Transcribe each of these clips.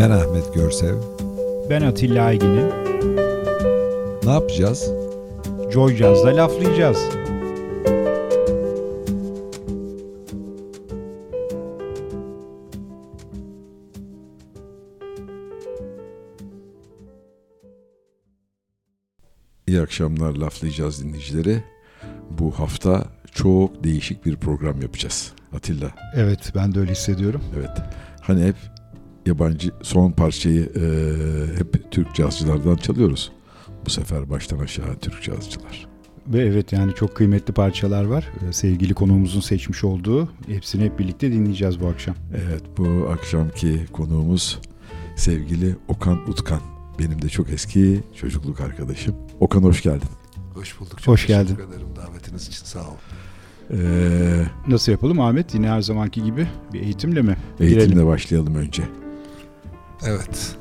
Ben Ahmet Görsev. Ben Atilla Aygin'im. Ne yapacağız? Joy Jazz'da laflayacağız. İyi akşamlar laflayacağız dinleyicileri. Bu hafta çok değişik bir program yapacağız. Atilla. Evet ben de öyle hissediyorum. Evet. Hani hep yabancı son parçayı e, hep Türk cazcılardan çalıyoruz. Bu sefer baştan aşağı Türk cazcılar. Ve evet yani çok kıymetli parçalar var. Sevgili konuğumuzun seçmiş olduğu hepsini hep birlikte dinleyeceğiz bu akşam. Evet bu akşamki konuğumuz sevgili Okan Utkan. Benim de çok eski çocukluk arkadaşım. Okan hoş geldin. Hoş bulduk. Çok Hoş teşekkür geldin. ederim davetiniz için sağ olun. Ee, Nasıl yapalım Ahmet? Yine her zamanki gibi bir eğitimle mi? eğitimle Girelim. başlayalım önce. Evet.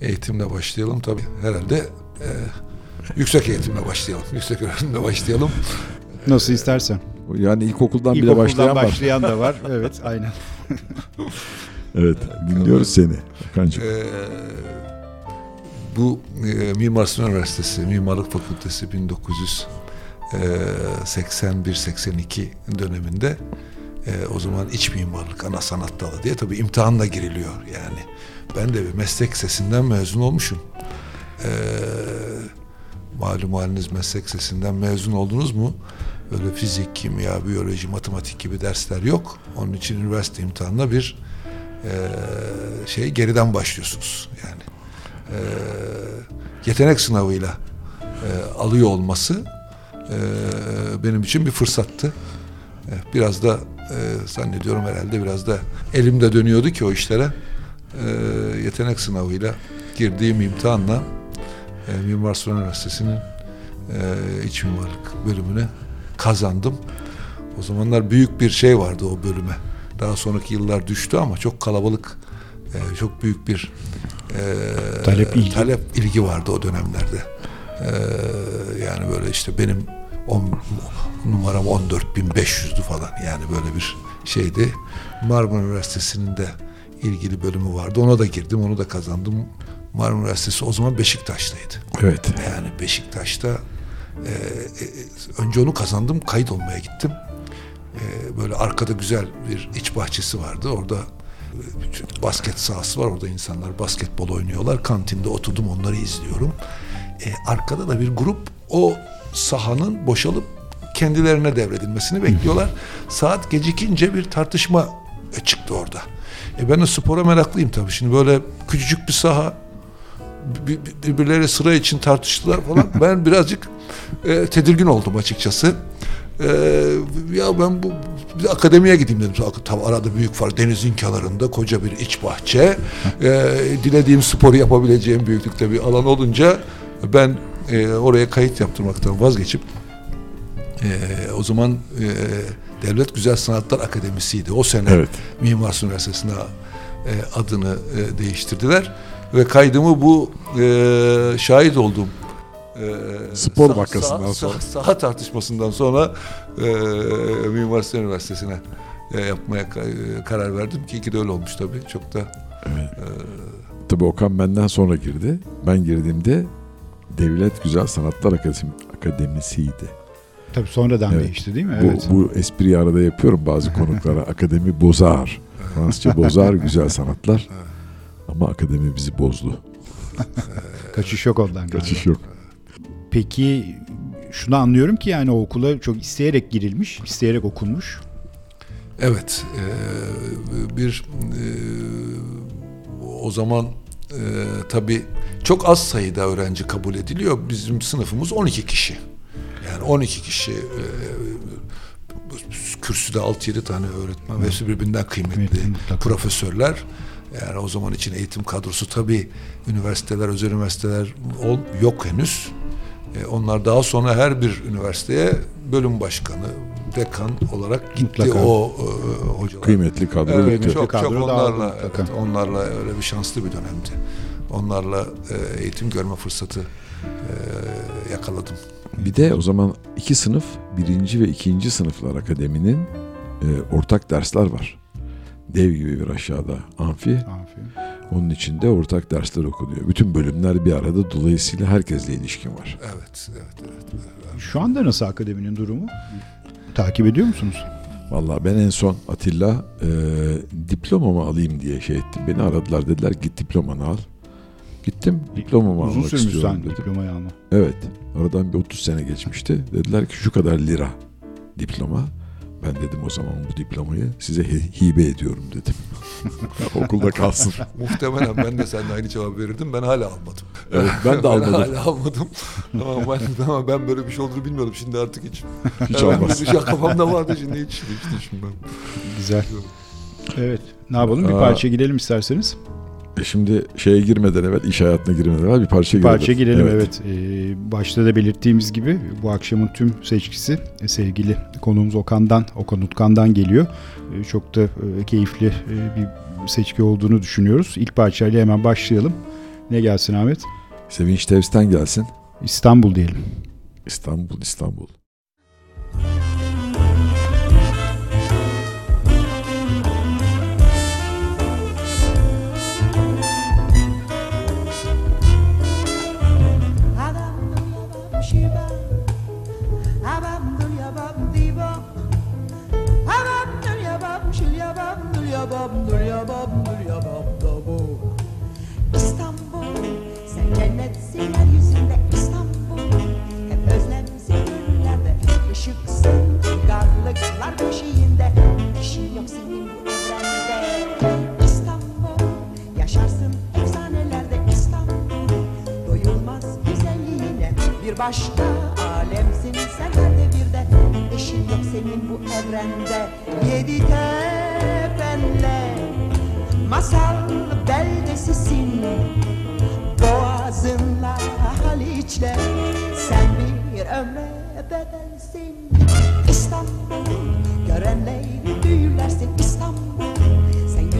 Eğitimle başlayalım tabii. Herhalde e, yüksek eğitimle başlayalım. Yüksek öğretimle başlayalım. Nasıl istersen. Yani ilkokuldan bile İlkokuldan başlayan var. başlayan da var. Evet aynen. Evet dinliyoruz seni Okan'cığım. E, bu e, Mimar Sinan Üniversitesi Mimarlık Fakültesi 1981-82 döneminde e, o zaman iç mimarlık ana sanat dalı diye tabii imtihanla giriliyor yani. Ben de bir meslek sesinden mezun olmuşum. E, malum haliniz meslek sesinden mezun oldunuz mu? Böyle fizik, kimya, biyoloji, matematik gibi dersler yok. Onun için üniversite imtihanına bir e, şey geriden başlıyorsunuz yani. E, yetenek sınavıyla e, alıyor olması e, benim için bir fırsattı. E, biraz da e, zannediyorum herhalde biraz da elimde dönüyordu ki o işlere. E, yetenek sınavıyla girdiğim imtihanla e, Mimar Sinan Üniversitesi'nin e, iç mimarlık bölümüne kazandım. O zamanlar büyük bir şey vardı o bölüme. Daha sonraki yıllar düştü ama çok kalabalık, e, çok büyük bir e, Talep, ilgi. talep ilgi vardı o dönemlerde. E, yani böyle işte benim on, numaram 14.500'dü falan yani böyle bir şeydi. Marmara Üniversitesi'nin de ilgili bölümü vardı. Ona da girdim, onu da kazandım. Marmara Üniversitesi o zaman Beşiktaş'taydı. Evet. Yani Beşiktaş'ta e, e, önce onu kazandım, kayıt olmaya gittim. E, böyle arkada güzel bir iç bahçesi vardı. Orada e, basket sahası var. Orada insanlar basketbol oynuyorlar. Kantinde oturdum onları izliyorum. E, arkada da bir grup o sahanın boşalıp kendilerine devredilmesini bekliyorlar. Saat gecikince bir tartışma çıktı orada. E ben de spora meraklıyım tabii. Şimdi böyle küçücük bir saha bir- bir- birbirleri sıra için tartıştılar falan. Ben birazcık e, tedirgin oldum açıkçası. E, ya ben bu bir de akademiye gideyim dedim. Tabii arada büyük fark. Denizin kenarında koca bir iç bahçe. E, dilediğim sporu yapabileceğim büyüklükte bir alan olunca ben e, oraya kayıt yaptırmaktan vazgeçip e, o zaman e, Devlet Güzel Sanatlar Akademisi'ydi. O sene Evet. Mimar Sinan Üniversitesi'ne e, adını e, değiştirdiler ve kaydımı bu e, şahit olduğum e, Spor sah- sonra. sah- saha tartışmasından sonra e, Mimar Sinan Üniversitesi'ne e, yapmaya e, karar verdim ki iki de öyle olmuş tabii çok da Evet. Tabii Okan benden sonra girdi. Ben girdiğimde Devlet Güzel Sanatlar Akademi, Akademisi'ydi. Tabii sonradan Evet. değişti değil mi? Bu, Evet. bu espriyi arada yapıyorum bazı konuklara. Akademi bozar. Fransızca bozar güzel sanatlar. Ama akademi bizi bozdu. Kaçış yok ondan galiba. Kaçış yok. Peki şunu anlıyorum ki yani o okula çok isteyerek girilmiş, isteyerek okunmuş. Evet, e, bir e, o zaman e, tabii çok az sayıda öğrenci kabul ediliyor. Bizim sınıfımız 12 kişi. Yani 12 kişi e, kürsüde 6-7 tane öğretmen ve hepsi birbirinden kıymetli Kıymetli, mutlaka. profesörler. Yani o zaman için eğitim kadrosu tabii üniversiteler, özel üniversiteler ol, yok henüz. E, onlar daha sonra her bir üniversiteye bölüm başkanı, dekan olarak gitti Mutlaka. o e, hocalar. Kıymetli kadro Evet, bitti. çok Kadro çok onlarla evet, onlarla öyle bir şanslı bir dönemdi. Onlarla e, eğitim görme fırsatı e, yakaladım. Bir de o zaman iki sınıf, birinci ve ikinci sınıflar akademinin e, ortak dersler var. Dev gibi bir aşağıda amfi. Aferin. Onun içinde ortak dersler okunuyor. Bütün bölümler bir arada dolayısıyla herkesle ilişkin var. Evet, evet, evet. evet. Şu anda nasıl akademinin durumu? Takip ediyor musunuz? Vallahi ben en son Atilla e, diplomamı alayım diye şey ettim. Beni aradılar dediler git diplomanı al. Gittim diplomamı Uzun almak sürmüş istiyorum sen dedim. diplomayı alma. Evet. Aradan bir 30 sene geçmişti. Dediler ki şu kadar lira diploma. Ben dedim o zaman bu diplomayı size hi- hibe ediyorum dedim. Okulda kalsın. Muhtemelen ben de seninle aynı cevap verirdim. Ben hala almadım. Evet, ben de almadım. hala almadım. ama, ben, ama ben böyle bir şey olduğunu bilmiyordum. Şimdi artık hiç. Hiç Ben olmaz. Bir şey kafamda vardı şimdi hiç, hiç düşünmem. Güzel. Evet. Ne yapalım? Bir parça gidelim isterseniz. E şimdi şeye girmeden evvel, iş hayatına girmeden evvel bir parça girelim. parça girelim evet. Ee, başta da belirttiğimiz gibi bu akşamın tüm seçkisi e, sevgili konuğumuz Okan'dan, Okan Utkan'dan geliyor. Ee, çok da e, keyifli e, bir seçki olduğunu düşünüyoruz. İlk parçayla hemen başlayalım. Ne gelsin Ahmet? Sevinç Tevs'ten gelsin. İstanbul diyelim. İstanbul, İstanbul. Adam başka alemsin. Sen her devirde Eşin yok senin bu evrende. Yedi tepenle masal beldesisin. Boğazınla Haliç'le sen bir ömre bedelsin İstanbul görenleri büyülersin İstanbul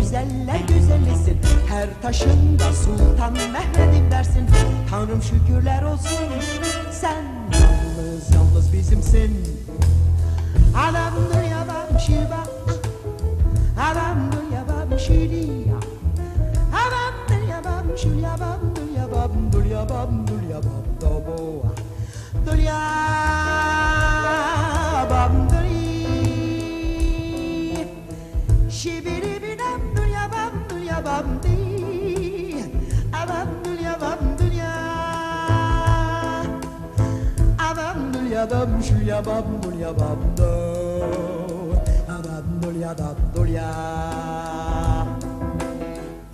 güzeller güzelisin Her taşında Sultan Mehmet'im dersin. Tanrım şükürler olsun Sen yalnız yalnız bizimsin. Adam dünya bam şiba Adam dünya bam şiriya Adam dünya bam şulya bam dünya bam dünya bam dünya bam dobo Dünya bam dünya. Şibiri dünya bam şulya bam dünya bam do Abam dünya bam dünya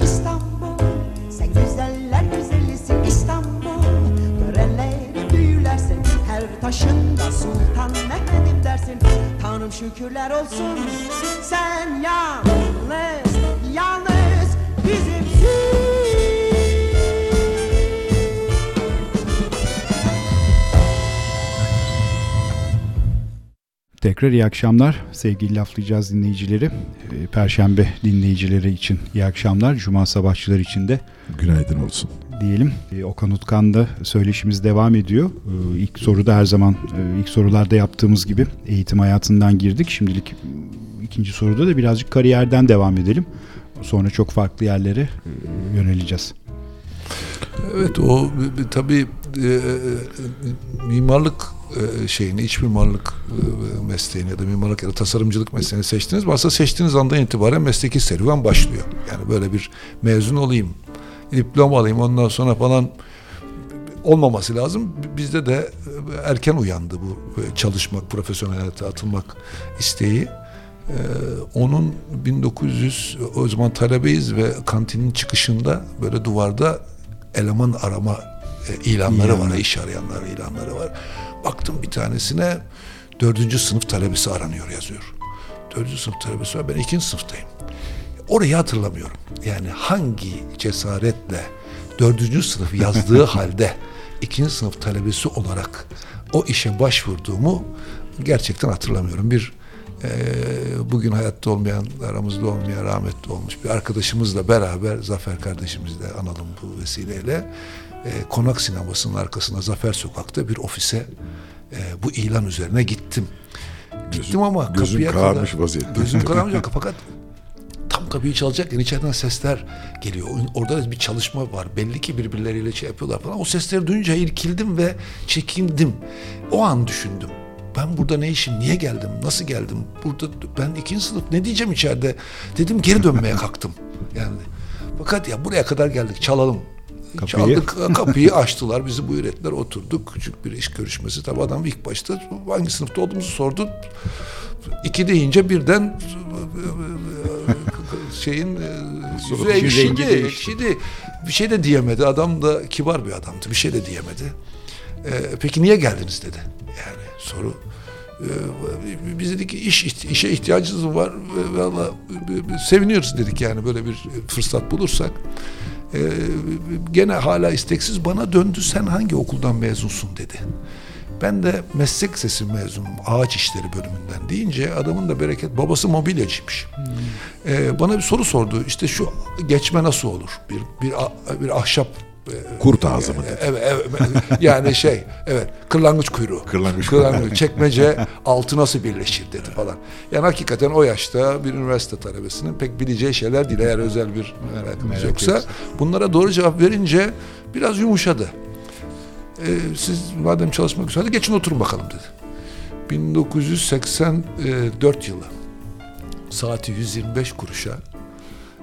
İstanbul sen güzeller güzelisin İstanbul. Görenleri büyülersin her taşında Sultan Mehmet'im dersin. Tanrım şükürler olsun sen yalnız yalnız Tekrar iyi akşamlar sevgili laflayacağız dinleyicileri. Ee, Perşembe dinleyicileri için iyi akşamlar. Cuma sabahçıları için de Günaydın olsun. diyelim. Ee, Okan Utkan'da söyleşimiz devam ediyor. Ee, İlk soruda her zaman e, ilk sorularda yaptığımız gibi eğitim hayatından girdik. Şimdilik e, ikinci soruda da birazcık kariyerden devam edelim. Sonra çok farklı yerlere e, yöneleceğiz. Evet o tabii e, e, mimarlık e, şeyini, iç mimarlık e, mesleğini ya da mimarlık ya da tasarımcılık mesleğini seçtiniz. Aslında seçtiğiniz andan itibaren mesleki serüven başlıyor. Yani böyle bir mezun olayım, diploma alayım ondan sonra falan olmaması lazım. Bizde de e, erken uyandı bu e, çalışmak, profesyonel hayata atılmak isteği. Ee, onun 1900 o zaman talebeyiz ve kantinin çıkışında böyle duvarda eleman arama e, ilanları var, İlanlar. iş arayanlar ilanları var. Baktım bir tanesine dördüncü sınıf talebesi aranıyor yazıyor. Dördüncü sınıf talebesi var, ben ikinci sınıftayım. Orayı hatırlamıyorum. Yani hangi cesaretle dördüncü sınıf yazdığı halde ikinci sınıf talebesi olarak o işe başvurduğumu gerçekten hatırlamıyorum. Bir e, bugün hayatta olmayan, aramızda olmayan, rahmetli olmuş bir arkadaşımızla beraber, Zafer kardeşimizle analım bu vesileyle, e, konak sinemasının arkasında Zafer Sokak'ta bir ofise e, bu ilan üzerine gittim. Gittim ama gözün kapıya kararmış kadar, vaziyette. Gözüm kararmış fakat tam kapıyı çalacakken içeriden sesler geliyor. Orada da bir çalışma var. Belli ki birbirleriyle şey yapıyorlar falan. O sesleri duyunca irkildim ve çekindim. O an düşündüm. Ben burada ne işim, niye geldim, nasıl geldim? Burada ben ikinci sınıf ne diyeceğim içeride? Dedim geri dönmeye kalktım. Yani fakat ya buraya kadar geldik çalalım. Kapıyı. Çaldık kapıyı açtılar bizi buyur ettiler oturduk küçük bir iş görüşmesi. Tabi adam ilk başta hangi sınıfta olduğumuzu sordu iki deyince birden şeyin yüzü rengi ekşidi, değişti. ekşidi. Bir şey de diyemedi. Adam da kibar bir adamdı bir şey de diyemedi. Ee, peki niye geldiniz? dedi. Yani soru biz dedik ki iş işe ihtiyacımız var? Valla seviniyoruz dedik yani böyle bir fırsat bulursak ee, gene hala isteksiz bana döndü sen hangi okuldan mezunsun dedi. Ben de meslek sesi mezunum ağaç işleri bölümünden deyince adamın da bereket babası mobilyacıymış. Ee, bana bir soru sordu işte şu geçme nasıl olur bir bir bir ahşap Kurt ağzı mı dedi? Evet, evet, yani şey evet kırlangıç kuyruğu. Kırlangıç kuyruğu. Çekmece altı nasıl birleşir dedi falan. Yani hakikaten o yaşta bir üniversite talebesinin pek bileceği şeyler değil eğer özel bir merakınız Merak yoksa. yoksa. Bunlara doğru cevap verince biraz yumuşadı. Ee, siz madem çalışmak istiyorsanız geçin oturun bakalım dedi. 1984 yılı saati 125 kuruşa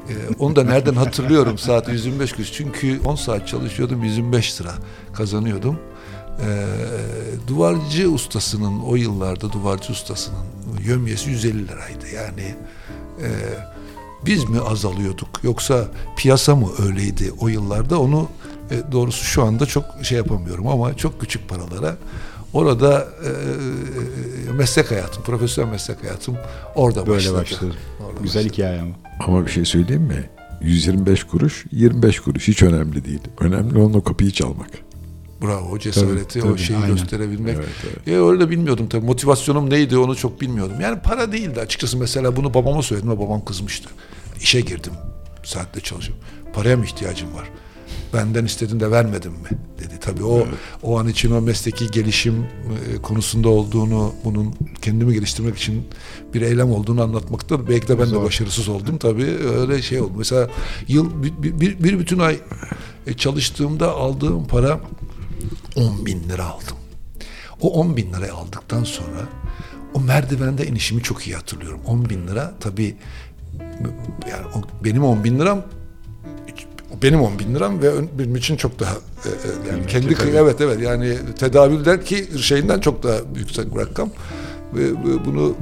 ee, onu da nereden hatırlıyorum saati 125 kuruş. Çünkü 10 saat çalışıyordum 125 lira kazanıyordum. Ee, duvarcı ustasının o yıllarda duvarcı ustasının yömyesi 150 liraydı. Yani e, biz mi azalıyorduk yoksa piyasa mı öyleydi o yıllarda onu e, doğrusu şu anda çok şey yapamıyorum ama çok küçük paralara orada e, meslek hayatım, profesyonel meslek hayatım orada Böyle başladı. başladı. Orada Güzel başladı. hikaye ama. Ama bir şey söyleyeyim mi? 125 kuruş, 25 kuruş hiç önemli değil. Önemli olan o kapıyı çalmak. Bravo o cesareti Tabii, o tabii, şeyi aynen. gösterebilmek. Evet, evet. E, öyle de bilmiyordum tabii. Motivasyonum neydi onu çok bilmiyordum. Yani para değildi açıkçası. Mesela bunu babama söyledim ve babam kızmıştı. İşe girdim. Saatte çalışıyorum. Paraya mı ihtiyacım var? Benden istedin de vermedin mi? Dedi. Tabii o o an için o mesleki gelişim e, konusunda olduğunu, bunun kendimi geliştirmek için bir eylem olduğunu anlatmakta belki de ben de Zor. başarısız oldum tabii. Öyle şey oldu. Mesela yıl bir, bir, bir bütün ay e, çalıştığımda aldığım para 10 bin lira aldım. O 10 bin lirayı aldıktan sonra o merdivende inişimi çok iyi hatırlıyorum. 10 bin lira tabii yani o, benim 10 bin liram benim 10 bin liram ve benim için çok daha e, e, yani kendi tabii. evet evet yani tedavüldeki şeyinden çok daha yüksek bir rakam ve bunu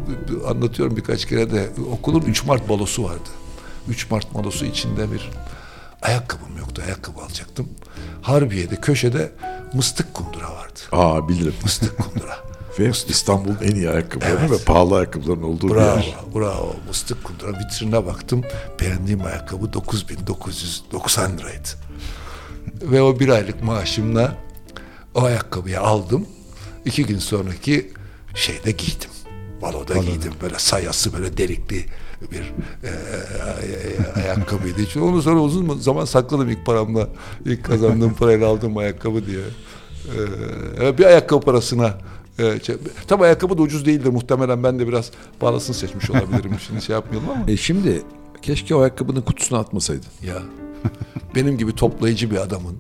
anlatıyorum birkaç kere de okulun 3 Mart balosu vardı. 3 Mart balosu içinde bir ayakkabım yoktu. Ayakkabı alacaktım. Harbiye'de köşede mıstık kundura vardı. Aa bilirim. Mıstık kundura. Ve İstanbul'un en iyi ayakkabıları Evet. ve pahalı ayakkabıların olduğu bir Bravo, yer. bravo. Mıstık kundura vitrine baktım. Beğendiğim ayakkabı 9990 liraydı. Ve o bir aylık maaşımla o ayakkabıyı aldım. İki gün sonraki şeyde giydim. Baloda giydim. Böyle sayası böyle delikli bir e, e, ayakkabıydı. Çünkü onu sonra uzun zaman sakladım ilk paramla. ilk kazandığım parayla aldığım ayakkabı diye. E, bir ayakkabı parasına e, şey- tabii ayakkabı da ucuz değildir muhtemelen ben de biraz pahalısını seçmiş olabilirim şimdi şey yapmayalım ama E şimdi keşke o ayakkabının kutusuna atmasaydın. ya benim gibi toplayıcı bir adamın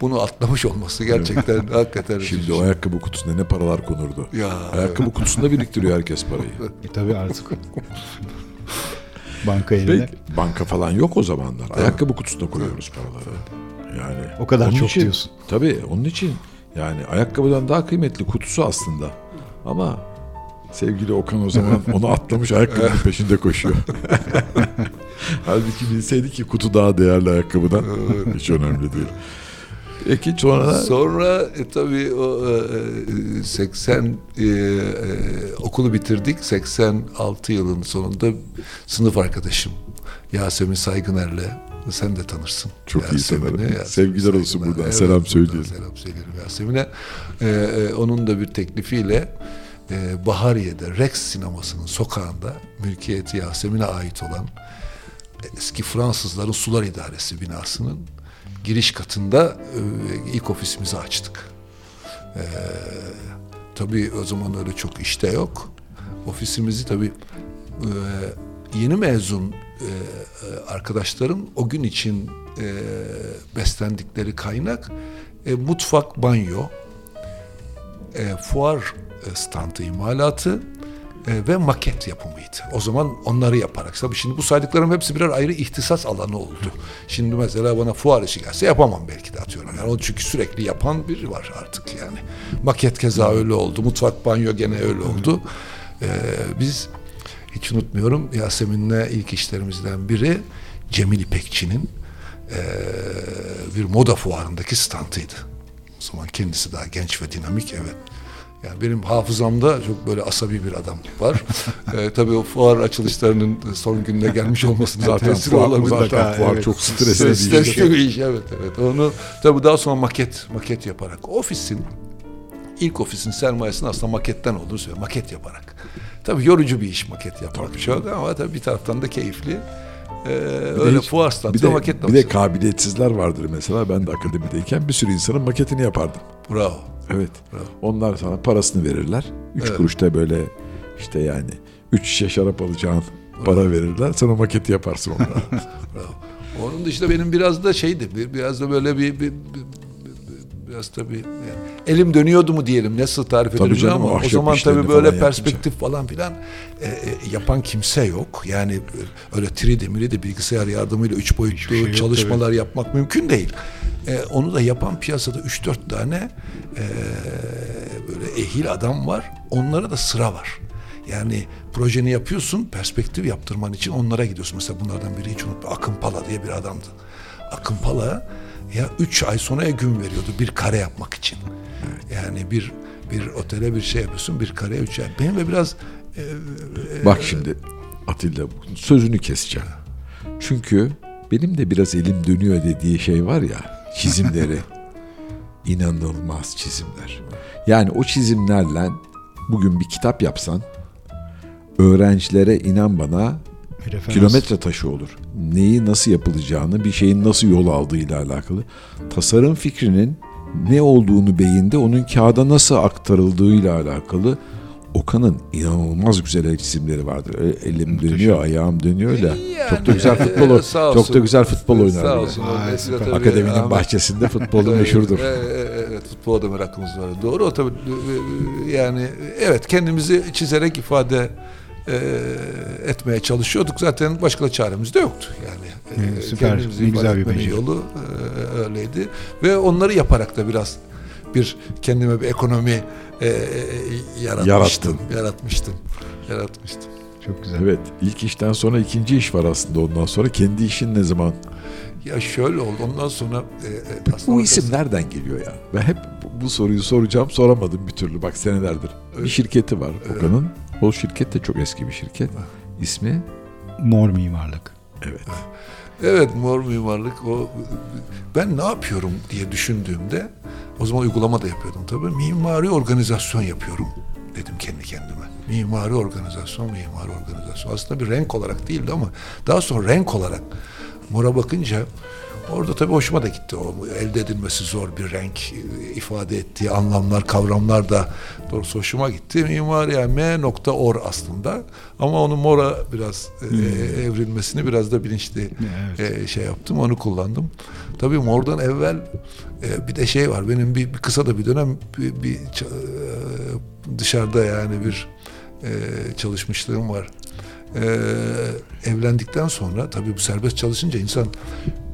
bunu atlamış olması gerçekten hakikaten Şimdi o ayakkabı kutusuna ne paralar konurdu. Ya, ayakkabı kutusunda biriktiriyor herkes parayı. E tabii artık. Banka eline. Peki, banka falan yok o zamanlar. Ayakkabı kutusuna koyuyoruz paraları. Yani O kadar çok için- diyorsun. Tabii onun için yani ayakkabıdan daha kıymetli kutusu aslında. Ama sevgili Okan o zaman onu atlamış ayakkabının peşinde koşuyor. Halbuki bilseydi ki kutu daha değerli ayakkabıdan hiç önemli değil. Peki sonra Sonra e, tabii o e, e, 80 e, e, okulu bitirdik. 86 yılın sonunda sınıf arkadaşım Yasemin Saygıner'le sen de tanırsın. Çok iyi Yasemin'i, tanırım. Yasemin Sevgiler olsun buradan. Selam söyleyelim. Selam söyleyelim Yasemin'e. E, e, onun da bir teklifiyle e, Bahariye'de Rex sinemasının sokağında mülkiyeti Yasemin'e ait olan eski Fransızların sular idaresi binasının giriş katında e, ilk ofisimizi açtık. E, tabii o zaman öyle çok işte yok. Ofisimizi tabii e, yeni mezun arkadaşlarım o gün için e, beslendikleri kaynak e, mutfak, banyo, e, fuar e, standı imalatı e, ve maket yapımıydı. O zaman onları yaparak. Tabii şimdi bu saydıklarım hepsi birer ayrı ihtisas alanı oldu. Şimdi mesela bana fuar işi gelse yapamam belki de atıyorum. Yani o çünkü sürekli yapan biri var artık yani. Maket keza öyle oldu. Mutfak, banyo gene öyle oldu. E, biz hiç unutmuyorum Yasemin'le ilk işlerimizden biri Cemil İpekçi'nin e, bir moda fuarındaki standıydı. O zaman kendisi daha genç ve dinamik evet. Yani benim hafızamda çok böyle asabi bir adam var. ee, tabii o fuar açılışlarının son gününe gelmiş olmasının Zaten fuar, olabilir. zaten fuar evet. çok stresli bir iş. Stresli bir iş evet evet. Onu tabii daha sonra maket maket yaparak ofisin ilk ofisin sermayesini aslında maketten olduğunu söylüyor. Maket yaparak. Tabii yorucu bir iş maket yapmak çok ama tabii bir taraftan da keyifli. Ee, Bir öyle hiç- fuar bir standı de, maket bir de yapıyorsun. kabiliyetsizler vardır mesela. Ben de akademideyken bir sürü insanın maketini yapardım. Bravo. Evet. Bravo. Onlar sana parasını verirler. Üç Evet. kuruşta böyle işte yani üç şişe şarap alacağın para verirler. Sen o maketi yaparsın onlara. Bravo. Onun dışında benim biraz da şeydi, bir, biraz da böyle bir, bir, bir- bir- biraz tabii yani elim dönüyordu mu diyelim nasıl tarif Tabii ederim canım, ama o zaman tabii böyle perspektif falan filan e, e, yapan kimse yok. Yani e, öyle 3D, 3D bilgisayar yardımıyla üç boyutlu şey yok çalışmalar yapmak mümkün değil. E, onu da yapan piyasada 3-4 tane e, böyle ehil adam var. Onlara da sıra var. Yani projeni yapıyorsun, perspektif yaptırman için onlara gidiyorsun. Mesela bunlardan biri hiç unutma. Akın Pala diye bir adamdı. Akın Pala ya üç ay sonraya gün veriyordu bir kare yapmak için. Yani bir bir otele bir şey yapıyorsun bir kareye üç ay. Benim de biraz e, e, Bak şimdi Atilla sözünü keseceğim. Çünkü benim de biraz elim dönüyor dediği şey var ya çizimleri. inanılmaz çizimler. Yani o çizimlerle bugün bir kitap yapsan öğrencilere inan bana referans. kilometre taşı olur. Neyi nasıl yapılacağını, bir şeyin nasıl yol aldığıyla alakalı. Tasarım fikrinin ne olduğunu beyinde onun kağıda nasıl aktarıldığıyla alakalı Okan'ın inanılmaz güzel el çizimleri vardır. Elim dönüyor, ayağım dönüyor da. Yani, çok da güzel futbol, e, çok da güzel futbol oynar. Sağ olsun. Vay, Akademinin Ahmet- bahçesinde futbolu meşhurdur. e- e- Evet, futbola da merakımız var. Doğru o tabii e, yani evet kendimizi çizerek ifade e, etmeye çalışıyorduk. Zaten başka da çaremiz de yoktu. Yani e, Evet, süper. kendimizi Ne güzel bir beceri. yolu e, öyleydi. Ve onları yaparak da biraz bir kendime bir ekonomi e, e, yaratmıştım. Yaratmıştım. Yaratmıştım. Çok güzel. Evet, ilk işten sonra ikinci iş var aslında ondan sonra. Kendi işin ne zaman? Ya şöyle oldu. Ondan sonra e, e, aslında Bu bakarsan- isim nereden geliyor ya? Ben hep bu- bu soruyu soracağım, soramadım bir türlü. Bak senelerdir. Bir şirketi var Okan'ın. O şirket de çok eski bir şirket. İsmi? Mor mimarlık. Evet. Evet mor mimarlık o ben ne yapıyorum diye düşündüğümde o zaman uygulama da yapıyordum tabii. Mimari organizasyon yapıyorum dedim kendi kendime. Mimari organizasyon, mimari organizasyon. Aslında bir renk olarak değildi ama daha sonra renk olarak mora bakınca orada tabii hoşuma da gitti. O elde edilmesi zor bir renk e, ifade ettiği anlamlar, kavramlar da doğrusu hoşuma gitti. Mimari yani M.or aslında ama onu mora biraz e, evrilmesini biraz da bilinçli Evet. e, şey yaptım onu kullandım. Tabii mordan evvel e, bir de şey var benim bir, bir kısa da bir dönem bir, bir e, dışarıda yani bir e, çalışmışlığım var. E, evlendikten sonra tabii bu serbest çalışınca insan e,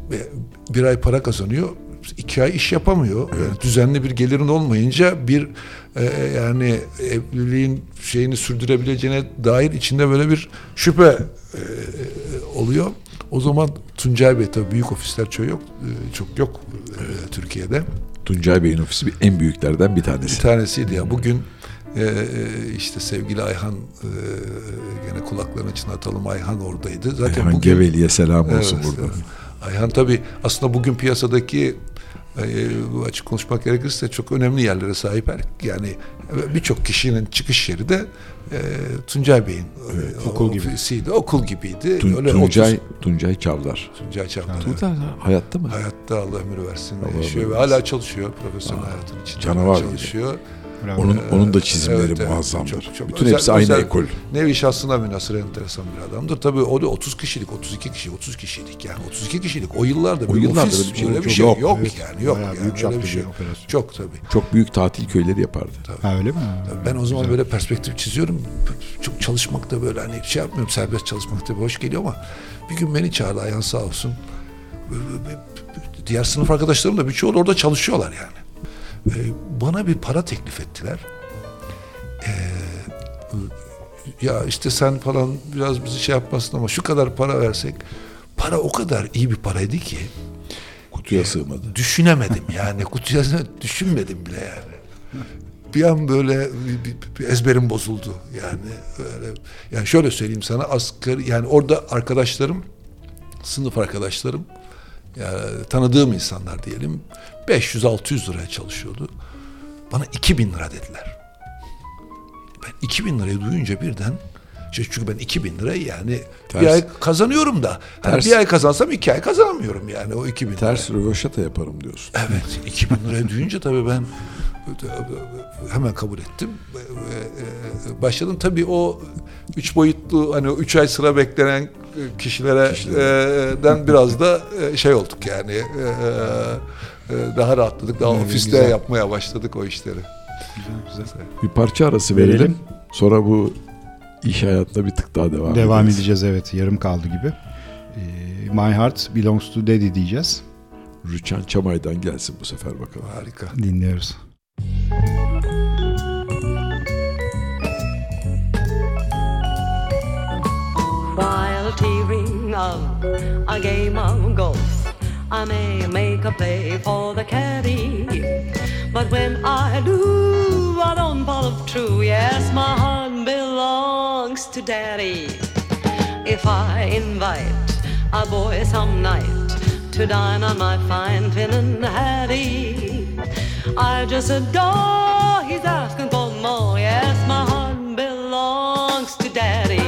bir ay para kazanıyor iki ay iş yapamıyor. Yani düzenli bir gelirin olmayınca bir e, yani evliliğin şeyini sürdürebileceğine dair içinde böyle bir şüphe e, oluyor. O zaman Tuncay Bey tabii büyük ofisler çok yok, e, çok yok e, Türkiye'de. Tuncay Bey'in ofisi bir- en büyüklerden bir Bir tanesi. tanesiydi ya. Bugün e, e, işte sevgili Ayhan e, gene kulaklarını çınlatalım Ayhan oradaydı. Zaten Ayhan bugün Geveli'ye selam olsun Evet, buradan. evet. Ayhan tabii aslında bugün piyasadaki e, bu açık konuşmak gerekirse çok önemli yerlere sahip. Her- Yani birçok kişinin çıkış yeri de e, Tuncay Bey'in e, okul gibi. ofisiydi. Okul gibiydi. Tun- Öyle Tuncay, 30 Tuncay Çavdar. Tuncay Çavdar. Tuncay hayatta mı? Hayatta Allah ömür versin. Allah yaşıyor ömür ve hala çalışıyor. Profesyonel hayatın içinde canavar gibi. Bravo. Onun onun da çizimleri Evet, evet. muazzamdır. Çok- çok Bütün özel- hepsi aynı özel- ekol. Nevi şahsına münasır enteresan bir adamdır. Tabii o da 30 kişilik, 32 kişi, 30 kişilik yani 32 kişilik. O yıllarda O bir yıllarda ofis bir şey öyle yok. bir şey yok, Yok, evet. yani yok. Bayağı yani, büyük öyle bir şey yok. operasyon. Çok tabii. Çok büyük tatil köyleri yapardı. Ha öyle mi? Ben o zaman Güzel. böyle perspektif çiziyorum. Çok çalışmak da böyle hani şey yapmıyorum serbest çalışmak da hoş geliyor ama bir gün beni çağırdı ayağın sağ olsun. Diğer sınıf arkadaşlarım da birçoğu da orada çalışıyorlar yani. Ee, Bana bir para teklif ettiler. Ee, ya işte sen falan biraz bizi şey yapmasın ama şu kadar para versek para o kadar iyi bir paraydı ki Kutuya sığmadı. düşünemedim yani kutuya düşünmedim bile yani. Bir an böyle bir, bir- bir ezberim bozuldu yani böyle yani şöyle söyleyeyim sana asgari yani orada arkadaşlarım sınıf arkadaşlarım yani tanıdığım insanlar diyelim 500-600 liraya çalışıyordu. Bana 2000 lira dediler. Ben 2000 lirayı duyunca birden çünkü ben 2000 lirayı yani bir Ters. ay kazanıyorum da hani Ters. bir ay kazansam iki ay kazanamıyorum yani o 2000 lira. Ters röveşata yaparım diyorsun. Evet 2000 liraya duyunca tabii ben hemen kabul ettim. Başladım tabii o üç boyutlu hani üç ay sıra beklenen kişilerden biraz da e, şey olduk yani e, e, daha rahatladık. Daha Evet, ofiste güzel. yapmaya başladık o işleri. Güzel, güzel. Bir parça arası verelim. Verelim. Sonra bu iş hayatında bir tık daha devam, Devam edeceğiz evet. Yarım kaldı gibi. Ee, My Heart Belongs to Daddy diyeceğiz. Rüçhan Çamay'dan gelsin bu sefer bakalım. Harika. Dinliyoruz. While tearing of a game of golf, I may make a play for the caddy. But when I do, I don't follow true. Yes, my heart belongs to daddy. If I invite a boy some night to dine on my fine Finn Hattie, I just adore. He's asking for more. Yes, my heart belongs to daddy.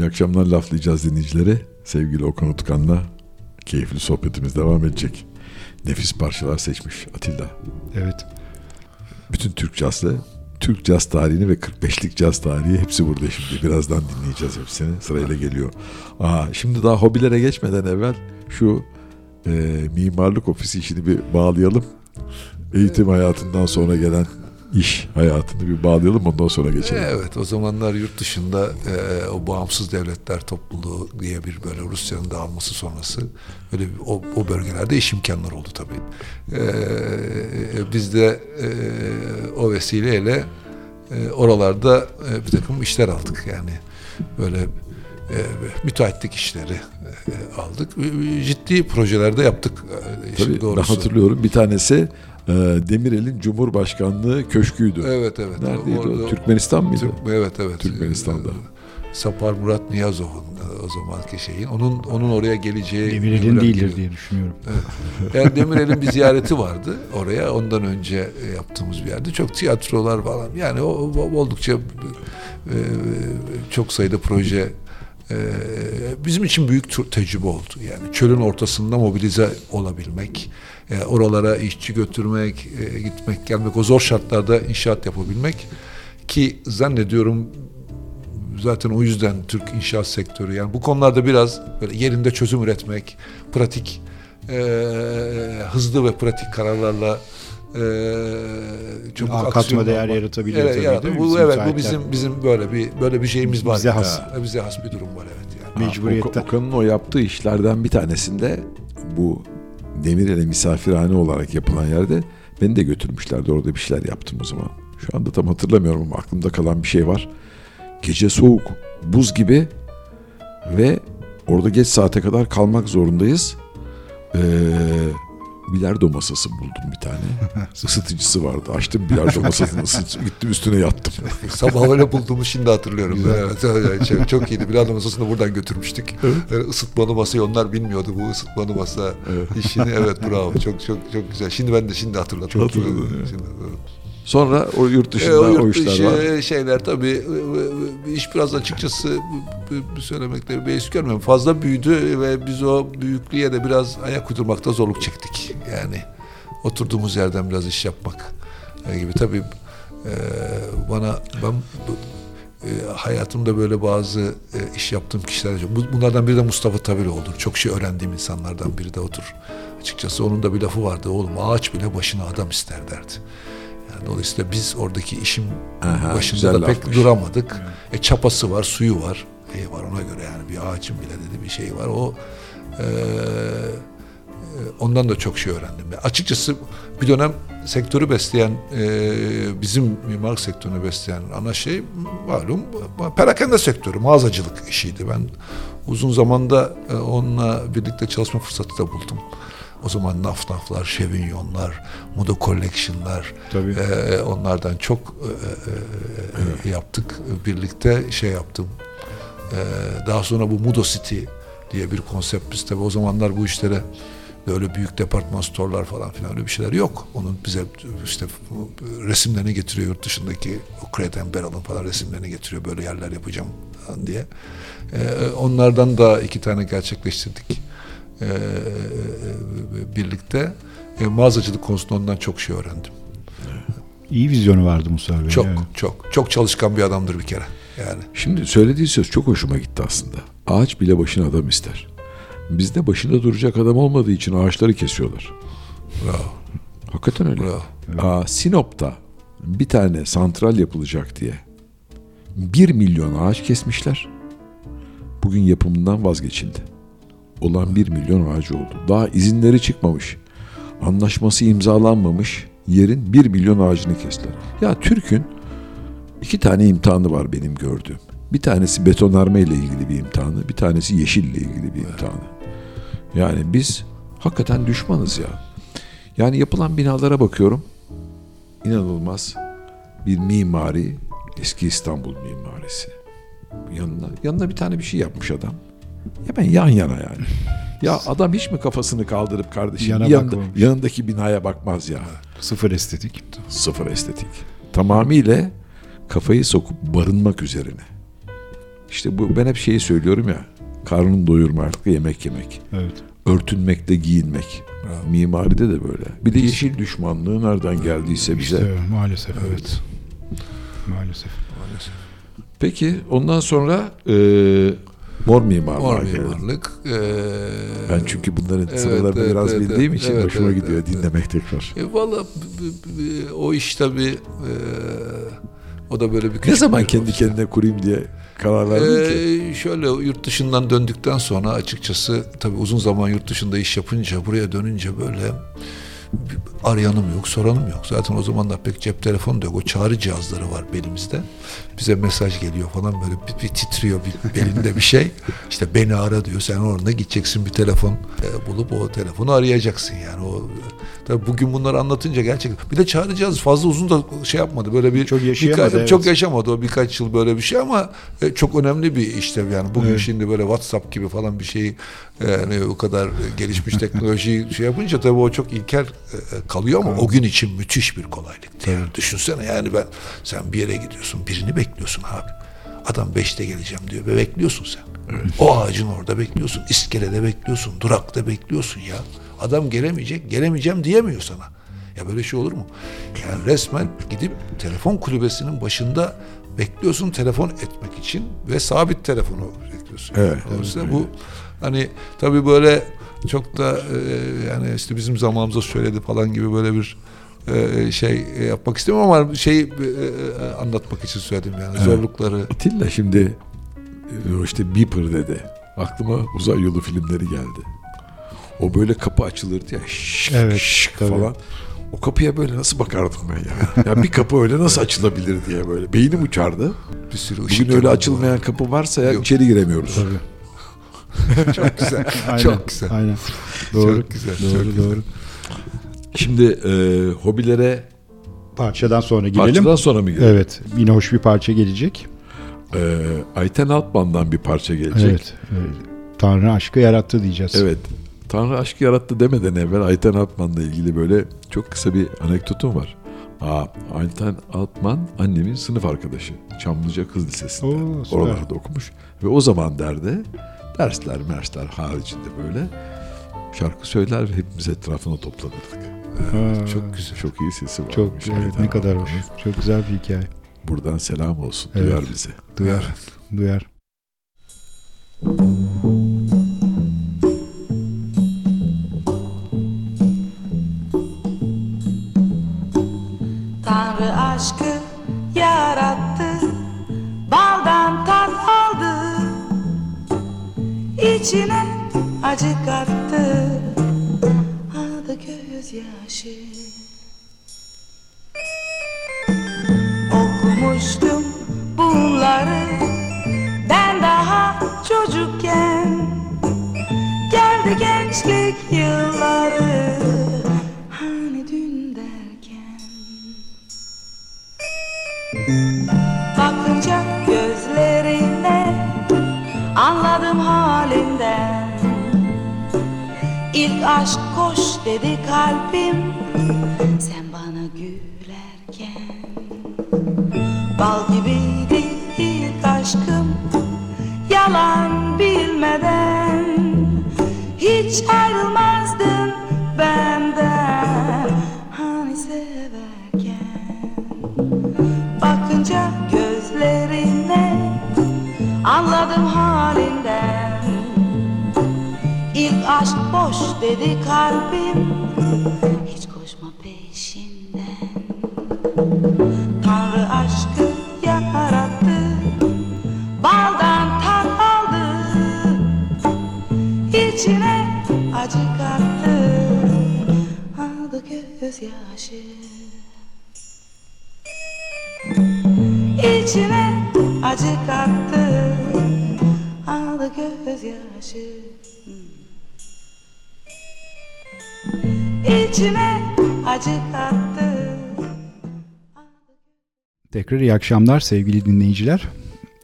İyi akşamlar laflayacağız dinleyicilere. Sevgili Okan Utkan'la keyifli sohbetimiz devam edecek. Nefis parçalar seçmiş Atilla. Evet. Bütün Türk cazı, Türk caz tarihini ve 45'lik caz tarihi hepsi burada şimdi. Birazdan dinleyeceğiz hepsini. Sırayla geliyor. Aa, şimdi daha hobilere geçmeden evvel şu e, mimarlık ofisi işini bir bağlayalım. Eğitim hayatından sonra gelen iş hayatını bir bağlayalım ondan sonra geçelim. Evet o zamanlar yurt dışında e, o bağımsız devletler topluluğu diye bir böyle Rusya'nın dağılması sonrası öyle bir, o, o bölgelerde iş imkanları oldu tabii. E, biz de e, o vesileyle e, oralarda e, bir takım işler aldık yani böyle e, müteahhitlik işleri, e, aldık. E, Ciddi projelerde yaptık. e, Tabii ben doğrusu. hatırlıyorum bir tanesi e, Demirel'in Cumhurbaşkanlığı köşküydü. Evet evet. Neredeydi Orada- o? Türkmenistan mıydı? Türk- evet evet. Türkmenistan'da. Ee, Sapar Murat Niyazov'un e, o zamanki şeyin. Onun onun oraya geleceği Demirel'in değildir diye düşünüyorum. Yani Demirel'in bir ziyareti vardı oraya. Ondan önce e, yaptığımız bir yerde. Çok tiyatrolar falan. Yani o, o- oldukça e, çok sayıda proje e, bizim için büyük tecrübe oldu. Yani çölün ortasında mobilize olabilmek, e, oralara işçi götürmek, e, gitmek, gelmek, o zor şartlarda inşaat yapabilmek ki zannediyorum zaten o yüzden Türk inşaat sektörü yani bu konularda biraz böyle yerinde çözüm üretmek, pratik, e, hızlı ve pratik kararlarla e, çabuk Aa, aksiyon katma değer almak. yaratabiliyor Evet, tabii, yarat- değil mi? bu, Bizim evet bu bizim bizim böyle bir böyle bir şeyimiz var. Bize has. Ha, bize has bir durum var evet yani. Mecburiyetten. Okan- Okan'ın o yaptığı işlerden bir tanesinde bu Demirel'e misafirhane olarak yapılan yerde beni de götürmüşlerdi. Orada bir şeyler yaptım o zaman. Şu anda tam hatırlamıyorum ama aklımda kalan bir şey var. Gece soğuk, buz gibi ve orada geç saate kadar kalmak zorundayız. Ee, bilardo masası buldum bir tane. Isıtıcısı vardı. Açtım bilardo masasını ısıtıcı. Gittim üstüne yattım. Sabah öyle bulduğumu şimdi hatırlıyorum. Evet, evet, şey, çok iyiydi. Bilardo masasını buradan götürmüştük. Yani ısıtmalı masayı onlar bilmiyordu bu ısıtmalı masa işini. Evet bravo. Çok çok çok güzel. Şimdi ben de şimdi hatırladım. Hatırladın, evet. Şimdi, evet. Sonra o yurt E, dışında o o, yurt işler dışı var. şeyler tabii e, e, iş biraz açıkçası b- b- söylemekte beis görmüyorum. Fazla büyüdü ve biz o büyüklüğe de biraz ayak uydurmakta zorluk çektik. Yani oturduğumuz yerden biraz iş yapmak e, gibi. Tabii e, bana ben e, hayatımda böyle bazı e, iş yaptığım kişiler Bunlardan biri de Mustafa Tabiroğlu'dur. Çok şey öğrendiğim insanlardan biri de odur. Açıkçası onun da bir lafı vardı. Oğlum ağaç bile başına adam ister derdi. Dolayısıyla biz oradaki işin Aha, başında da pek lafmış. duramadık. E, çapası var, suyu var. E, var ona göre yani bir ağacın bile dedi bir şey var. O e, e, ondan da çok şey öğrendim. Yani açıkçası bir dönem sektörü besleyen e, bizim mimarlık sektörünü besleyen ana şey malum perakende sektörü, mağazacılık işiydi. Ben uzun zamanda e, onunla birlikte çalışma fırsatı da buldum. O zaman Naf Naflar, Chevignon'lar, Moda Collection'lar, e, onlardan çok e, e, e, yaptık. Birlikte şey yaptım. E, daha sonra bu Mudo City diye bir konsept biz tabii o zamanlar bu işlere böyle büyük departman store'lar falan filan öyle bir şeyler yok. Onun bize işte resimlerini getiriyor yurt dışındaki o Crate Barrel'ın falan resimlerini getiriyor böyle yerler yapacağım diye. E, onlardan da iki tane gerçekleştirdik. E, birlikte e, mağazacılık konusunda ondan çok şey öğrendim. İyi vizyonu vardı Musa Bey. Çok evet. çok çok çalışkan bir adamdır bir kere. Yani Şimdi söylediği söz çok hoşuma gitti aslında. Ağaç bile başına adam ister. Bizde başında duracak adam olmadığı için ağaçları kesiyorlar. bravo. Hakikaten öyle. Bravo. Aa, Sinop'ta bir tane santral yapılacak diye 1 milyon ağaç kesmişler. Bugün yapımından vazgeçildi. Olan 1 milyon ağacı oldu. Daha izinleri çıkmamış. Anlaşması imzalanmamış. Yerin 1 milyon ağacını kestiler. Ya Türk'ün iki tane imtihanı var benim gördüğüm. Bir tanesi betonarme ile ilgili bir imtihanı, bir tanesi yeşille ilgili bir imtihanı. Yani biz hakikaten düşmanız ya. Yani yapılan binalara bakıyorum. İnanılmaz bir mimari, eski İstanbul mimarisi. Yanına, yanına bir tane bir şey yapmış adam. Hemen yan yana yani. Ya adam hiç mi kafasını kaldırıp kardeşim Yana yanında- bakmamış. yanındaki binaya bakmaz ya. Sıfır estetik. Sıfır estetik. Tamamıyla kafayı sokup barınmak üzerine. İşte bu ben hep şeyi söylüyorum ya. Karnını doyurmak, yemek yemek. Evet. Örtünmekte giyinmek. Mimaride de böyle. Bir de yeşil düşmanlığı nereden geldiyse bize. İşte maalesef evet. Maalesef. Peki ondan sonra e, mor mimarlığa Mor mimarlık. eee, Ben çünkü bunların Evet, sıralarını evet, biraz evet, bildiğim evet, için evet, hoşuma evet, gidiyor evet, dinlemek tekrar. E, Valla o iş tabii eee, o da böyle bir Ne zaman bir kendi olmuş. kendine kurayım diye karar verdin ki? Ee, şöyle yurt dışından döndükten sonra açıkçası tabii uzun zaman yurt dışında iş yapınca buraya dönünce böyle arayanım yok, soranım yok. Zaten o zamanlar pek cep telefonu da yok. O çağrı cihazları var belimizde. Bize mesaj geliyor falan böyle bir, bir titriyor bir belinde bir şey. İşte beni ara diyor. Sen orada gideceksin bir telefon e, bulup o telefonu arayacaksın yani. O tabii bugün bunları anlatınca gerçekten bir de cihazı fazla uzun da şey yapmadı. Böyle bir Çok yaşayamadı, birkaç- evet. çok yaşamadı o birkaç yıl böyle bir şey ama e, çok önemli bir işlev yani. Bugün Evet. şimdi böyle WhatsApp gibi falan bir şey yani o kadar gelişmiş teknoloji şey yapınca tabii o çok ilkel e, kalıyor ama o gün için müthiş bir kolaylıktı. Yani düşünsene yani ben sen bir yere gidiyorsun birini bekliyorsun abi. Adam beşte geleceğim diyor ve bekliyorsun sen. O ağacın orada bekliyorsun. iskelede bekliyorsun. Durakta bekliyorsun ya. Adam gelemeyecek, gelemeyeceğim diyemiyor sana. Ya böyle şey olur mu? Yani resmen gidip telefon kulübesinin başında bekliyorsun telefon etmek için ve sabit telefonu bekliyorsun. Evet, Dolayısıyla bu hani tabii böyle çok da e, yani işte bizim zamanımızda söyledi falan gibi böyle bir e, şey yapmak istemiyorum ama şey e, e, anlatmak için söyledim yani zorlukları. Atilla şimdi e, işte Beeper dedi. Aklıma uzay yolu filmleri geldi. O böyle kapı açılırdı ya şık Evet, şık tabii. falan. O kapıya böyle nasıl bakardım ben ya? ya bir kapı öyle nasıl açılabilir diye böyle. Beynim uçardı. Bir sürü ışık Bugün öyle açılmayan kapı varsa ya Yok. içeri giremiyoruz. çok güzel. Aynen, çok güzel. Aynen. Doğru. Çok güzel. Doğru, çok doğru. güzel. Şimdi e, hobilere Parçadan sonra gidelim. parçadan sonra mı gidelim? Evet. Yine hoş bir parça gelecek. E, Ayten Altman'dan bir parça gelecek. Evet. evet. Tanrı aşkı yarattı diyeceğiz. Evet. Tanrı aşkı yarattı demeden evvel Ayten Altman'la ilgili böyle çok kısa bir anekdotum var. Aa, Ayten Altman annemin sınıf arkadaşı. Çamlıca Kız Lisesi'nde. Oo, süper. Oralarda okumuş. Ve o zaman derdi dersler mersler haricinde böyle şarkı söyler ve hepimiz etrafına toplanırdık. Ha, Çok güzel. Çok iyi sesi var. Çok evet, ne kadar hoş. Çok güzel bir hikaye. Buradan selam olsun. Evet. Duyar bizi. Duyar. Duyar. Tanrı aşkı yarattı. Baldan tat aldı. İçine acı kattı. Aldı gözyaşı Okumuştum bunları. Ben daha çocukken. Geldi gençlik yılları Halinden. İlk aşk koş dedi kalbim Sen bana gülerken. Bal gibiydi ilk aşkım Yalan bilmeden. Hiç ayrılmazdın benden Hani severken. Bakınca gözlerine Anladım halinden İlk aşk boş dedi kalbim. Hiç koşma peşinden. Tanrı aşkı yarattı Baldan tat aldı. İçine acı kattı. Aldı gözyaşı. İçine acı kattı. Aldı gözyaşı İçine acı kattı Tekrar iyi akşamlar sevgili dinleyiciler.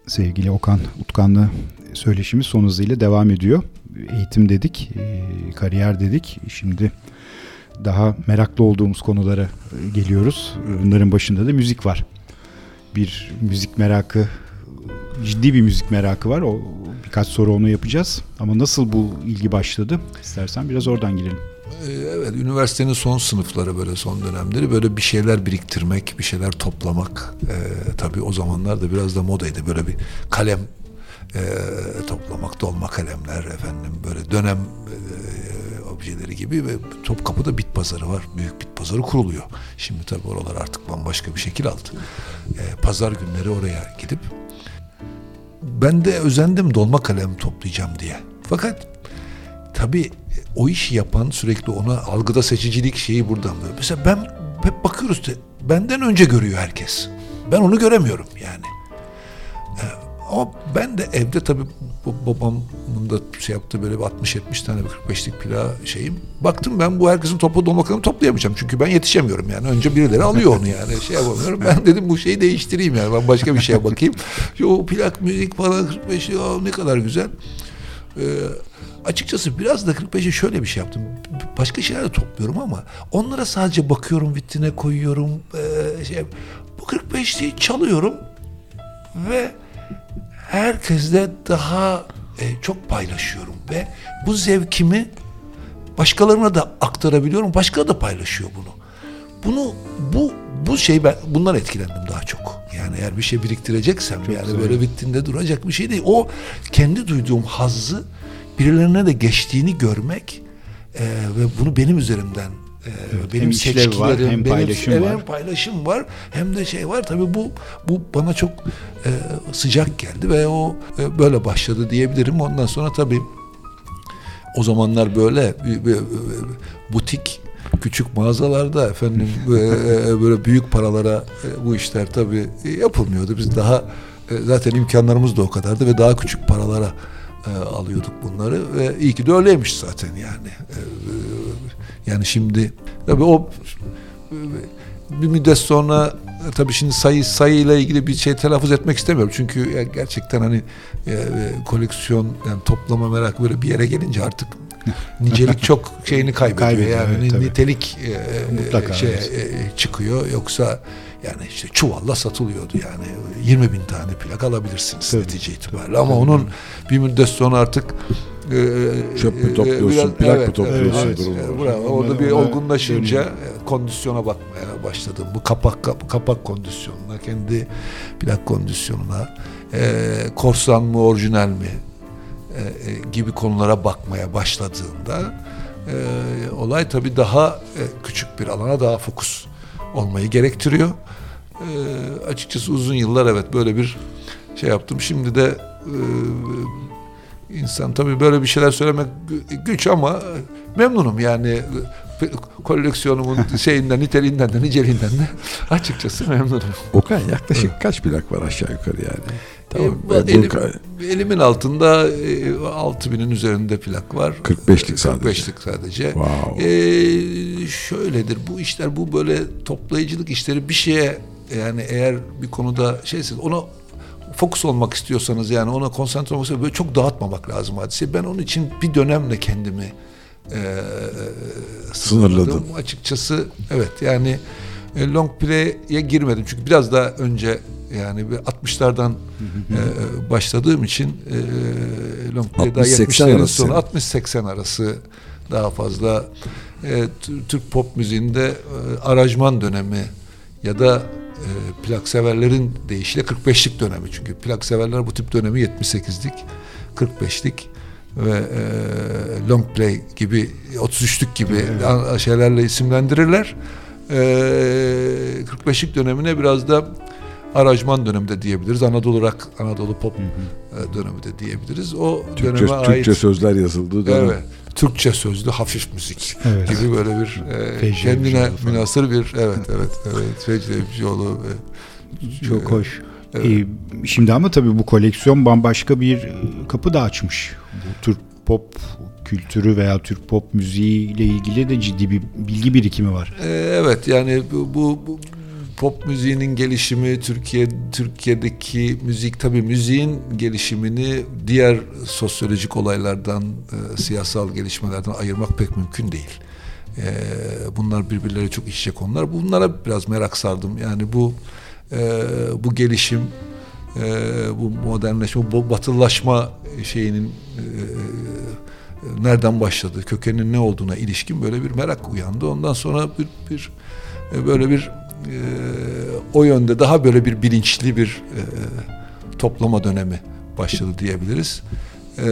Sevgili Okan Utkan'la söyleşimiz son hızıyla devam ediyor. Eğitim dedik, e, kariyer dedik. Şimdi daha meraklı olduğumuz konulara e, geliyoruz. Bunların başında da müzik var. Bir müzik merakı, ciddi bir müzik merakı var. O birkaç soru onu yapacağız. Ama nasıl bu ilgi başladı? İstersen biraz oradan girelim. Ee, Evet, üniversitenin son sınıfları böyle son dönemleri böyle bir şeyler biriktirmek, bir şeyler toplamak. Ee, tabii o zamanlar da biraz da modaydı böyle bir kalem e, toplamak, dolma kalemler efendim böyle dönem e, objeleri gibi ve Topkapı'da bit pazarı var. Büyük bit pazarı kuruluyor. Şimdi tabii oralar artık bambaşka bir şekil aldı. Ee, pazar günleri oraya gidip ben de özendim dolma kalem toplayacağım diye. Fakat tabii o işi yapan sürekli ona algıda seçicilik şeyi buradan böyle. Mesela ben hep bakıyoruz de benden önce görüyor herkes. Ben onu göremiyorum yani. Ee, ama ben de evde tabii babamın da şey yaptı böyle bir 60-70 tane bir 45'lik pila şeyim. Baktım ben bu herkesin toplu dolmalarını toplayamayacağım. Çünkü ben yetişemiyorum yani. Önce birileri alıyor onu yani. Şey yapamıyorum. Ben dedim bu şeyi değiştireyim yani. Ben başka bir şeye bakayım. Yo plak müzik falan 45 ya ne kadar güzel. Ee, açıkçası biraz da 45'e şöyle bir şey yaptım. Başka şeyler de topluyorum ama onlara sadece bakıyorum, vitrine koyuyorum. Ee, şey, bu 45'liği çalıyorum ve herkesle daha e, çok paylaşıyorum ve bu zevkimi başkalarına da aktarabiliyorum. Başkaları da paylaşıyor bunu. Bunu bu bu şey ben bundan etkilendim daha çok. Yani eğer bir şey biriktireceksem yani böyle bittiğinde duracak bir şey değil. O kendi duyduğum hazzı birilerine de geçtiğini görmek e, ve bunu benim üzerimden e, benim hem seçkilerim, var, hem benim paylaşım evet, var. hem paylaşım var hem de şey var tabii bu bu bana çok e, sıcak geldi ve o e, böyle başladı diyebilirim. Ondan sonra tabii o zamanlar böyle bir- bir- butik küçük mağazalarda efendim e, böyle büyük paralara e, bu işler tabii yapılmıyordu. Biz daha e, zaten imkanlarımız da o kadardı ve daha küçük paralara e, alıyorduk bunları ve iyi ki de öyleymiş zaten yani. E, e, Yani şimdi tabii o bir müddet sonra e, tabii şimdi sayı sayıyla ilgili bir şey telaffuz etmek istemiyorum. Çünkü gerçekten hani e, e, koleksiyon yani toplama merak böyle bir yere gelince artık nicelik çok şeyini kaybediyor. Kaybediyor, yani evet, nitelik e, Mutlaka, şey evet. e, çıkıyor. Yoksa yani işte çuvalla satılıyordu yani 20 bin tane plak alabilirsiniz Tabii. netice itibariyle. Ama onun bir müddet sonra artık e, Çöp mü e, topluyorsun, plak mı topluyorsun Evet, durumu evet, bravo. Orada bir olgunlaşınca dönüyor. e, kondisyona bakmaya başladım. Bu kapak kap- kapak kondisyonuna, kendi plak kondisyonuna, e, korsan mı, orijinal mi e, e, gibi konulara bakmaya başladığında e, olay tabii daha e, küçük bir alana daha fokus olmayı gerektiriyor. E, açıkçası uzun yıllar evet böyle bir şey yaptım. Şimdi de e, insan tabii böyle bir şeyler söylemek gü- güç ama memnunum yani e, koleksiyonumun şeyinden, niteliğinden de niceliğinden de açıkçası memnunum. Okan yaklaşık kaç plak var aşağı yukarı yani? Tamam. E, bu elim- elimin altında e, 6000'in üzerinde plak var. 45'lik sadece. 45'lik sadece. Wow. E, şöyledir bu işler bu böyle toplayıcılık işleri bir şeye yani eğer bir konuda şeysiniz ona fokus olmak istiyorsanız yani ona konsantre olmak istiyorsanız böyle çok dağıtmamak lazım hadise. Ben onun için bir dönemle kendimi e, Sınırladın. sınırladım. Açıkçası evet yani e, long play'e girmedim çünkü biraz daha önce yani bir 60'lardan e, başladığım için e, long play daha 60-80 70'lerin arası sonu senin. 60-80 arası daha fazla e, Türk pop müziğinde e, aranjman dönemi ya da e, plak severlerin deyişiyle 45'lik dönemi çünkü plak severler bu tip dönemi 78'lik 45'lik ve e, long play gibi 33'lük gibi an- şeylerle isimlendirirler. E, 45'lik dönemine biraz da aranjman dönemi de diyebiliriz. Anadolu rock, Anadolu pop e, dönemi de diyebiliriz. O Türkçe, döneme ait Türkçe sözler yazıldığı dönem. Evet. Türkçe sözlü hafif müzik Evet. gibi böyle bir e, kendine falan. münasır bir evet evet evet Fecri Ebcioğlu ve Çok hoş. Evet. Ee, şimdi ama tabii bu koleksiyon bambaşka bir e, kapı da açmış. Bu Türk pop kültürü veya Türk pop müziği ile ilgili de ciddi bir bilgi birikimi var. E, evet yani bu, bu, bu pop müziğinin gelişimi Türkiye Türkiye'deki müzik tabii müziğin gelişimini diğer sosyolojik olaylardan e, siyasal gelişmelerden ayırmak pek mümkün değil. E, bunlar birbirleri çok iç içe konular. Bunlara biraz merak sardım. Yani bu e, bu gelişim e, bu modernleşme, bu batılılaşma şeyinin e, nereden başladı, kökenin ne olduğuna ilişkin böyle bir merak uyandı. Ondan sonra bir, bir e, böyle bir e, o yönde daha böyle bir bilinçli bir e, toplama dönemi başladı diyebiliriz. E,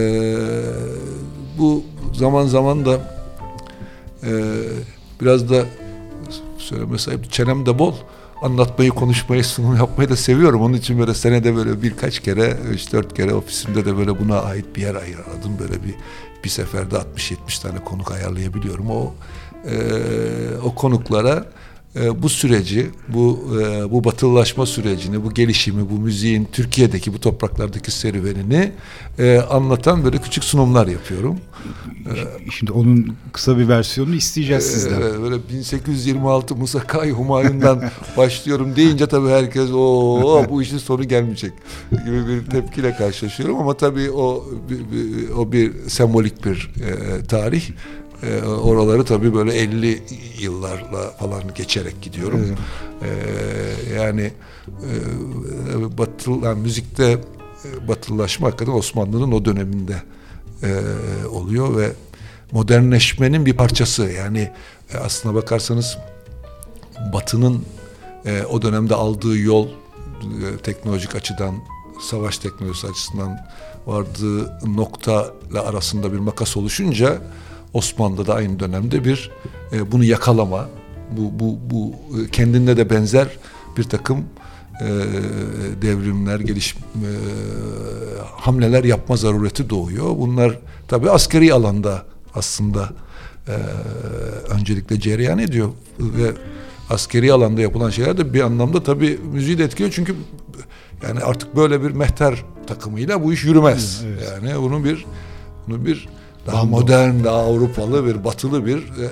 bu zaman zaman da e, biraz da söyleme sahip. Çenem de bol. Anlatmayı, konuşmayı, sunum yapmayı da seviyorum. Onun için böyle senede böyle birkaç kere, üç dört kere ofisimde de böyle buna ait bir yer ayırdım. Böyle bir bir seferde 60-70 tane konuk ayarlayabiliyorum. O e, o konuklara e, bu süreci, bu e, bu batılılaşma sürecini, bu gelişimi, bu müziğin Türkiye'deki bu topraklardaki serüvenini e, anlatan böyle küçük sunumlar yapıyorum. Şimdi onun kısa bir versiyonunu isteyeceğiz sizden. Böyle 1826 Musakay Humayun'dan başlıyorum deyince tabii herkes o bu işin sonu gelmeyecek gibi bir tepkiyle karşılaşıyorum ama tabii o bir- bir- o bir sembolik bir e, tarih. E, oraları tabii böyle 50 yıllarla falan geçerek gidiyorum. E, yani e, batıl yani müzikte e, batılılaşma hakikaten Osmanlı'nın o döneminde e, oluyor ve modernleşmenin bir parçası. Yani e, aslına bakarsanız Batı'nın e, o dönemde aldığı yol e, teknolojik açıdan, savaş teknolojisi açısından vardığı noktayla arasında bir makas oluşunca Osmanlı'da aynı dönemde bir e, bunu yakalama, bu, bu, bu e, kendinde de benzer bir takım e, devrimler, gelişim, e, hamleler yapma zarureti doğuyor. Bunlar tabii askeri alanda aslında e, öncelikle cereyan ediyor ve askeri alanda yapılan şeyler de bir anlamda tabii müziği de etkiliyor çünkü yani artık böyle bir mehter takımıyla bu iş yürümez. Yani bunu bir bunu bir daha Bando. modern, daha Avrupalı bir batılı bir e, e,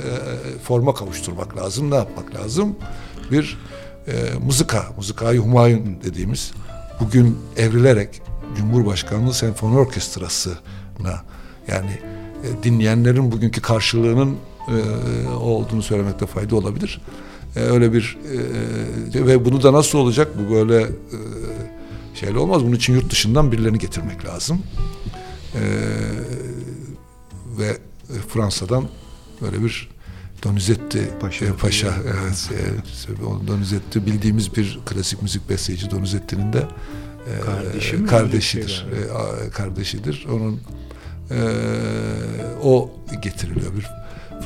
forma kavuşturmak lazım. Ne yapmak lazım? Bir e, mızıka, mızıkayı Humayun dediğimiz bugün evrilerek Cumhurbaşkanlığı Senfoni Orkestrası'na yani e, dinleyenlerin bugünkü karşılığının e, olduğunu söylemekte fayda olabilir. E, öyle bir e, ve bunu da nasıl olacak? Bu böyle e, şeyle olmaz. Bunun için yurt dışından birilerini getirmek lazım. E, ve e, Fransa'dan böyle bir Donizetti Paşa. Paşa, Paşa evet, e, Donizetti bildiğimiz bir klasik müzik besteci Donizetti'nin de e, Kardeşi kardeşidir. Şey E, a- kardeşidir. Onun e, o getiriliyor bir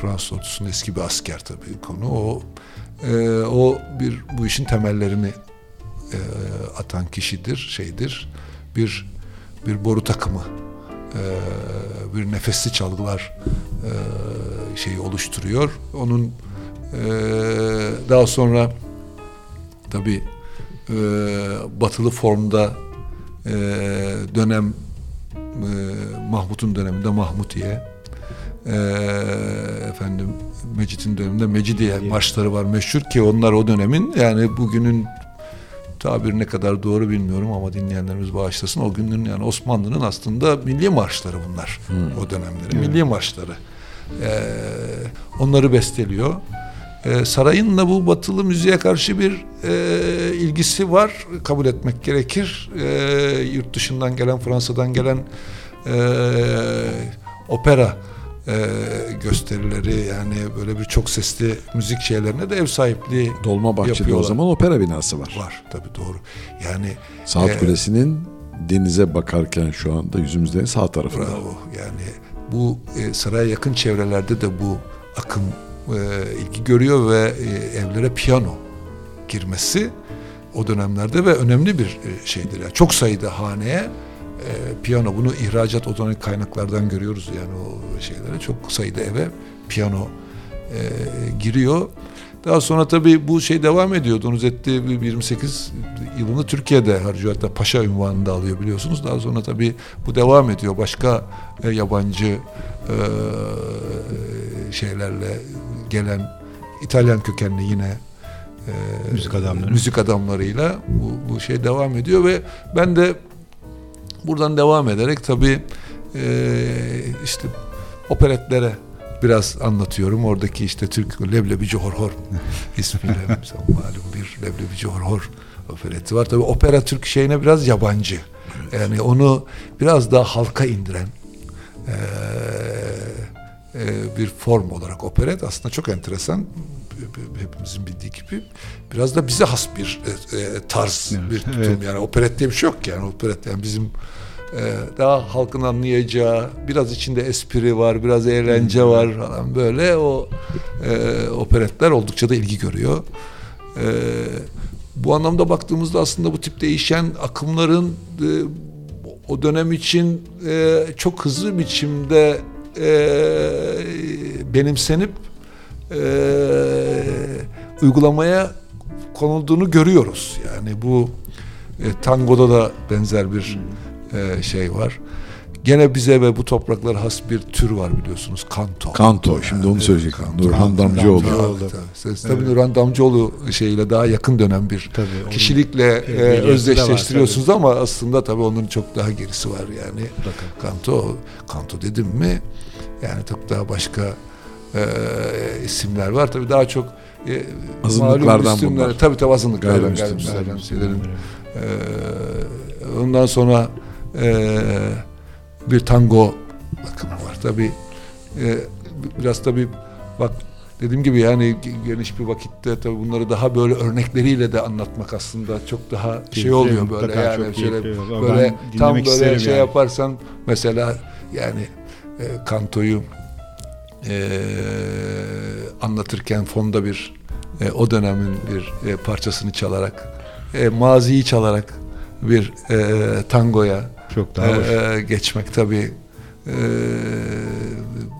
Fransız ordusunun eski bir asker tabii konu. O e, o bir bu işin temellerini e, atan kişidir, şeydir. Bir bir boru takımı e, bir nefesli çalgılar e, şeyi oluşturuyor. Onun e, daha sonra tabi batılı formda e, dönem e, Mahmut'un döneminde Mahmutiye e, efendim Mecit'in döneminde Mecidiye marşları var meşhur ki onlar o dönemin yani bugünün tabir ne kadar doğru bilmiyorum ama dinleyenlerimiz bağışlasın. O günün yani Osmanlı'nın aslında milli marşları bunlar. O dönemlerin milli marşları. Ee, onları besteliyor. Ee, sarayın da bu batılı müziğe karşı bir e, ilgisi var. Kabul etmek gerekir. Ee, yurt dışından gelen, Fransa'dan gelen e, opera e, gösterileri yani böyle bir çok sesli müzik şeylerine de ev sahipliği Dolmabahçe'de o yapıyorlar. zaman opera binası var. Var tabii doğru. Yani Saat e, Kulesi'nin denize bakarken şu anda yüzümüzde sağ tarafında. Bravo. Yani bu e, saraya yakın çevrelerde de bu akım e, ilgi görüyor ve e, evlere piyano girmesi o dönemlerde ve önemli bir e, şeydir. Yani çok sayıda haneye e, piyano bunu ihracat odanak kaynaklardan görüyoruz yani o şeylere çok sayıda eve piyano e, giriyor. Daha sonra tabii bu şey devam ediyor. Donizetti 28 yılını Türkiye'de harcıyor. Hatta Paşa ünvanını da alıyor biliyorsunuz. Daha sonra tabii bu devam ediyor. Başka e, yabancı e, şeylerle gelen İtalyan kökenli yine e, Müzik adamları. müzik adamlarıyla bu, bu şey devam ediyor ve ben de buradan devam ederek tabii e, işte operetlere biraz anlatıyorum. Oradaki işte Türk Leblebici Horhor ismiyle malum bir Leblebici Horhor opereti var. Tabii opera Türk şeyine biraz yabancı. Yani onu biraz daha halka indiren eee, eee, bir form olarak operet aslında çok enteresan. Hepimizin bildiği gibi biraz da bize has bir e, e, tarz Evet, bir tutum evet. yani operet diye bir şey yok yani operet yani bizim e, daha halkın anlayacağı, biraz içinde espri var, biraz eğlence var falan böyle o e, operetler oldukça da ilgi görüyor. E, bu anlamda baktığımızda aslında bu tip değişen akımların e, o dönem için e, çok hızlı biçimde e, benimsenip e, uygulamaya konulduğunu görüyoruz. Yani bu e, tangoda da benzer bir e, şey var. Gene bize ve bu topraklara has bir tür var biliyorsunuz. Kanto. Kanto, şimdi onu söyleyecektim. kanto. Nurhan Damcıoğlu. Damcıoğlu. Tabii, tabii. Tabii Nurhan Damcıoğlu şeyiyle daha yakın dönem bir Tabii, onun kişilikle e, de var, özdeşleştiriyorsunuz ama aslında tabii onun çok daha gerisi var yani. Mutlaka. Kanto, kanto dedim mi yani çok daha başka e, isimler var. Tabii daha çok e, Azınlıklardan isimler- bunlar. Tabii tabii azınlıklardan Gayrimüslimler. gayrimüslimlerden şeylerin. E, ondan sonra e, bir tango akımı var. Tabii e, biraz tabii bak dediğim gibi yani geniş bir vakitte tabii bunları daha böyle örnekleriyle de anlatmak aslında çok daha şey Keyifli, oluyor böyle yani şöyle böyle tam böyle şey yani. yaparsan mesela yani e, kantoyu e, anlatırken fonda bir e, o dönemin bir e, parçasını çalarak e, maziyi çalarak bir e, tangoya Çok daha hoş. e, geçmek tabii e,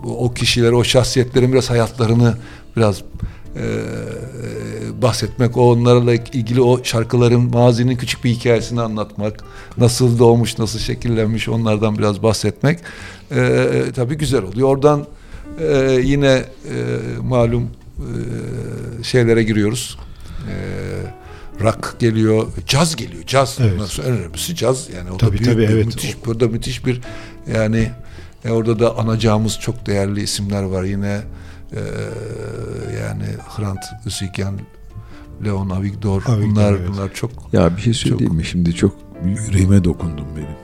o kişileri, o şahsiyetlerin biraz hayatlarını biraz e, bahsetmek, o onlarla ilgili o şarkıların mazinin küçük bir hikayesini anlatmak, nasıl doğmuş, nasıl şekillenmiş onlardan biraz bahsetmek e, tabii güzel oluyor. Oradan e, yine e, malum e, şeylere giriyoruz. E, rock geliyor, caz geliyor. Caz. Evet. Nasıl en önemlisi caz. Yani o da Tabii, büyük tabii, bir, evet. müthiş burada müthiş bir yani e, orada da anacağımız çok değerli isimler var yine e, yani Hrant Hüseyken, Leon Avigdor, Avigdor, bunlar evet. bunlar çok Ya bir şey söyleyeyim mi? Şimdi çok yüreğime dokundum benim.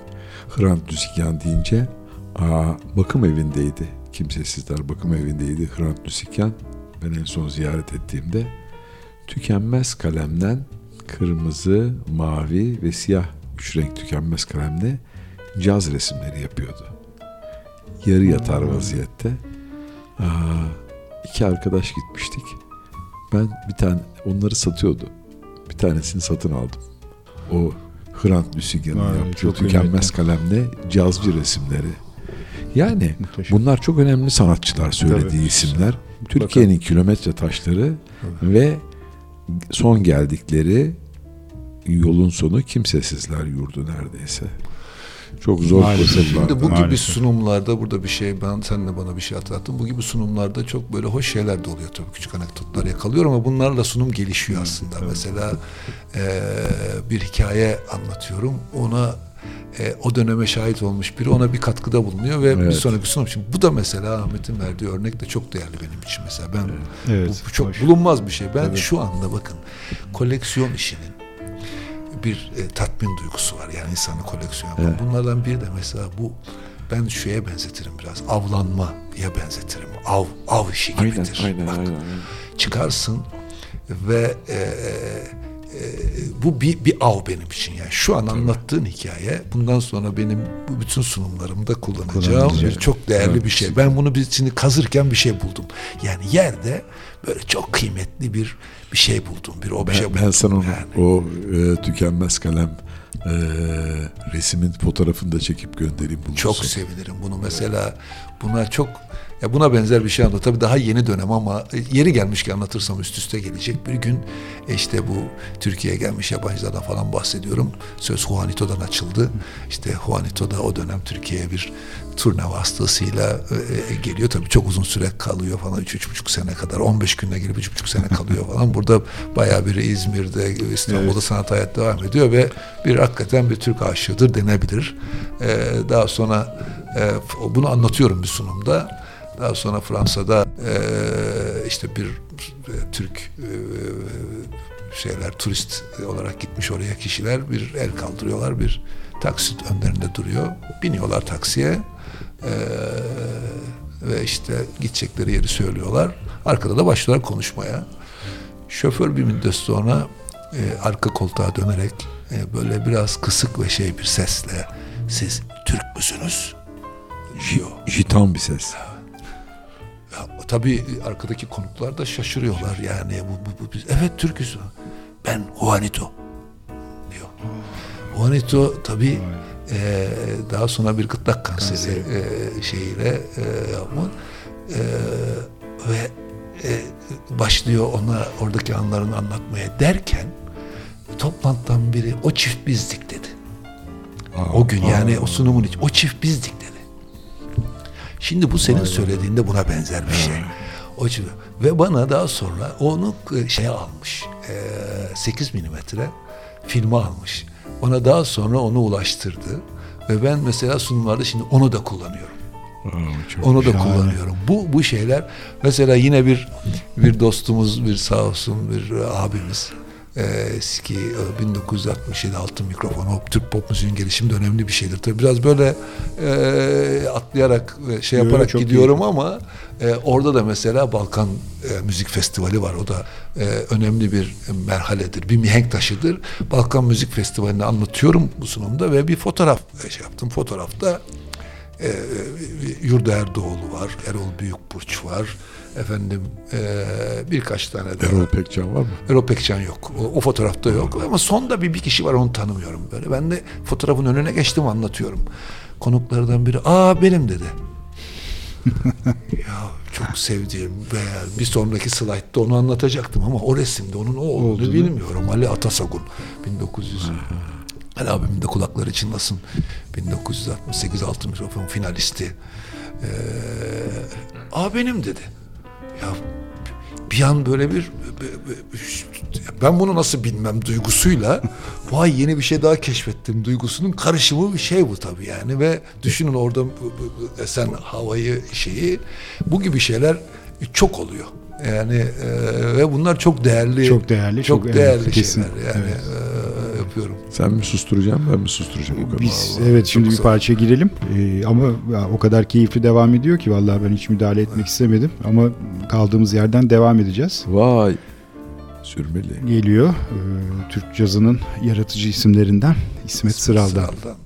Hrant Düzikyan deyince aa, bakım evindeydi. Kimsesizler bakım evindeydi Hrant Düzikyan. Ben en son ziyaret ettiğimde tükenmez kalemden kırmızı, mavi ve siyah üç renk tükenmez kalemle caz resimleri yapıyordu. Yarı yatar vaziyette. Aa, iki arkadaş gitmiştik. Ben bir tane onları satıyordu. Bir tanesini satın aldım. O Hrant Düsigen'in Vay, yaptığı tükenmez kalemle cazcı resimleri. Yani Muhteşem. bunlar çok önemli sanatçılar söylediği Tabii. isimler. Türkiye'nin kilometre taşları ve son geldikleri yolun sonu kimsesizler yurdu neredeyse. Çok zor koşullarda. Şimdi bu gibi Maalesef. sunumlarda burada bir şey ben sen de bana bir şey hatırlattın. Bu gibi sunumlarda çok böyle hoş şeyler de oluyor tabii küçük anekdotlar yakalıyor ama bunlarla sunum gelişiyor aslında. Mesela eee, bir hikaye anlatıyorum. Ona e, o döneme şahit olmuş biri ona bir katkıda bulunuyor ve bir Evet. sonraki sunum için. Bu da mesela Ahmet'in verdiği örnek de çok değerli benim için mesela. Ben Evet, bu çok hoş. bulunmaz bir şey. Ben Tabii. şu anda bakın koleksiyon işinin bir e, tatmin duygusu var. Yani insanı koleksiyon. Evet. Bunlardan biri de mesela bu ben şeye benzetirim biraz. Avlanmaya benzetirim. Av, av işi Aynen, gibidir. aynen, Bak, aynen, aynen. çıkarsın ve e, e, bu bir, bir av benim için. Yani şu an anlattığın hikaye bundan sonra benim bu bütün sunumlarımda kullanacağım bir çok değerli Evet, bir şey. Ben bunu bir şimdi kazırken bir şey buldum. Yani yerde böyle çok kıymetli bir bir şey buldum. Bir obje Ben, buldum. ben sana onu, yani. o e, tükenmez kalem e, resmin fotoğrafını da çekip göndereyim bulursun. Çok sevinirim bunu mesela buna çok ya buna benzer bir şey anlat. Tabii daha yeni dönem ama yeri gelmiş ki anlatırsam üst üste gelecek. Bir gün e, işte bu Türkiye'ye gelmiş yabancılardan falan bahsediyorum. Söz Juanito'dan açıldı. İşte Juanito da o dönem Türkiye'ye bir turne vasıtasıyla e, e, geliyor. Tabii çok uzun süre kalıyor falan. Üç, üç buçuk sene kadar. 15 günde gelip üç buçuk sene kalıyor falan. Burada bayağı bir İzmir'de, İstanbul'da sanat hayat devam ediyor ve bir hakikaten bir Türk aşığıdır denebilir. E, daha sonra e, bunu anlatıyorum bir sunumda. Daha sonra Fransa'da e, işte bir e, Türk e, şeyler turist olarak gitmiş oraya kişiler bir el kaldırıyorlar bir taksi önlerinde duruyor biniyorlar taksiye e, ve işte gidecekleri yeri söylüyorlar arkada da başlıyorlar konuşmaya şoför bir müddet sonra e, arka koltuğa dönerek e, böyle biraz kısık ve şey bir sesle siz Türk müsünüz? diyor. Jitan bir ses. Ya, tabii arkadaki konuklar da şaşırıyorlar yani bu, bu, bu biz evet Türküz. Ben Juanito diyor. Juanito tabii e, daha sonra bir gırtlak kanseri e, şeyiyle e, yapma E, ve e, başlıyor ona oradaki anlarını anlatmaya derken toplantıdan biri o çift bizdik dedi. o gün yani o sunumun için o çift bizdik dedi. Şimdi bu senin söylediğinde buna benzer bir şey. O için ve bana daha sonra onu şeye almış. E, 8 milimetre filme almış. Bana daha sonra onu ulaştırdı. Ve ben mesela sunumlarda şimdi onu da kullanıyorum. Onu da şahane. kullanıyorum. Bu bu şeyler mesela yine bir bir dostumuz bir sağ olsun bir e, abimiz eski e, 1967 altın mikrofon o Türk pop müziğin gelişiminde önemli bir şeydir. Tabii biraz böyle e, atlayarak e, şey Yo, yaparak gidiyorum ama e, orada da mesela Balkan e, Müzik Festivali var. O da e, önemli bir merhaledir. Bir mihenk taşıdır. Balkan Müzik Festivali'ni anlatıyorum bu sunumda ve bir fotoğraf e, şey yaptım. Fotoğrafta e, Yurda Erdoğlu var, Erol Büyükburç var, efendim e, birkaç tane de Erol Pekcan var mı? Erol Pekcan yok. O, o fotoğrafta yok. Ama sonda bir, bir kişi var onu tanımıyorum böyle. Ben de fotoğrafın önüne geçtim anlatıyorum. Konuklardan biri aa benim dedi. ya çok sevdiğim veya bir sonraki slaytta onu anlatacaktım ama o resimde onun o olduğunu Olduğunu. bilmiyorum. Ali Atasagun 1900 Ali abimin de kulakları çınlasın. 1968 altın mikrofon finalisti. Ee, benim dedi. Ya bir an böyle bir ben bunu nasıl bilmem duygusuyla vay yeni bir şey daha keşfettim duygusunun karışımı bir şey bu tabii yani ve düşünün orada esen havayı şeyi bu gibi şeyler çok oluyor. Yani e, ve bunlar çok değerli Çok değerli, çok, çok- evet, değerli kesin. şeyler yani Evet. e, yapıyorum. Sen mi susturacaksın ben mi susturacağım o kadar? Biz evet şimdi bir sağ- parça girelim Ee, ama ya, o kadar keyifli devam ediyor ki vallahi ben hiç müdahale etmek istemedim ama kaldığımız yerden devam edeceğiz. Vay. Sürmeli. Geliyor ee, Türk cazının yaratıcı isimlerinden İsmet Sıral'dan. Sıral'dan.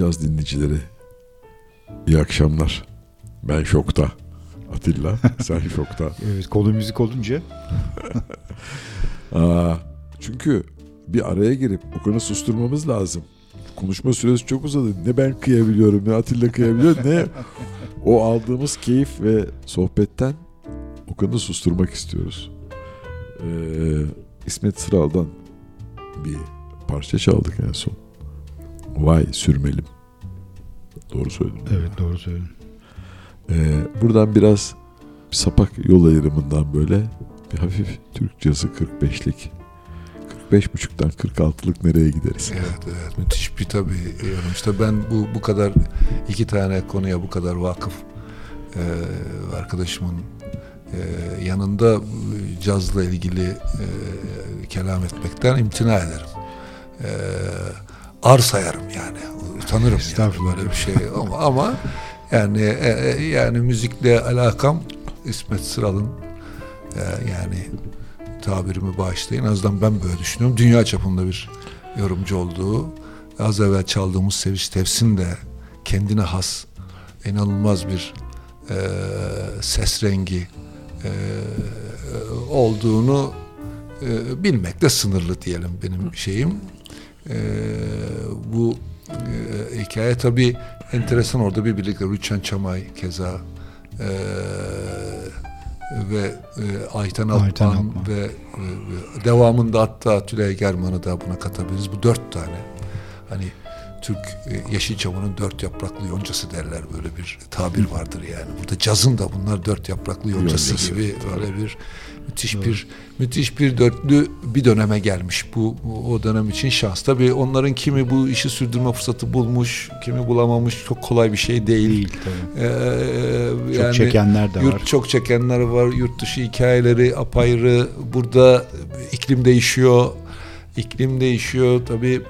Laflayacağız dinleyicileri. İyi akşamlar. Ben şokta. Atilla sen şokta. Evet konu müzik olunca Aa, çünkü bir araya girip Okan'ı susturmamız lazım. Konuşma süresi çok uzadı. Ne ben kıyabiliyorum ne Atilla kıyabiliyor ne o aldığımız keyif ve sohbetten Okan'ı susturmak istiyoruz. Ee, İsmet Sıral'dan bir parça çaldık en son. Vay sürmelim. Doğru söyledim. evet doğru söyledin. Ee, buradan biraz bir sapak yol ayrımından böyle bir hafif Türk cazı 45'lik 45.5'tan 46'lık nereye gideriz? Evet evet müthiş bir tabii yorum. İşte ben bu bu kadar iki tane konuya bu kadar vakıf e, arkadaşımın e, yanında cazla ilgili e, kelam etmekten imtina ederim. E, ar sayarım yani. Utanırım yani Estağfurullah. böyle bir şey ama, ama yani e, e, yani müzikle alakam İsmet Sıral'ın e, yani tabirimi bağışlayın. En azından ben böyle düşünüyorum. Dünya çapında bir yorumcu olduğu, az evvel çaldığımız Seviş Tevsin de kendine has, inanılmaz bir e, ses rengi e, olduğunu e, bilmekte sınırlı diyelim benim şeyim. E, bu e, hikaye tabii enteresan orada bir birlikte Rüçhan Çamay keza e, ve e, Ayten Alpan, ve e, devamında hatta Tülay German'ı da buna katabiliriz. Bu dört tane. Hani Türk e, Yeşilçam'ın dört yapraklı yoncası derler böyle bir tabir vardır yani. Burada cazın da bunlar dört yapraklı yoncası, Yoncası, gibi böyle bir müthiş bir müthiş bir dörtlü bir döneme gelmiş. Bu bu- o dönem için şans. Tabii onların kimi bu işi sürdürme fırsatı bulmuş, kimi bulamamış. Çok kolay bir şey değil. Değil tabii. Ee, Çok yani çekenler de yurt var. çok çekenler var. Yurt dışı hikayeleri apayrı. Burada iklim değişiyor. İklim değişiyor. Tabii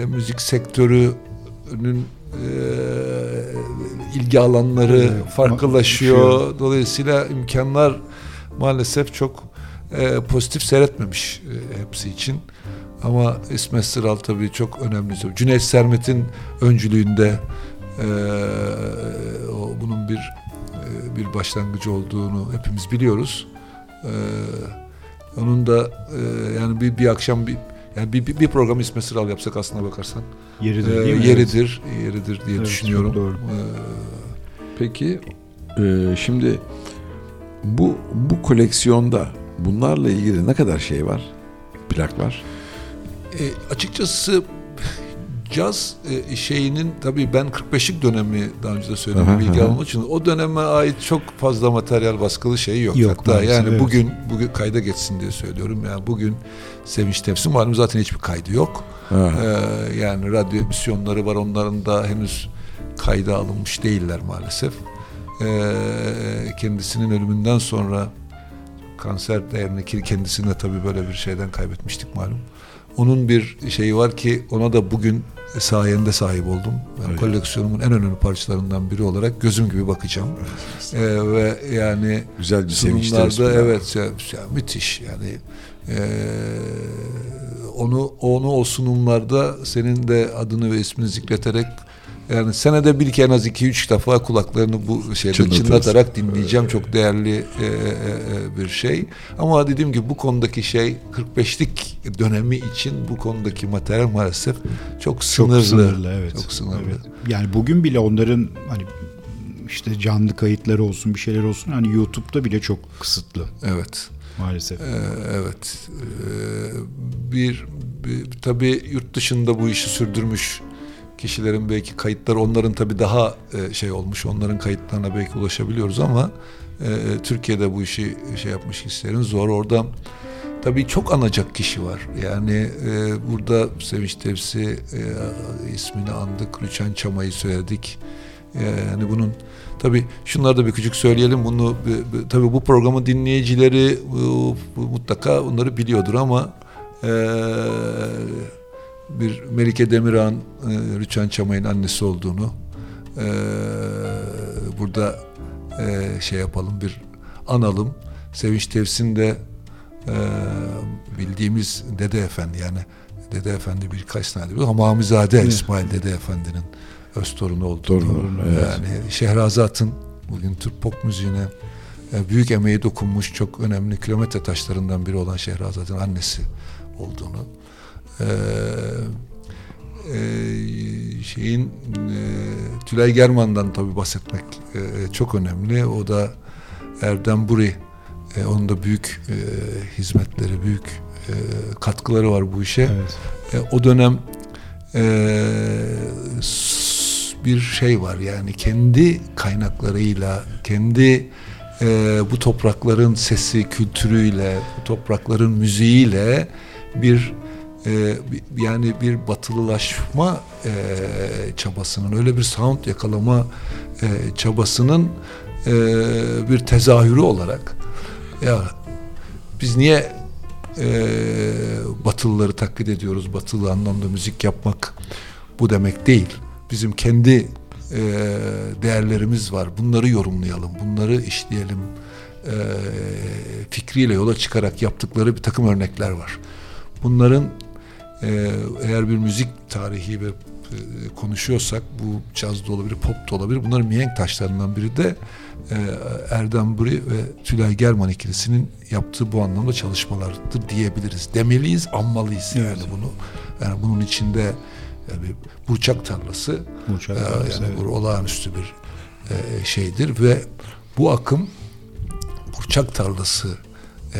e, müzik sektörünün e, ilgi alanları Evet, farklılaşıyor. Dolayısıyla imkanlar maalesef çok e, pozitif seyretmemiş e, hepsi için. Ama İsmet Sıral tabii çok önemli. Cüneyt Sermet'in öncülüğünde e, o, bunun bir e, bir başlangıcı olduğunu hepimiz biliyoruz. E, onun da e, yani bir, bir akşam bir yani bir, bir, bir program İsmet Sıral yapsak aslına bakarsan Yeridir e, değil mi? yeridir, yeridir diye Evet, düşünüyorum. doğru. E, Peki e, şimdi bu bu koleksiyonda bunlarla ilgili ne kadar şey var? Plak var. E, açıkçası caz e, şeyinin tabii ben 45'lik dönemi daha önce de söyledim Aha, bilgi aha. almak için o döneme ait çok fazla materyal baskılı şey yok. Yok Hatta maalesef, yani evet. bugün bugün kayda geçsin diye söylüyorum. Yani bugün Sevinç Tepsi malum zaten hiçbir kaydı yok. Ha. Ee, yani radyo emisyonları var onların da henüz kayda alınmış değiller maalesef. Ee, kendisinin ölümünden sonra kanser değerini de tabii böyle bir şeyden kaybetmiştik malum. Onun bir şeyi var ki ona da bugün sayende sahip oldum. Ben Evet. koleksiyonumun en önemli parçalarından biri olarak gözüm gibi bakacağım. Ee, ve yani Güzel bir sunumlarda evet ya, ya müthiş yani eee, onu onu o sunumlarda senin de adını ve ismini zikreterek yani senede bir en az iki üç defa kulaklarını bu şeyde Çınlatırız. çınlatarak dinleyeceğim. Çok değerli eee, eee, bir şey. Ama dediğim gibi bu konudaki şey 45'lik dönemi için bu konudaki materyal maalesef çok sınırlı. Çok sınırlı evet. Çok sınırlı. Evet. Yani bugün bile onların hani işte canlı kayıtları olsun bir şeyler olsun hani YouTube'da bile çok kısıtlı evet. maalesef. Ee, evet. Ee, bir, bir tabii yurt dışında bu işi sürdürmüş kişilerin belki kayıtları onların tabii daha e, şey olmuş. Onların kayıtlarına belki ulaşabiliyoruz ama e, Türkiye'de bu işi şey yapmış kişilerin zor. Orada tabii çok anacak kişi var. Yani e, burada Sevinç Tepsi e, ismini andık. Rüçhan Çamay'ı söyledik. E, yani bunun Tabii şunları da bir küçük söyleyelim. Bunu tabii bu programın dinleyicileri mutlaka bunları biliyordur ama eee, bir Melike Demirhan e, Rüçhan Çamay'ın annesi olduğunu eee, burada eee, şey yapalım bir analım. Sevinç Tevsin de eee, bildiğimiz Dede Efendi yani Dede Efendi birkaç tane biliyor. Hamamizade İsmail Dede Efendi'nin öz torunu olduğunu. Torunu, evet. Yani Şehrazat'ın bugün Türk pop müziğine e, büyük emeği dokunmuş çok önemli kilometre taşlarından biri olan Şehrazat'ın annesi olduğunu. E, e, şeyin e, Tülay German'dan tabii bahsetmek e, çok önemli. O da Erdem Buri e, onun da büyük e, hizmetleri, büyük e, katkıları var bu işe. Evet. E, o dönem e, bir şey var yani kendi kaynaklarıyla, kendi e, bu toprakların sesi, kültürüyle, bu toprakların müziğiyle bir e, bir- yani bir batılılaşma e, çabasının, öyle bir sound yakalama e, çabasının bir tezahürü olarak ya biz niye e, Batılıları taklit ediyoruz. Batılı anlamda müzik yapmak bu demek değil. Bizim kendi değerlerimiz var. Bunları yorumlayalım, bunları işleyelim. Fikriyle yola çıkarak yaptıkları bir takım örnekler var. Bunların e, eğer bir müzik tarihi ve e, konuşuyorsak bu caz da olabilir, pop da olabilir. Bunların mihenk taşlarından biri de e, Erdem Buri ve Tülay German ikilisinin yaptığı bu anlamda çalışmalardır diyebiliriz. Demeliyiz, anmalıyız yani Evet. bunu. Yani bunun içinde yani burçak tarlası Burçak e, tarlası, yani evet. bu olağanüstü bir e, şeydir ve bu akım burçak tarlası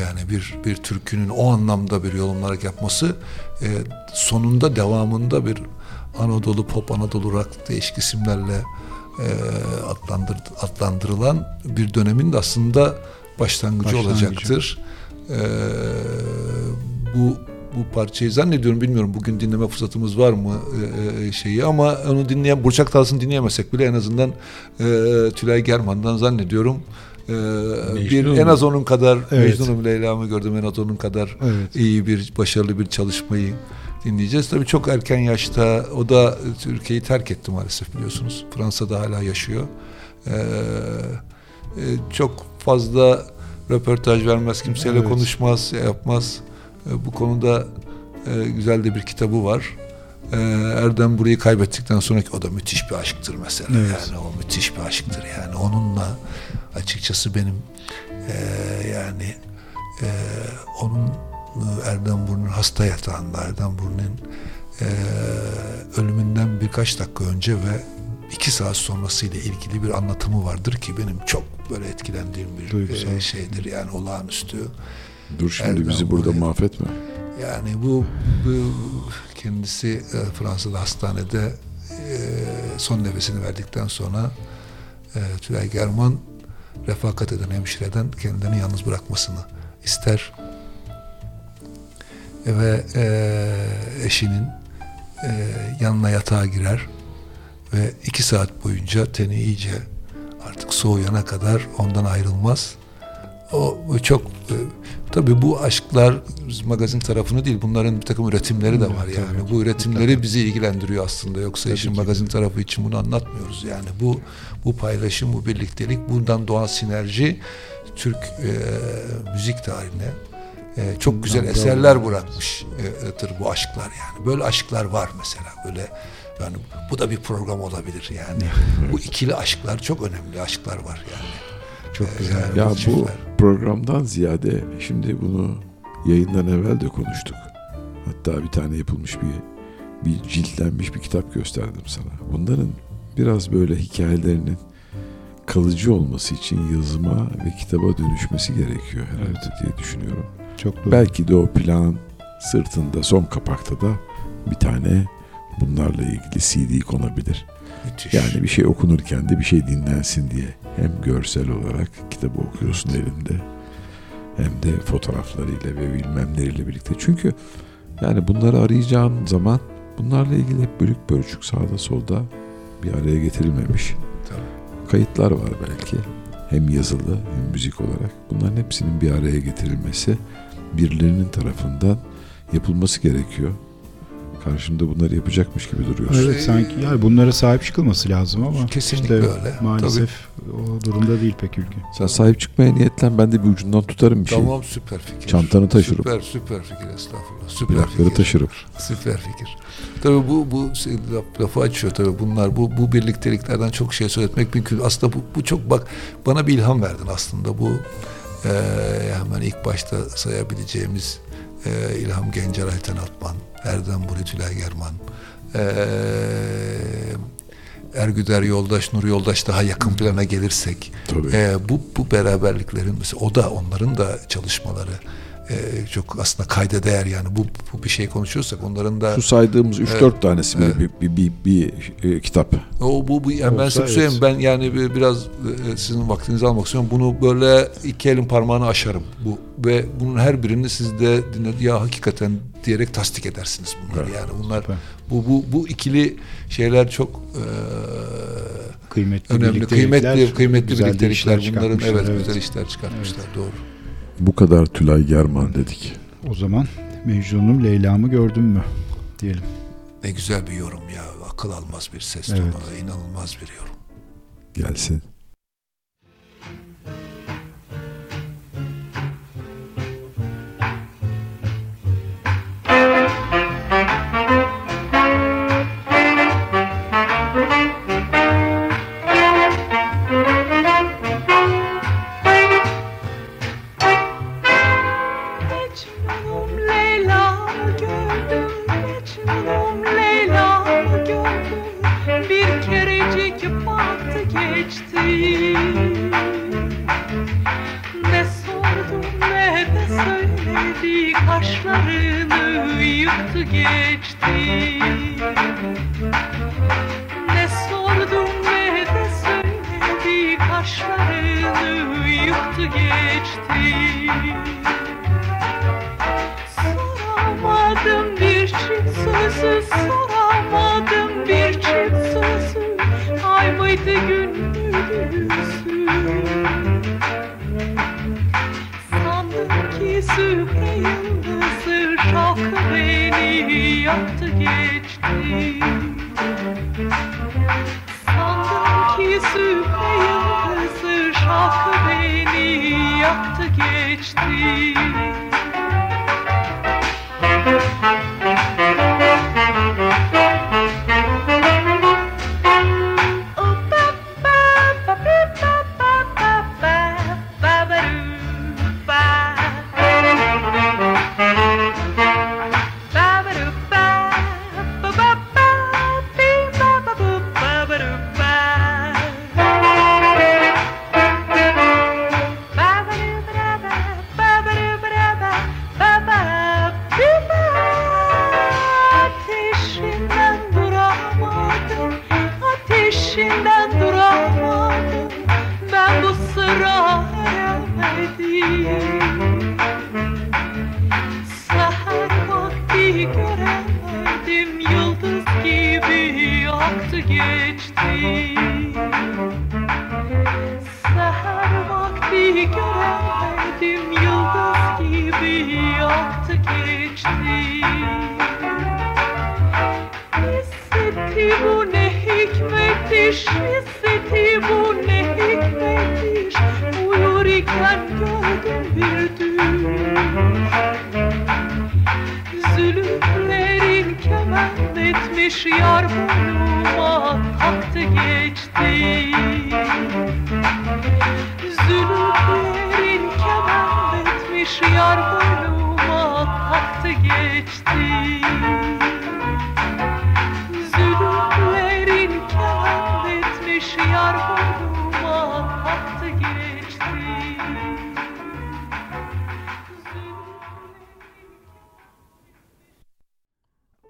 yani bir bir türkünün o anlamda bir yorumlarak yapması e, sonunda devamında bir Anadolu pop Anadolu rock değişik isimlerle e, adlandır, adlandırılan bir dönemin de aslında başlangıcı, Başlangıcı. olacaktır. E, bu bu parçayı zannediyorum bilmiyorum bugün dinleme fırsatımız var mı e, e, şeyi ama onu dinleyen Burçak Tarlası'nı dinleyemesek bile en azından e, Tülay German'dan zannediyorum e, bir Mecnun en az onun kadar Evet. Mecnun'um Leyla'mı gördüm en az onun kadar Evet. iyi bir başarılı bir çalışmayı dinleyeceğiz. Tabii çok erken yaşta o da Türkiye'yi terk etti maalesef biliyorsunuz. Fransa'da hala yaşıyor. Ee, e, çok fazla röportaj vermez, kimseyle Evet. konuşmaz, şey yapmaz. Ee, bu konuda e, güzel de bir kitabı var. Ee, Erdem burayı kaybettikten sonraki o da müthiş bir aşktır mesela. Evet. Yani o müthiş bir aşktır yani. Onunla açıkçası benim e, yani e, onun e, Erdem Burnu'nun hasta yatağında Erdem Burnu'nun e, ölümünden birkaç dakika önce ve iki saat sonrasıyla ilgili bir anlatımı vardır ki benim çok böyle etkilendiğim bir Duygusal. e, şeydir yani olağanüstü. Dur şimdi Erdem bizi burada Burnu. mahvetme. Yani bu, bu kendisi e, Fransa'da hastanede son nefesini verdikten sonra Tülay German refakat eden hemşireden kendilerini yalnız bırakmasını ister. Ve e, eşinin e, yanına yatağa girer ve iki saat boyunca teni iyice artık soğuyana kadar ondan ayrılmaz. O çok e, tabii bu aşklar magazin tarafını değil bunların bir takım üretimleri de var yani. tabii. Bu üretimleri bizi ilgilendiriyor aslında. Yoksa işin ki. magazin tarafı için bunu anlatmıyoruz yani. Bu bu paylaşım, bu birliktelik, buradan doğan sinerji Türk e, müzik tarihine e, çok güzel Bundan eserler bırakmıştır bu aşklar yani. Böyle aşklar var mesela. Böyle yani bu da bir program olabilir yani. bu ikili aşklar çok önemli aşklar var yani. Çok güzel. yani Ya bu çiftler. programdan ziyade şimdi bunu yayından evvel de konuştuk. Hatta bir tane yapılmış bir bir ciltlenmiş bir kitap gösterdim sana. Bunların biraz böyle hikayelerinin kalıcı olması için yazıma ve kitaba dönüşmesi gerekiyor herhalde diye düşünüyorum. Çok doğru. Belki de o plan sırtında son kapakta da bir tane bunlarla ilgili CD konabilir. Müthiş. Yani bir şey okunurken de bir şey dinlensin diye hem görsel olarak kitabı okuyorsun elinde hem de fotoğraflarıyla ve bilmemleriyle birlikte. Çünkü yani bunları arayacağın zaman bunlarla ilgili hep bölük bölçük sağda solda bir araya getirilmemiş. Tabii. Kayıtlar var belki. Hem yazılı hem müzik olarak. Bunların hepsinin bir araya getirilmesi birilerinin tarafından yapılması gerekiyor. Karşında bunları yapacakmış gibi duruyorsun. Evet sanki yani bunlara sahip çıkılması lazım ama Kesinlikle işte öyle. maalesef o durumda değil pek ülke. Sen sahip çıkmaya niyetlen ben de bir ucundan tutarım bir şey. Tamam süper fikir. Çantanı taşırım. Süper süper fikir estağfurullah. Süper Plakları fikir. taşırım. Süper fikir. Tabii bu bu şey, laf- lafı açıyor tabii bunlar bu bu birlikteliklerden çok şey söyletmek mümkün. Aslında bu, bu çok bak bana bir ilham verdin aslında bu e, hemen ilk başta sayabileceğimiz e, İlham Gencer Ayten Altman, Erdem Buri Tülay German, e, Ergüder Yoldaş, Nur Yoldaş daha yakın plana gelirsek Tabii. e, bu bu beraberliklerin mesela o da onların da çalışmaları e, çok aslında kayda değer yani bu, bu bir şey konuşuyorsak onların da Şu saydığımız 3-4 Evet. tanesi Evet. bir, bir, bir, bir, e, kitap. O bu, bu yani ben size söyleyeyim ben yani bir- biraz e, sizin vaktinizi almak istiyorum. Bunu böyle iki elin parmağını aşarım. Bu ve bunun her birini siz de dinle ya hakikaten diyerek tasdik edersiniz bunları. Yani bunlar bu bu bu ikili şeyler çok e, Kıymetli önemli, kıymetli kıymetli birliktelikler. işler Bunların çıkartmışlar, evet, güzel işler çıkartmışlar. Doğru. Bu kadar Tülay German dedik. O zaman Mecnun'um Leyla'mı gördün mü diyelim. Ne güzel bir yorum ya. Akıl almaz bir ses Evet. tonu. inanılmaz bir yorum. Gelsin.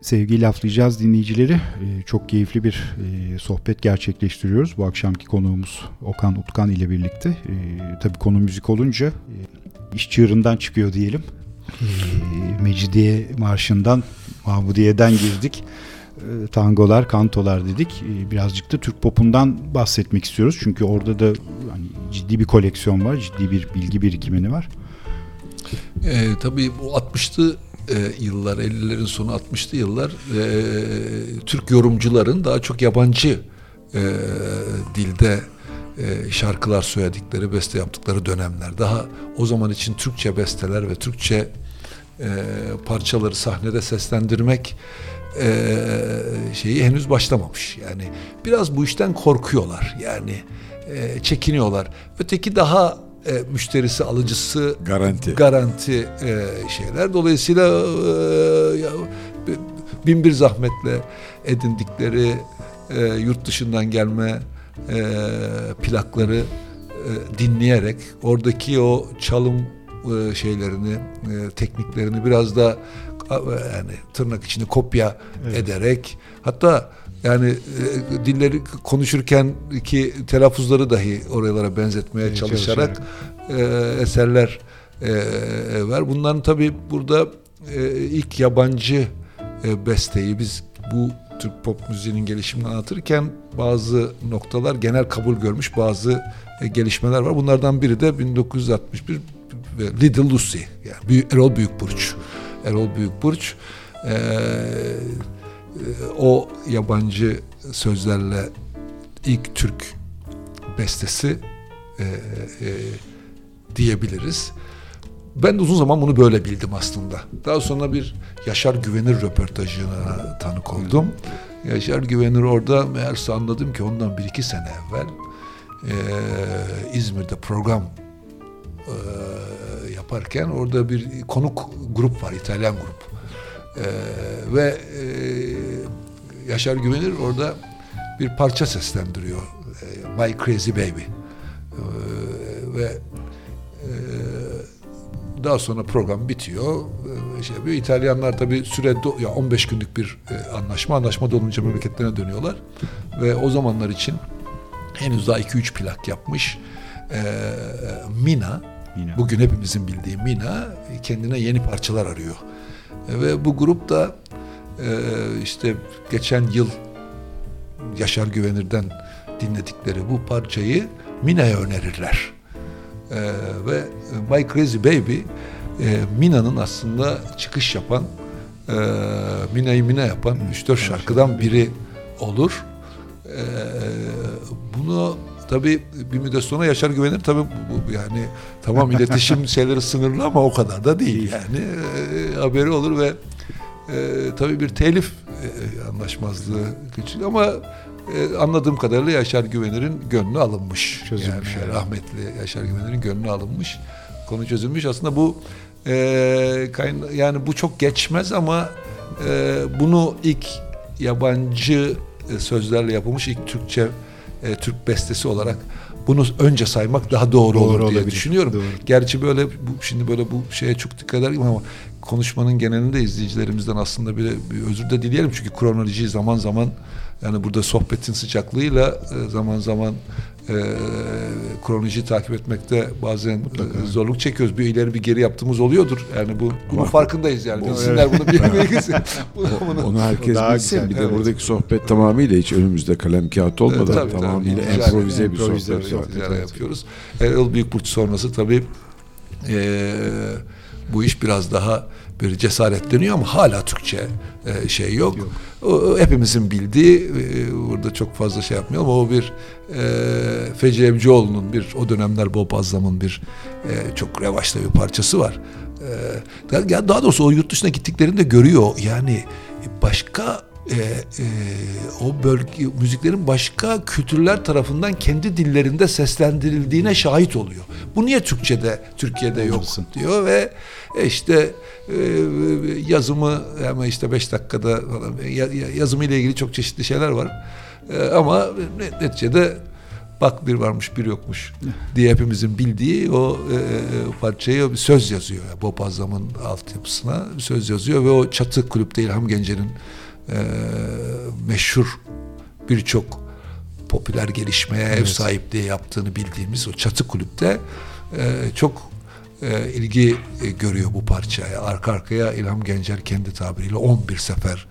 Sevgiyle laflayacağız dinleyicileri. Ee, Çok keyifli bir e, sohbet gerçekleştiriyoruz. Bu akşamki konuğumuz Okan Utkan ile birlikte. Ee, Tabii konu müzik olunca e, iş çığırından çıkıyor diyelim. Mecidiye Marşı'ndan, Mahmudiye'den girdik. Tangolar, kantolar dedik. Birazcık da Türk popundan bahsetmek istiyoruz. Çünkü orada da hani ciddi bir koleksiyon var, ciddi bir bilgi birikimini var. Ee, tabii bu 60'lı e, yıllar 50'lerin sonu 60'lı yıllar e, Türk yorumcuların daha çok yabancı e, dilde e, şarkılar söyledikleri, beste yaptıkları dönemler. Daha o zaman için Türkçe besteler ve Türkçe e, parçaları sahnede seslendirmek e, şeyi henüz başlamamış. Yani biraz bu işten korkuyorlar. Yani e, çekiniyorlar. Öteki daha e, müşterisi, alıcısı Garanti. garanti e, şeyler. Dolayısıyla e, ya, bin bir zahmetle edindikleri e, yurt dışından gelme e, plakları e, dinleyerek oradaki o çalım e, şeylerini, e, tekniklerini biraz da yani tırnak içinde kopya ederek hatta yani e, dilleri konuşurken ki telaffuzları dahi oralara benzetmeye Evet, çalışarak e, eserler e, var. Bunların tabii burada e, ilk yabancı e, besteyi biz bu Türk pop müziğinin gelişimini anlatırken bazı noktalar genel kabul görmüş bazı e, gelişmeler var. Bunlardan biri de 1961 ve Little Lucy yani Büyük, Erol Büyükburç. Erol Büyükburç e, e, o yabancı sözlerle ilk Türk bestesi e, e, diyebiliriz. Ben de uzun zaman bunu böyle bildim aslında. Daha sonra bir Yaşar Güvenir röportajına tanık oldum. Yaşar Güvenir orada meğerse anladım ki ondan bir iki sene evvel e, İzmir'de program e, yaparken orada bir konuk grup var, İtalyan grup. E, ve e, Yaşar Güvenir orada bir parça seslendiriyor. E, My Crazy Baby. E, ve e, daha sonra program bitiyor. E, Şey yapıyor. İtalyanlar tabii süre do- ya 15 günlük bir e, anlaşma. Anlaşma dolunca memleketlerine dönüyorlar. Ve o zamanlar için henüz daha 2-3 plak yapmış. E, Mina, Mina. bugün hepimizin bildiği Mina kendine yeni parçalar arıyor. E, ve bu grup da e, işte geçen yıl Yaşar Güvenir'den dinledikleri bu parçayı Mina'ya önerirler. Ee, ve My Crazy Baby e, Mina'nın aslında çıkış yapan e, Mina'yı Mina yapan 3-4 şarkıdan biri olur. Ee, bunu tabi bir müddet sonra Yaşar Güvenir tabi bu, yani tamam iletişim şeyleri sınırlı ama o kadar da değil yani e, haberi olur ve e, tabii bir telif e, anlaşmazlığı küçük ama e, anladığım kadarıyla Yaşar Güvenir'in gönlü alınmış. Çözülmüş, yani evet. rahmetli Yaşar Güvenir'in gönlü alınmış. Konu çözülmüş. Aslında bu e, kayna- yani bu çok geçmez ama e, bunu ilk yabancı e, sözlerle yapılmış ilk Türkçe e, Türk bestesi olarak bunu önce saymak daha doğru, Doğru olur diye olabilir. düşünüyorum. Doğru. Gerçi böyle bu, şimdi böyle bu şeye çok dikkat ederim ama konuşmanın genelinde izleyicilerimizden aslında bir, bir özür de dileyelim çünkü kronolojiyi zaman zaman yani burada sohbetin sıcaklığıyla e, zaman zaman e, kronolojiyi takip etmekte bazen e, zorluk çekiyoruz. Bir ileri bir geri yaptığımız oluyordur. Yani bu bunun farkındayız yani. Dinleyenler bunu bilmeliyiz. Bunu- Onu herkes Daha bilsin. güzel. Bir de Evet. buradaki sohbet tamamıyla hiç önümüzde kalem kağıt olmadan Tabii, tabii. tamamıyla Güzel. improvize bir İmprovize sohbet. bir var. sohbet. Ticara yapıyoruz. Erol Büyükburç sonrası tabii eee, bu iş biraz daha bir cesaretleniyor ama hala Türkçe e, şey yok. O, o hepimizin bildiği e, burada çok fazla şey yapmayalım ama o bir e, Feci Evcioğlu'nun bir o dönemler Bob Azlam'ın bir e, çok revaçta bir parçası var. E, daha- doğrusu o yurt dışına gittiklerinde görüyor yani başka e, e, o bölge müziklerin başka kültürler tarafından kendi dillerinde seslendirildiğine şahit oluyor. Bu niye Türkçe'de Türkiye'de yok diyor ve e, işte e, yazımı ama işte beş dakikada falan ya- yazımı ile ilgili çok çeşitli şeyler var. E, ama net- neticede bak bir varmış bir yokmuş diye hepimizin bildiği o e, parçayı bir söz yazıyor. Azam'ın altyapısına söz yazıyor ve o Çatı Kulüp'te İlham Gencer'in e, meşhur birçok popüler gelişmeye ev sahipliği yaptığını bildiğimiz o Çatı Kulüp'te e, çok e, ilgi e, görüyor bu parçaya. Arka arkaya İlham Gencer kendi tabiriyle 11 sefer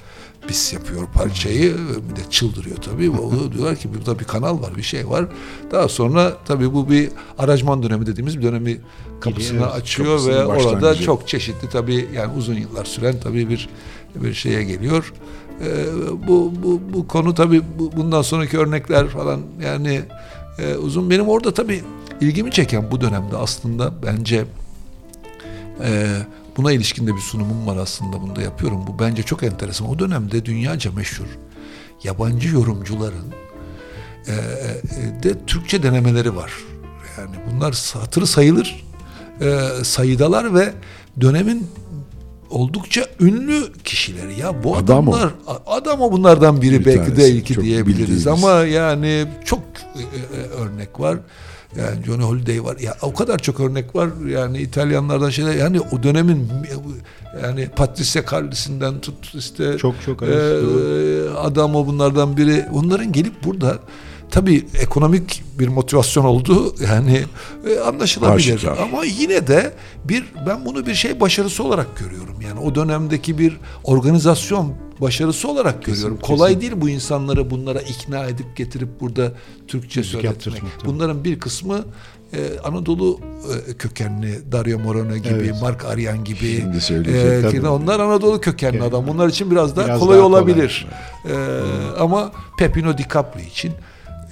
bis yapıyor parçayı. Bir de çıldırıyor tabii. O diyorlar ki burada bir kanal var, bir şey var. Daha sonra tabii bu bir aracman dönemi dediğimiz bir dönemi kapısını evet, açıyor ve orada çok çeşitli tabii yani uzun yıllar süren tabii bir bir şeye geliyor. Ee, bu, bu, bu konu tabii bu- bundan sonraki örnekler falan yani e, uzun. Benim orada tabii ilgimi çeken bu dönemde aslında bence e, buna ilişkin de bir sunumum var aslında bunu da yapıyorum. Bu bence çok enteresan. O dönemde dünyaca meşhur yabancı yorumcuların e, e, de Türkçe denemeleri var. Yani bunlar hatırı sayılır e, sayıdalar ve dönemin oldukça ünlü kişileri ya bu Adam adamlar adam o bunlardan biri Bir belki de tanesi, ilki çok diyebiliriz bildiğimiz. ama yani çok e, e, örnek var. Yani Johnny Holiday var. Ya o kadar çok örnek var. Yani İtalyanlardan şeyler yani o dönemin yani Patricia Carlisi'nden tut işte Çok çok e, adam o bunlardan biri. Onların gelip burada tabii ekonomik bir motivasyon oldu. Yani e, anlaşılabilir. Aşikar. Ama yine de bir ben bunu bir şey başarısı olarak görüyorum. Yani o dönemdeki bir organizasyon başarısı olarak görüyorum. Kolay değil bu insanları bunlara ikna edip getirip burada Türkçe Müzik söyletmek. Bunların bir kısmı e, Anadolu e, kökenli Dario Moreno gibi, Evet. Mark Aryan gibi. Şimdi söyleyecek, e, tabii. ki onlar Anadolu kökenli Evet. adam. Bunlar için biraz daha Biraz kolay daha kolay. olabilir. E, ama Pepino Di Capri için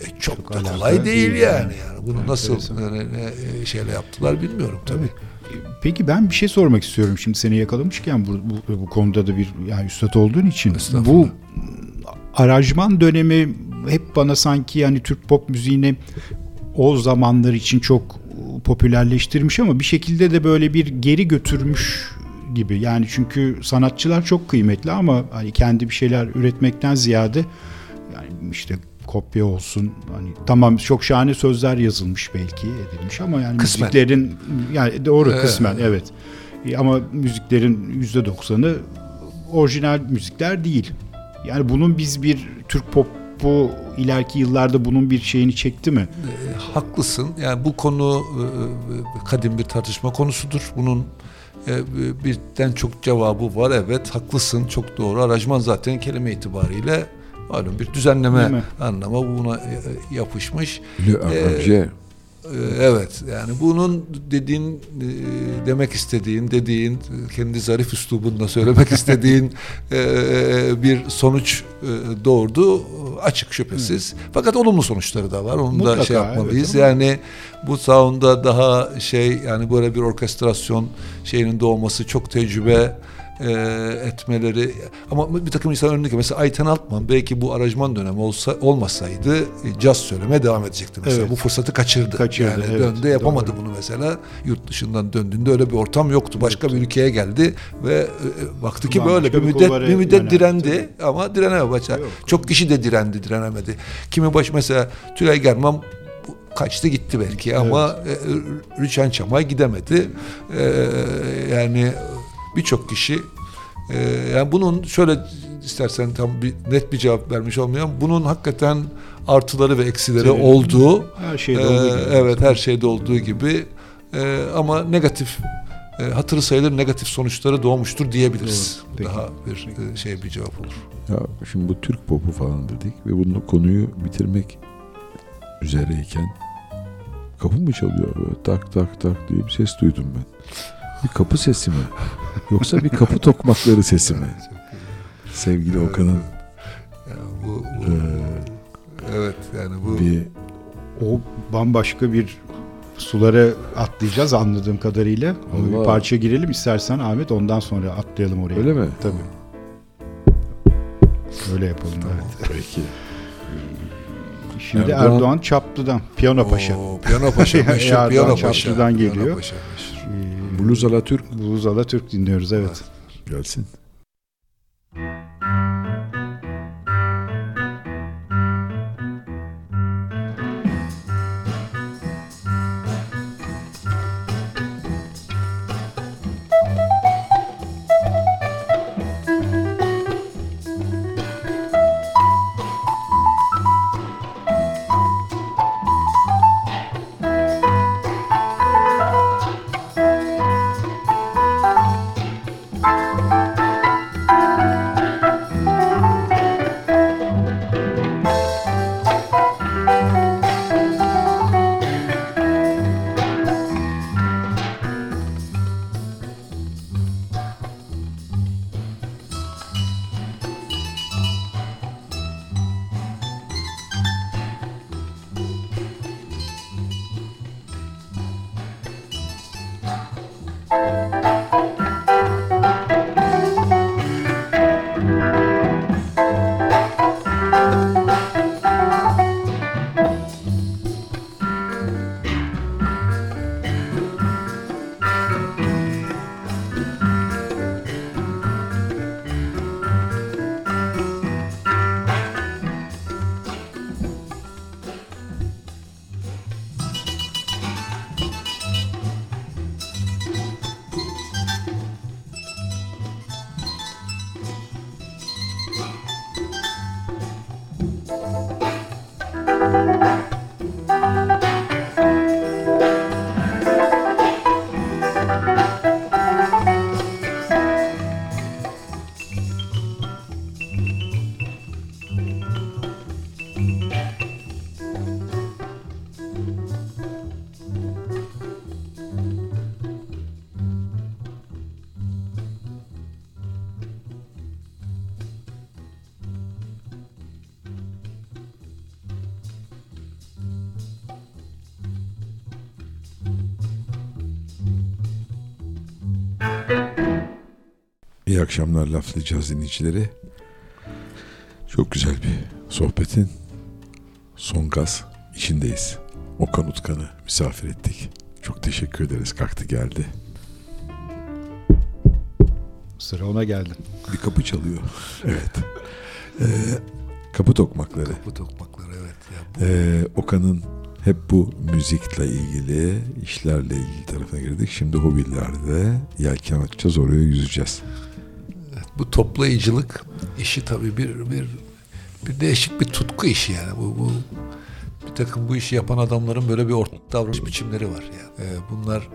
e, çok, Çok da kolay değil yani. yani. yani. Bunu nasıl Enteresan. e, e, şeyle yaptılar bilmiyorum tabii. Peki ben bir şey sormak istiyorum. Şimdi seni yakalamışken bu, bu, bu konuda da bir yani üstad olduğun için bu aranjman dönemi hep bana sanki yani Türk pop müziğini o zamanlar için çok popülerleştirmiş ama bir şekilde de böyle bir geri götürmüş gibi. Yani çünkü sanatçılar çok kıymetli ama hani kendi bir şeyler üretmekten ziyade yani işte kopya olsun hani tamam çok şahane sözler yazılmış belki edilmiş ama yani Kısmen. müziklerin yani doğru Evet. kısmen evet. Ama müziklerin yüzde doksanı orijinal müzikler değil. Yani bunun biz bir Türk popu ileriki yıllarda bunun bir şeyini çekti mi? E, haklısın. Yani bu konu e, kadim bir tartışma konusudur. Bunun e, birden çok cevabı var. Evet haklısın. Çok doğru. Aranjman zaten kelime itibariyle malum bir düzenleme anlamı buna e, yapışmış. Ee, Evet yani bunun dediğin e, demek istediğin dediğin kendi zarif üslubunda söylemek istediğin bir sonuç doğurdu açık şüphesiz. Fakat olumlu sonuçları da var. Onu da Mutlaka, şey yapmalıyız. evet yani bu sound'da daha şey yani böyle bir orkestrasyon şeyinin doğması çok tecrübe e, etmeleri ama bir takım insan örnek mesela Ayten Altman belki bu aranjman dönemi olsa olmasaydı e, caz söylemeye devam edecekti mesela. Evet. Bu fırsatı kaçırdı. Kaçırdı, yani evet, döndü yapamadı doğru. bunu mesela. Yurt dışından döndüğünde öyle bir ortam yoktu. Başka bir ülkeye geldi ve e, baktı ki böyle bir bir müddet bir müddet yöneldi, direndi ama direnemedi. Yok. Çok kişi de direndi, direnemedi. Kimi baş mesela Tülay German kaçtı gitti belki ama e, Rüçhan Çamay gidemedi. E, yani birçok kişi e, yani bunun şöyle istersen tam bir net bir cevap vermiş olmayan bunun hakikaten artıları ve eksileri Tabii. olduğu Her şeyde ee, olduğu gibi. evet her şeyde olduğu gibi Ee, ama negatif e, hatırı sayılır negatif sonuçları doğmuştur diyebiliriz. Peki. Daha bir e, şey bir cevap olur. Ya şimdi bu Türk popu falan dedik ve bunun konuyu bitirmek üzereyken kapı mı çalıyor? Böyle tak tak tak diye bir ses duydum ben. Bir kapı sesi mi? Yoksa bir kapı tokmakları sesi mi? Sevgili Okan'ın Yani bu, bu- eee, evet yani bu bir O bambaşka bir sulara atlayacağız anladığım kadarıyla. Ona Bir Allah. parça girelim istersen Ahmet ondan sonra atlayalım oraya. öyle mi? Tabii. Öyle yapalım. Evet. Peki. Şimdi Erdoğan- Erdoğan, Çaplı'dan Piyano Paşa. Oo, Piyano Paşa Erdoğan Piyano Paşa. Çaplı'dan Piyano geliyor. Paşa Ee, Blues Alatürk Blues Alatürk dinliyoruz evet. gelsin. Akşamlar laflayacağız dinleyicileri. Çok güzel bir sohbetin son gaz içindeyiz. Okan Utkan'ı misafir ettik. Çok teşekkür ederiz. Kalktı geldi. Sıra ona geldi. Bir kapı çalıyor. evet. Ee, kapı tokmakları. Bu tokmakları evet. Ya bu Ee, Okan'ın hep bu müzikle ilgili, işlerle ilgili tarafına girdik. Şimdi hobilerde yelken açacağız, oraya yüzeceğiz. Bu toplayıcılık işi tabii bir bir bir değişik bir tutku işi yani bu bu bir takım bu işi yapan adamların böyle bir ortak davranış biçimleri var yani. Ee, bunlar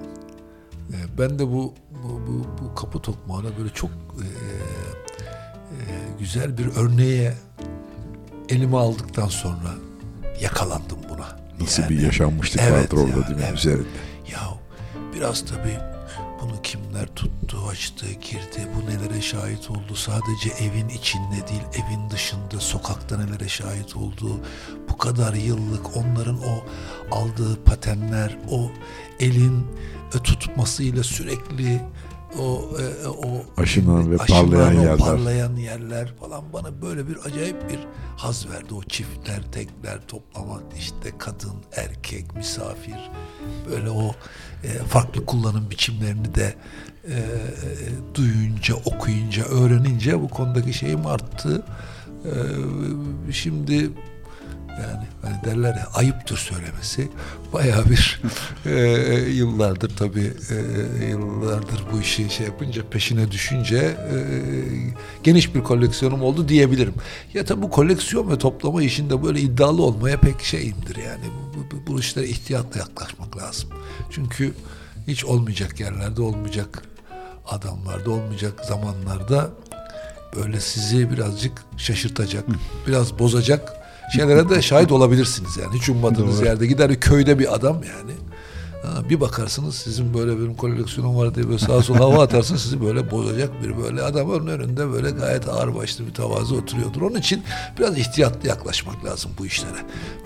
e, ben de bu bu, bu, bu kapı tokmağına böyle çok e, e, güzel bir örneğe elime aldıktan sonra yakalandım buna. Nasıl Yani, bir yaşanmışlık evet vardır orada ya, değil mi? evet. Üzerinde. Ya biraz tabii bunu kimler tuttu, açtı, girdi, bu nelere şahit oldu. Sadece evin içinde değil, evin dışında, sokakta nelere şahit oldu. Bu kadar yıllık onların o aldığı patenler, o elin tutmasıyla sürekli o e, o Aşınan ve aşınan, parlayan o yerler. parlayan yerler falan bana böyle bir acayip bir haz verdi. O çiftler, tekler toplamak, işte kadın, erkek, misafir böyle o e, farklı kullanım biçimlerini de e, e, duyunca, okuyunca, öğrenince bu konudaki şeyim arttı. E, şimdi yani hani derler ya ayıptır söylemesi. Bayağı bir e, yıllardır tabii e, yıllardır bu işi şey yapınca peşine düşünce e, geniş bir koleksiyonum oldu diyebilirim. Ya tabii bu koleksiyon ve toplama işinde böyle iddialı olmaya pek şeyimdir yani. Bu, bu, bu işlere ihtiyatla yaklaşmak lazım. Çünkü hiç olmayacak yerlerde olmayacak adamlarda olmayacak zamanlarda böyle sizi birazcık şaşırtacak, biraz bozacak şeylere de şahit olabilirsiniz yani. Hiç ummadığınız Doğru. yerde gider köyde bir adam yani. Ha, bir bakarsınız sizin böyle benim koleksiyonum var diye böyle sağa sola hava atarsın sizi böyle bozacak bir böyle adam onun önünde böyle gayet ağır başlı bir tavazı oturuyordur. Onun için biraz ihtiyatlı yaklaşmak lazım bu işlere.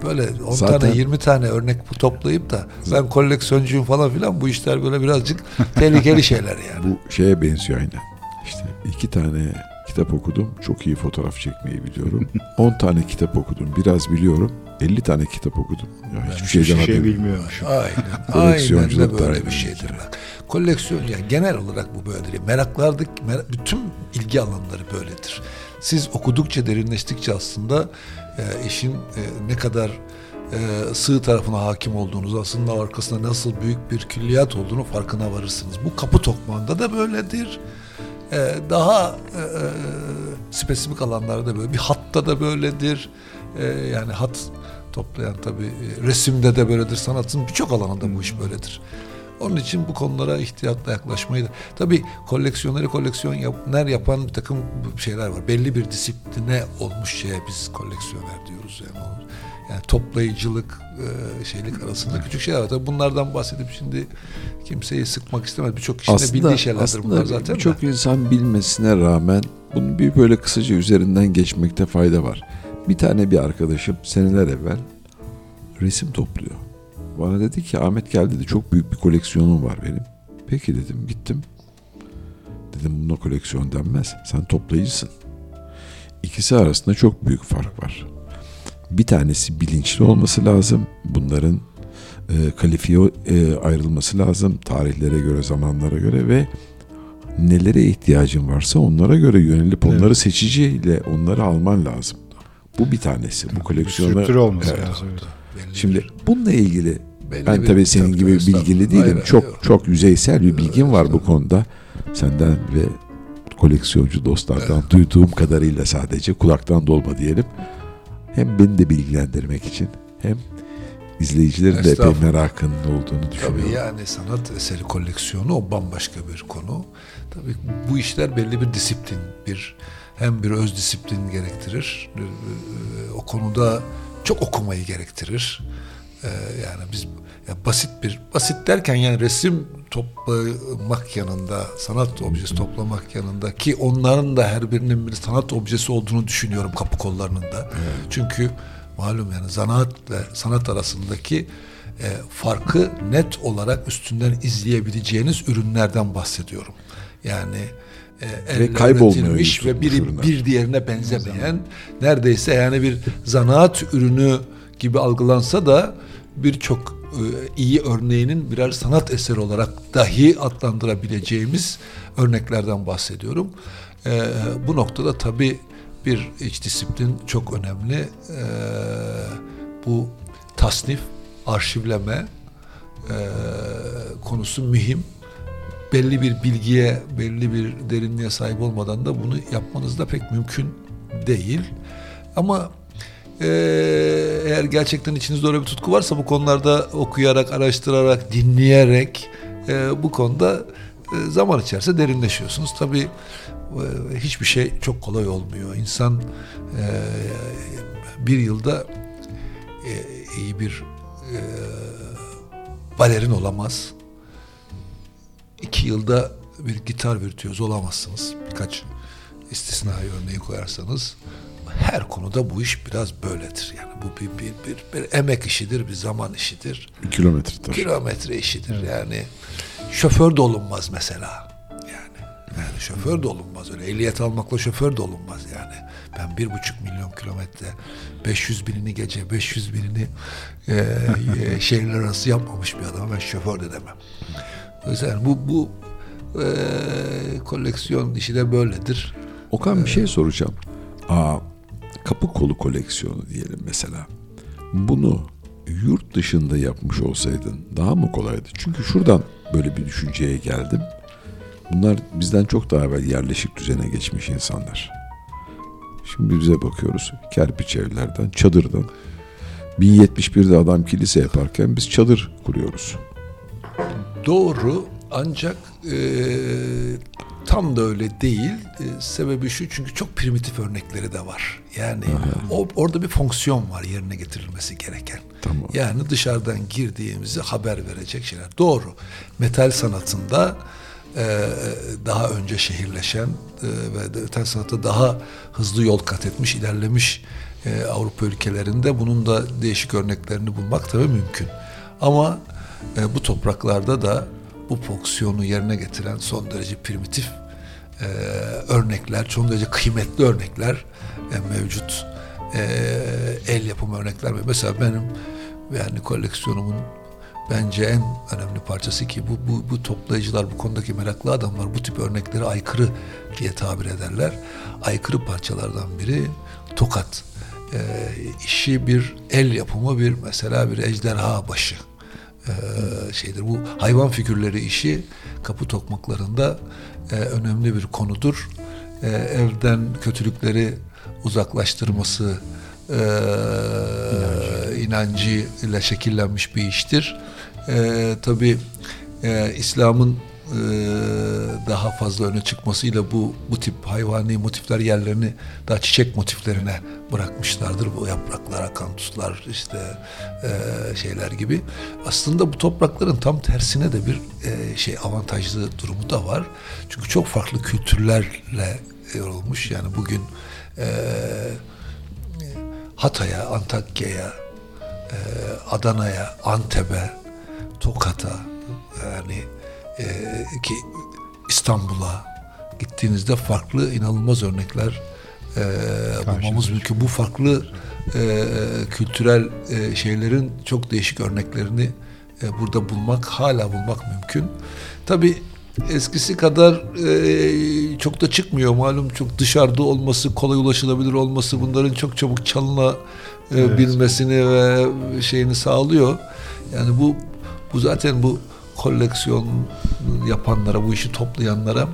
Böyle 10 Zaten- tane 20 tane örnek toplayıp da ben koleksiyoncuyum falan filan bu işler böyle birazcık tehlikeli şeyler yani. Bu şeye benziyor aynen. İşte iki tane kitap okudum. Çok iyi fotoğraf çekmeyi biliyorum. 10 tane kitap okudum. Biraz biliyorum. 50 tane kitap okudum. Ya hiçbir şeyden Hiçbir şey bilmiyormuşum. Aynen. Aynen Koleksiyonculuk de böyle bir şey. şeydir bak. Koleksiyon yani genel olarak bu böyledir. Meraklardık, merak, bütün ilgi alanları böyledir. Siz okudukça, derinleştikçe aslında e, işin e, ne kadar e, sığ tarafına hakim olduğunuz, aslında arkasında nasıl büyük bir külliyat olduğunu farkına varırsınız. Bu kapı tokmağında da böyledir. E, daha e, e, spesifik alanlarda böyle. Bir hatta da böyledir. E, yani hat toplayan tabii e, resimde de böyledir. Sanatın birçok alanında bu iş böyledir. Onun için bu konulara ihtiyatla yaklaşmayı da. Tabii koleksiyonları koleksiyon yap, yapan bir takım şeyler var. Belli bir disipline olmuş şeye biz koleksiyoner diyoruz yani. Yani toplayıcılık, e, şeylik arasında küçük şeyler var. Tabii bunlardan bahsedip şimdi kimseyi sıkmak istemez. Birçok kişinin de bildiği şeylerdir bunlar zaten. birçok insan bilmesine rağmen bunu bir böyle kısaca üzerinden geçmekte fayda var. Bir tane bir arkadaşım seneler evvel resim topluyor. Bana dedi ki Ahmet gel dedi çok büyük bir koleksiyonum var benim. Peki dedim gittim. Dedim buna koleksiyon denmez. Sen toplayıcısın. İkisi arasında çok büyük fark var. Bir tanesi bilinçli olması lazım. Bunların e, kalifiye e, ayrılması lazım. Tarihlere göre, zamanlara göre ve nelere ihtiyacın varsa onlara göre yönelip onları Evet. seçiciyle onları alman lazım. Bu bir tanesi. Bu koleksiyona Strüktür olması Evet. lazım. evet. Belli Şimdi bir- bununla ilgili belli ben tabii senin tabii, gibi bilgili değilim. Hayır, çok yok. çok yüzeysel bir bilgin var bu konuda. Senden ve koleksiyoncu dostlardan duyduğum kadarıyla sadece kulaktan dolma diyelim. Hem beni de bilgilendirmek için hem izleyicilerin de epey merakının olduğunu düşünüyorum. Tabii yani sanat eseri koleksiyonu o bambaşka bir konu. Tabii bu işler belli bir disiplin, bir hem bir öz disiplin gerektirir. e, e, O konuda çok okumayı gerektirir. E, Yani biz ya basit bir basit derken yani resim toplamak yanında, sanat objesi toplamak yanında ki onların da her birinin bir sanat objesi olduğunu düşünüyorum kapı kollarının da. Çünkü malum yani zanaat ve sanat arasındaki e, farkı net olarak üstünden izleyebileceğiniz ürünlerden bahsediyorum. Yani e, elle Yusuf ve biri bir diğerine benzemeyen neredeyse yani bir zanaat ürünü gibi algılansa da birçok e, iyi örneğinin birer sanat eseri olarak dahi adlandırabileceğimiz örneklerden bahsediyorum. E, bu noktada tabii bir iç disiplin çok önemli. E, bu tasnif, arşivleme konusu mühim. Belli bir bilgiye, belli bir derinliğe sahip olmadan da bunu yapmanız da pek mümkün değil. Ama e, eğer gerçekten içinizde öyle bir tutku varsa bu konularda okuyarak, araştırarak, dinleyerek e, bu konuda e, zaman içerisinde derinleşiyorsunuz. Tabii e, hiçbir şey çok kolay olmuyor. İnsan e, bir yılda e, iyi bir e, balerin olamaz. İki yılda bir gitar virtüözü olamazsınız. Birkaç istisnai örneği koyarsanız her konuda bu iş biraz böyledir. Yani bu bir, bir, bir, bir emek işidir, bir zaman işidir, Kilometre taşı. kilometre işidir. Yani şoför de olunmaz mesela. Yani, yani şoför de olunmaz öyle. Ehliyet almakla şoför de olunmaz yani. Ben bir buçuk milyon kilometre 500 binini gece 500 binini e, e, şehirler arası yapmamış bir adama ben şoför de demem. Yüzden bu bu e, koleksiyon işi de böyledir. Okan bir şey soracağım. Aa, kapı kolu koleksiyonu diyelim mesela. Bunu yurt dışında yapmış olsaydın daha mı kolaydı? Çünkü şuradan böyle bir düşünceye geldim. Bunlar bizden çok daha evvel yerleşik düzene geçmiş insanlar. Şimdi bize bakıyoruz. Kerpiç evlerden, çadırdan. 1071'de adam kilise yaparken biz çadır kuruyoruz. Doğru ancak e, tam da öyle değil. E, sebebi şu çünkü çok primitif örnekleri de var. Yani o, orada bir fonksiyon var yerine getirilmesi gereken. Tamam. Yani dışarıdan girdiğimizi haber verecek şeyler. Doğru. Metal sanatında e, daha önce şehirleşen e, ve metal sanatta daha hızlı yol kat etmiş, ilerlemiş e, Avrupa ülkelerinde bunun da değişik örneklerini bulmak tabii mümkün. Ama e, bu topraklarda da bu fonksiyonu yerine getiren son derece primitif e, örnekler, son derece kıymetli örnekler e, mevcut. E, el yapımı örnekler. Mesela benim yani koleksiyonumun bence en önemli parçası ki bu, bu, bu toplayıcılar, bu konudaki meraklı adamlar bu tip örnekleri aykırı diye tabir ederler. Aykırı parçalardan biri tokat. E, işi bir el yapımı bir mesela bir ejderha başı e, şeydir. Bu hayvan figürleri işi kapı tokmaklarında e, önemli bir konudur. E, evden kötülükleri uzaklaştırması e, inancı ile şekillenmiş bir iştir. E, Tabi İslam'ın e, daha fazla öne çıkmasıyla bu bu tip hayvani motifler yerlerini daha çiçek motiflerine bırakmışlardır. Bu yapraklar, akantuslar işte e, şeyler gibi. Aslında bu toprakların tam tersine de bir e, şey avantajlı durumu da var. Çünkü çok farklı kültürlerle yorulmuş. Yani bugün Hatay'a, Antakya'ya, Adana'ya, Antep'e, Tokat'a yani e, ki İstanbul'a gittiğinizde farklı inanılmaz örnekler e, bulmamız mümkün. Bu farklı e, kültürel e, şeylerin çok değişik örneklerini e, burada bulmak, hala bulmak mümkün. Tabi eskisi kadar e, çok da çıkmıyor malum çok dışarıda olması, kolay ulaşılabilir olması bunların çok çabuk çalınabilmesini e, ve şeyini sağlıyor. Yani bu bu zaten bu koleksiyon yapanlara, bu işi toplayanlara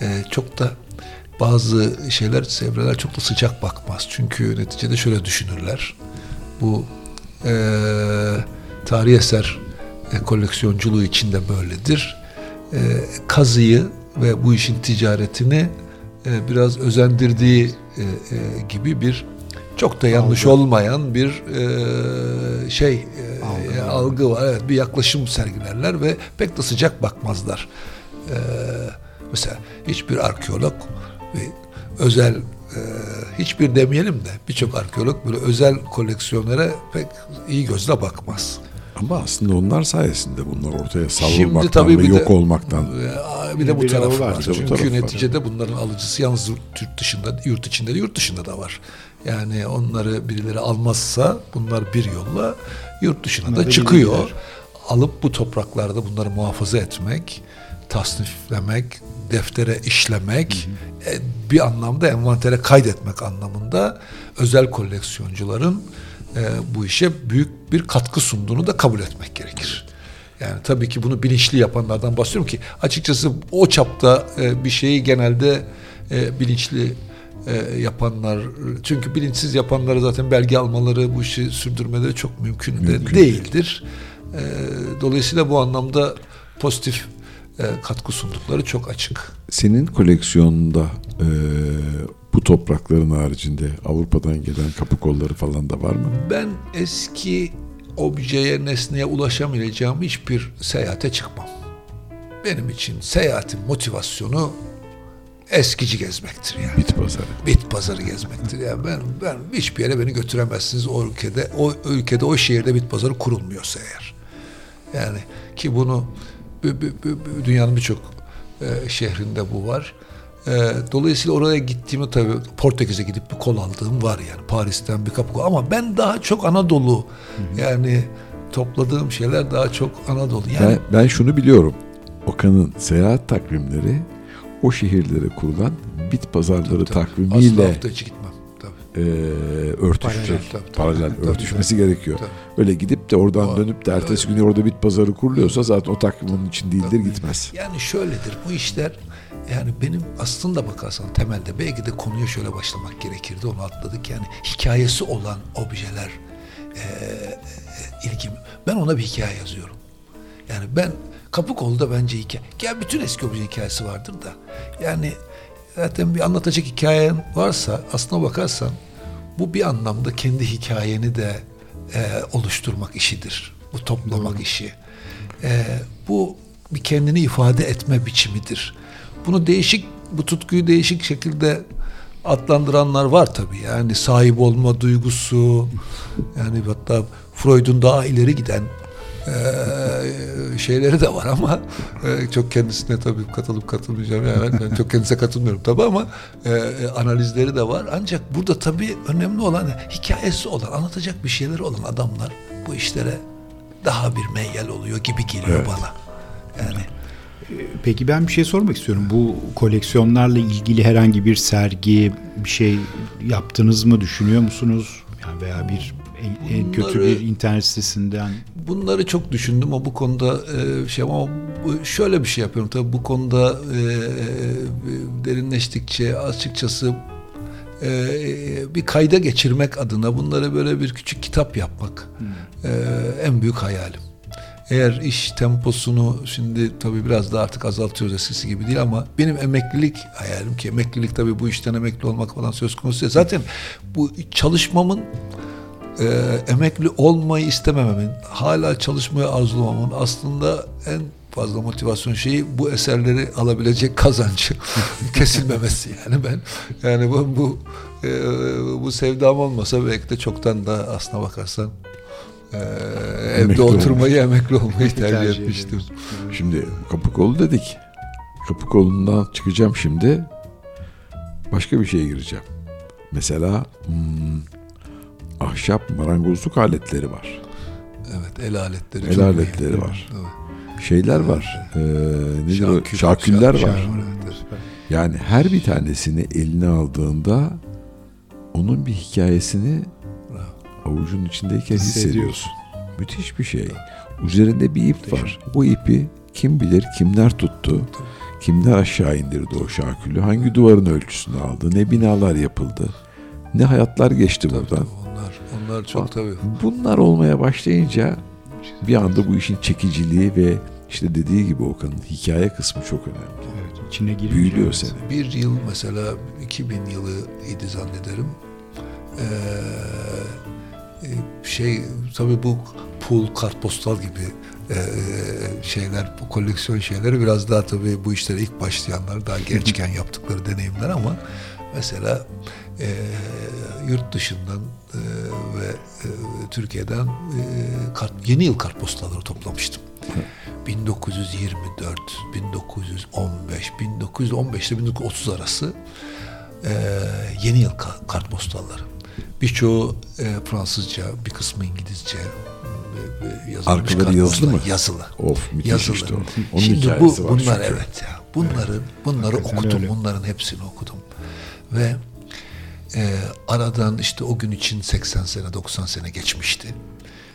e, çok da bazı şeyler, çevreler çok da sıcak bakmaz. Çünkü neticede şöyle düşünürler. Bu e, tarih eser e, koleksiyonculuğu içinde böyledir. E, kazıyı ve bu işin ticaretini e, biraz özendirdiği e, e, gibi bir çok da yanlış Algı. olmayan bir e, şey e, Algı var. algı var. Evet, bir yaklaşım sergilerler ve pek de sıcak bakmazlar. E, mesela hiçbir arkeolog ve özel e, hiçbir demeyelim de birçok arkeolog böyle özel koleksiyonlara pek iyi gözle bakmaz. Ama aslında onlar sayesinde bunlar ortaya Şimdi savrulmaktan tabii ve bir de- yok olmaktan. Ee, Bir de bu de tarafı var, var. de bu Çünkü tarafı var. neticede bunların alıcısı yalnız yurt dışında, yurt içinde de yurt dışında da var. Yani onları birileri almazsa bunlar bir yolla yurt dışına Bunlar da çıkıyor. bilgiler. Alıp bu topraklarda bunları muhafaza etmek, tasniflemek, deftere işlemek, e, bir anlamda envantere kaydetmek anlamında özel koleksiyoncuların e, bu işe büyük bir katkı sunduğunu da kabul etmek gerekir. Yani tabii ki bunu bilinçli yapanlardan bahsediyorum ki açıkçası o çapta e, bir şeyi genelde e, bilinçli e, yapanlar çünkü bilinçsiz yapanları zaten belge almaları bu işi sürdürmeleri çok mümkün, de değildir. E, dolayısıyla bu anlamda pozitif e, katkı sundukları çok açık. Senin koleksiyonunda e, bu toprakların haricinde Avrupa'dan gelen kapı kolları falan da var mı? Ben eski objeye, nesneye ulaşamayacağım hiçbir seyahate çıkmam. Benim için seyahatin motivasyonu eskici gezmektir yani. Bit pazarı. Bit pazarı gezmektir. Yani ben ben hiçbir yere beni götüremezsiniz o ülkede. O ülkede o şehirde bit pazarı kurulmuyorsa eğer. Yani ki bunu bu- bu- bu- bu- dünyanın birçok e, şehrinde bu var. E, dolayısıyla oraya gittiğimde tabii Portekiz'e gidip bir kol aldığım var yani Paris'ten bir kapı kol. Ama ben daha çok Anadolu yani topladığım şeyler daha çok Anadolu. Yani Ben, ben şunu biliyorum. Okan'ın seyahat takvimleri o şehirlere kurulan bit pazarları Tabii, tabii. takvimiyle Asla hafta içi gitmem. Tabii. e, örtüşecek. Paralel, tabii, tabii. Paralel Tabii, örtüşmesi gerekiyor. Tabii. Öyle gidip de oradan Doğru. dönüp de ertesi gün orada bit pazarı kuruluyorsa zaten o takvim onun için değildir gitmez. Yani şöyledir bu işler yani benim aslında bakarsan temelde belki de konuya şöyle başlamak gerekirdi onu atladık yani hikayesi olan objeler e, ilgim ben ona bir hikaye yazıyorum. Yani ben Kapıkol'da bence hikaye ya bütün eski obje hikayesi vardır da yani zaten bir anlatacak hikayen varsa aslına bakarsan bu bir anlamda kendi hikayeni de e, oluşturmak işidir. Bu toplamak işi. E, bu bir kendini ifade etme biçimidir. Bunu değişik, bu tutkuyu değişik şekilde adlandıranlar var tabii. Yani sahip olma duygusu, yani hatta Freud'un daha ileri giden e, şeyleri de var ama e, çok kendisine tabii katılıp katılmayacağım yani. Ben çok kendisine katılmıyorum tabii ama e, e, analizleri de var. Ancak burada tabii önemli olan hikayesi olan anlatacak bir şeyleri olan adamlar bu işlere daha bir meyyal oluyor gibi geliyor bana. Yani. Peki ben bir şey sormak istiyorum. Bu koleksiyonlarla ilgili herhangi bir sergi, bir şey yaptınız mı, düşünüyor musunuz? Yani veya bir en, en kötü Bunları- bir internet sitesinden Bunları çok düşündüm ama bu konuda e, şey ama şöyle bir şey yapıyorum tabii bu konuda e, e, derinleştikçe açıkçası e, bir kayda geçirmek adına bunları böyle bir küçük kitap yapmak e, en büyük hayalim. Eğer iş temposunu şimdi tabii biraz da artık azaltıyoruz eskisi gibi değil ama benim emeklilik hayalim ki emeklilik tabii bu işten emekli olmak falan söz konusu. Zaten bu çalışmamın e, emekli olmayı istemememin, hala çalışmayı arzulamamın aslında en fazla motivasyon şeyi bu eserleri alabilecek kazancı kesilmemesi yani ben yani bu bu, e, bu sevdam olmasa belki de çoktan da aslına bakarsan e, evde Emekli oturmayı emekli olmayı tercih, etmiştim. Şimdi kapı kolu dedik. Kapı kolundan çıkacağım şimdi. Başka bir şeye gireceğim. Mesela hmm, ahşap marangozluk aletleri var. Evet el aletleri El aletleri mühim. var. Evet. Şeyler var. Ee, nedir o? Şakül, Şaküller şakül, var. evet. Yani her bir tanesini eline aldığında onun bir hikayesini avucun içindeyken Hissediyorsun. hissediyorsun. Müthiş bir şey. Üzerinde bir ip var. Bu ipi kim bilir kimler tuttu, kimler aşağı indirdi o şakülü, hangi duvarın ölçüsünü aldı, ne binalar yapıldı, ne hayatlar geçti buradan. tabii, onlar onlar çok tabii. Bunlar olmaya başlayınca bir anda bu işin çekiciliği ve işte dediği gibi Okan'ın hikaye kısmı çok önemli. evet, içine girince Büyülüyor evet. seni. Bir yıl mesela 2000 yılı idi zannederim. Ee, e, şey tabii bu pul, kartpostal gibi e, şeyler, bu koleksiyon şeyleri biraz daha tabii bu işlere ilk başlayanlar daha gençken yaptıkları deneyimler ama mesela e, yurt dışından e, ve e, Türkiye'den e, kart, yeni yıl kartpostalları toplamıştım. 1924, 1915, 1915 ile 1930 arası e, yeni yıl ka- kartpostalları. Birçoğu e, Fransızca, bir kısmı İngilizce e, e, yazılmış Arkaları yazılı mı? Yazılı. Of müthiş Yazılı. işte o. Onun Şimdi bu bunlar çünkü. evet ya. Bunları bunları Hakikaten okudum. öyle. Bunların hepsini okudum. Ve e, aradan işte o gün için 80 sene 90 sene geçmişti.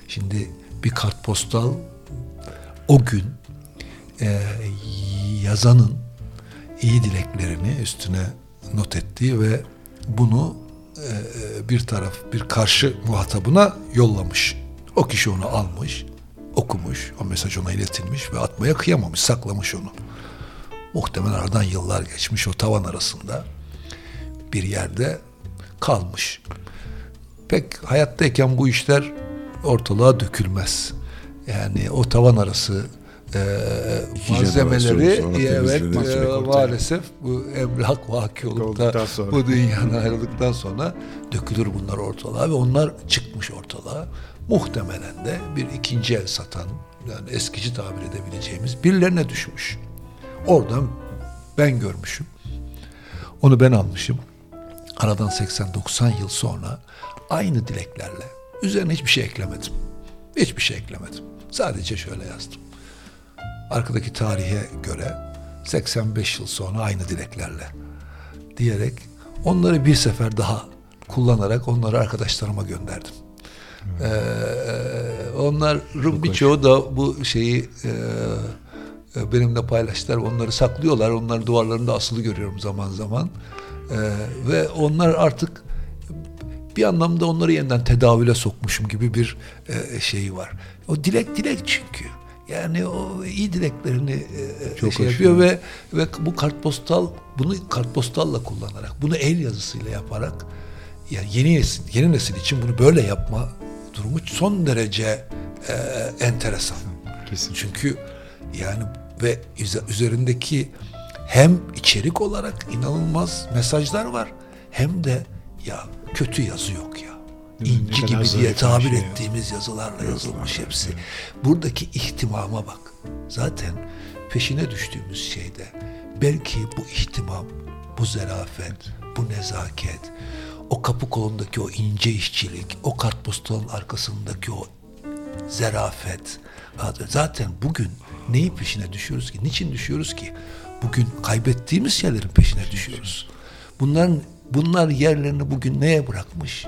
Şimdi bir kartpostal o gün e, yazanın iyi dileklerini üstüne not ettiği ve bunu e, bir taraf bir karşı muhatabına yollamış. O kişi onu almış, okumuş, o mesaj ona iletilmiş ve atmaya kıyamamış, saklamış onu. Muhtemelen aradan yıllar geçmiş o tavan arasında bir yerde kalmış. Pek hayattayken bu işler ortalığa dökülmez. Yani o tavan arası e, İki malzemeleri evet e, maalesef bu emlak vaki olup da bu dünyadan ayrıldıktan sonra dökülür bunlar ortalığa ve onlar çıkmış ortalığa. Muhtemelen de bir ikinci el satan yani eskici tabir edebileceğimiz birilerine düşmüş. Oradan ben görmüşüm. Onu ben almışım. Aradan 80-90 yıl sonra aynı dileklerle üzerine hiçbir şey eklemedim. Hiçbir şey eklemedim. Sadece şöyle yazdım. Arkadaki tarihe göre 85 yıl sonra aynı dileklerle diyerek onları bir sefer daha kullanarak onları arkadaşlarıma gönderdim. Ee, onların birçoğu da bu şeyi e, e, benimle paylaştılar. Onları saklıyorlar. Onların duvarlarında asılı görüyorum zaman zaman. Ee, ve onlar artık bir anlamda onları yeniden tedavüle sokmuşum gibi bir e, şeyi var. O dilek dilek çünkü. Yani o iyi dileklerini e, Çok şey yapıyor ve ve bu kartpostal bunu kartpostalla kullanarak, bunu el yazısıyla yaparak yani yeni nesil, yeni nesil için bunu böyle yapma durumu son derece e, enteresan. Kesin. Çünkü yani ve üze- üzerindeki hem içerik olarak inanılmaz mesajlar var hem de ya kötü yazı yok ya. İnci gibi diye bir tabir şey ya. ettiğimiz yazılarla yazılmış hepsi. Buradaki ihtimama bak. Zaten peşine düştüğümüz şeyde belki bu ihtimam, bu zarafet, bu nezaket, o kapı kolundaki o ince işçilik, o kartpostalın arkasındaki o zarafet. Zaten bugün neyi peşine düşüyoruz ki? Niçin düşüyoruz ki? Bugün kaybettiğimiz şeylerin peşine düşüyoruz. Bunların bunlar yerlerini bugün neye bırakmış?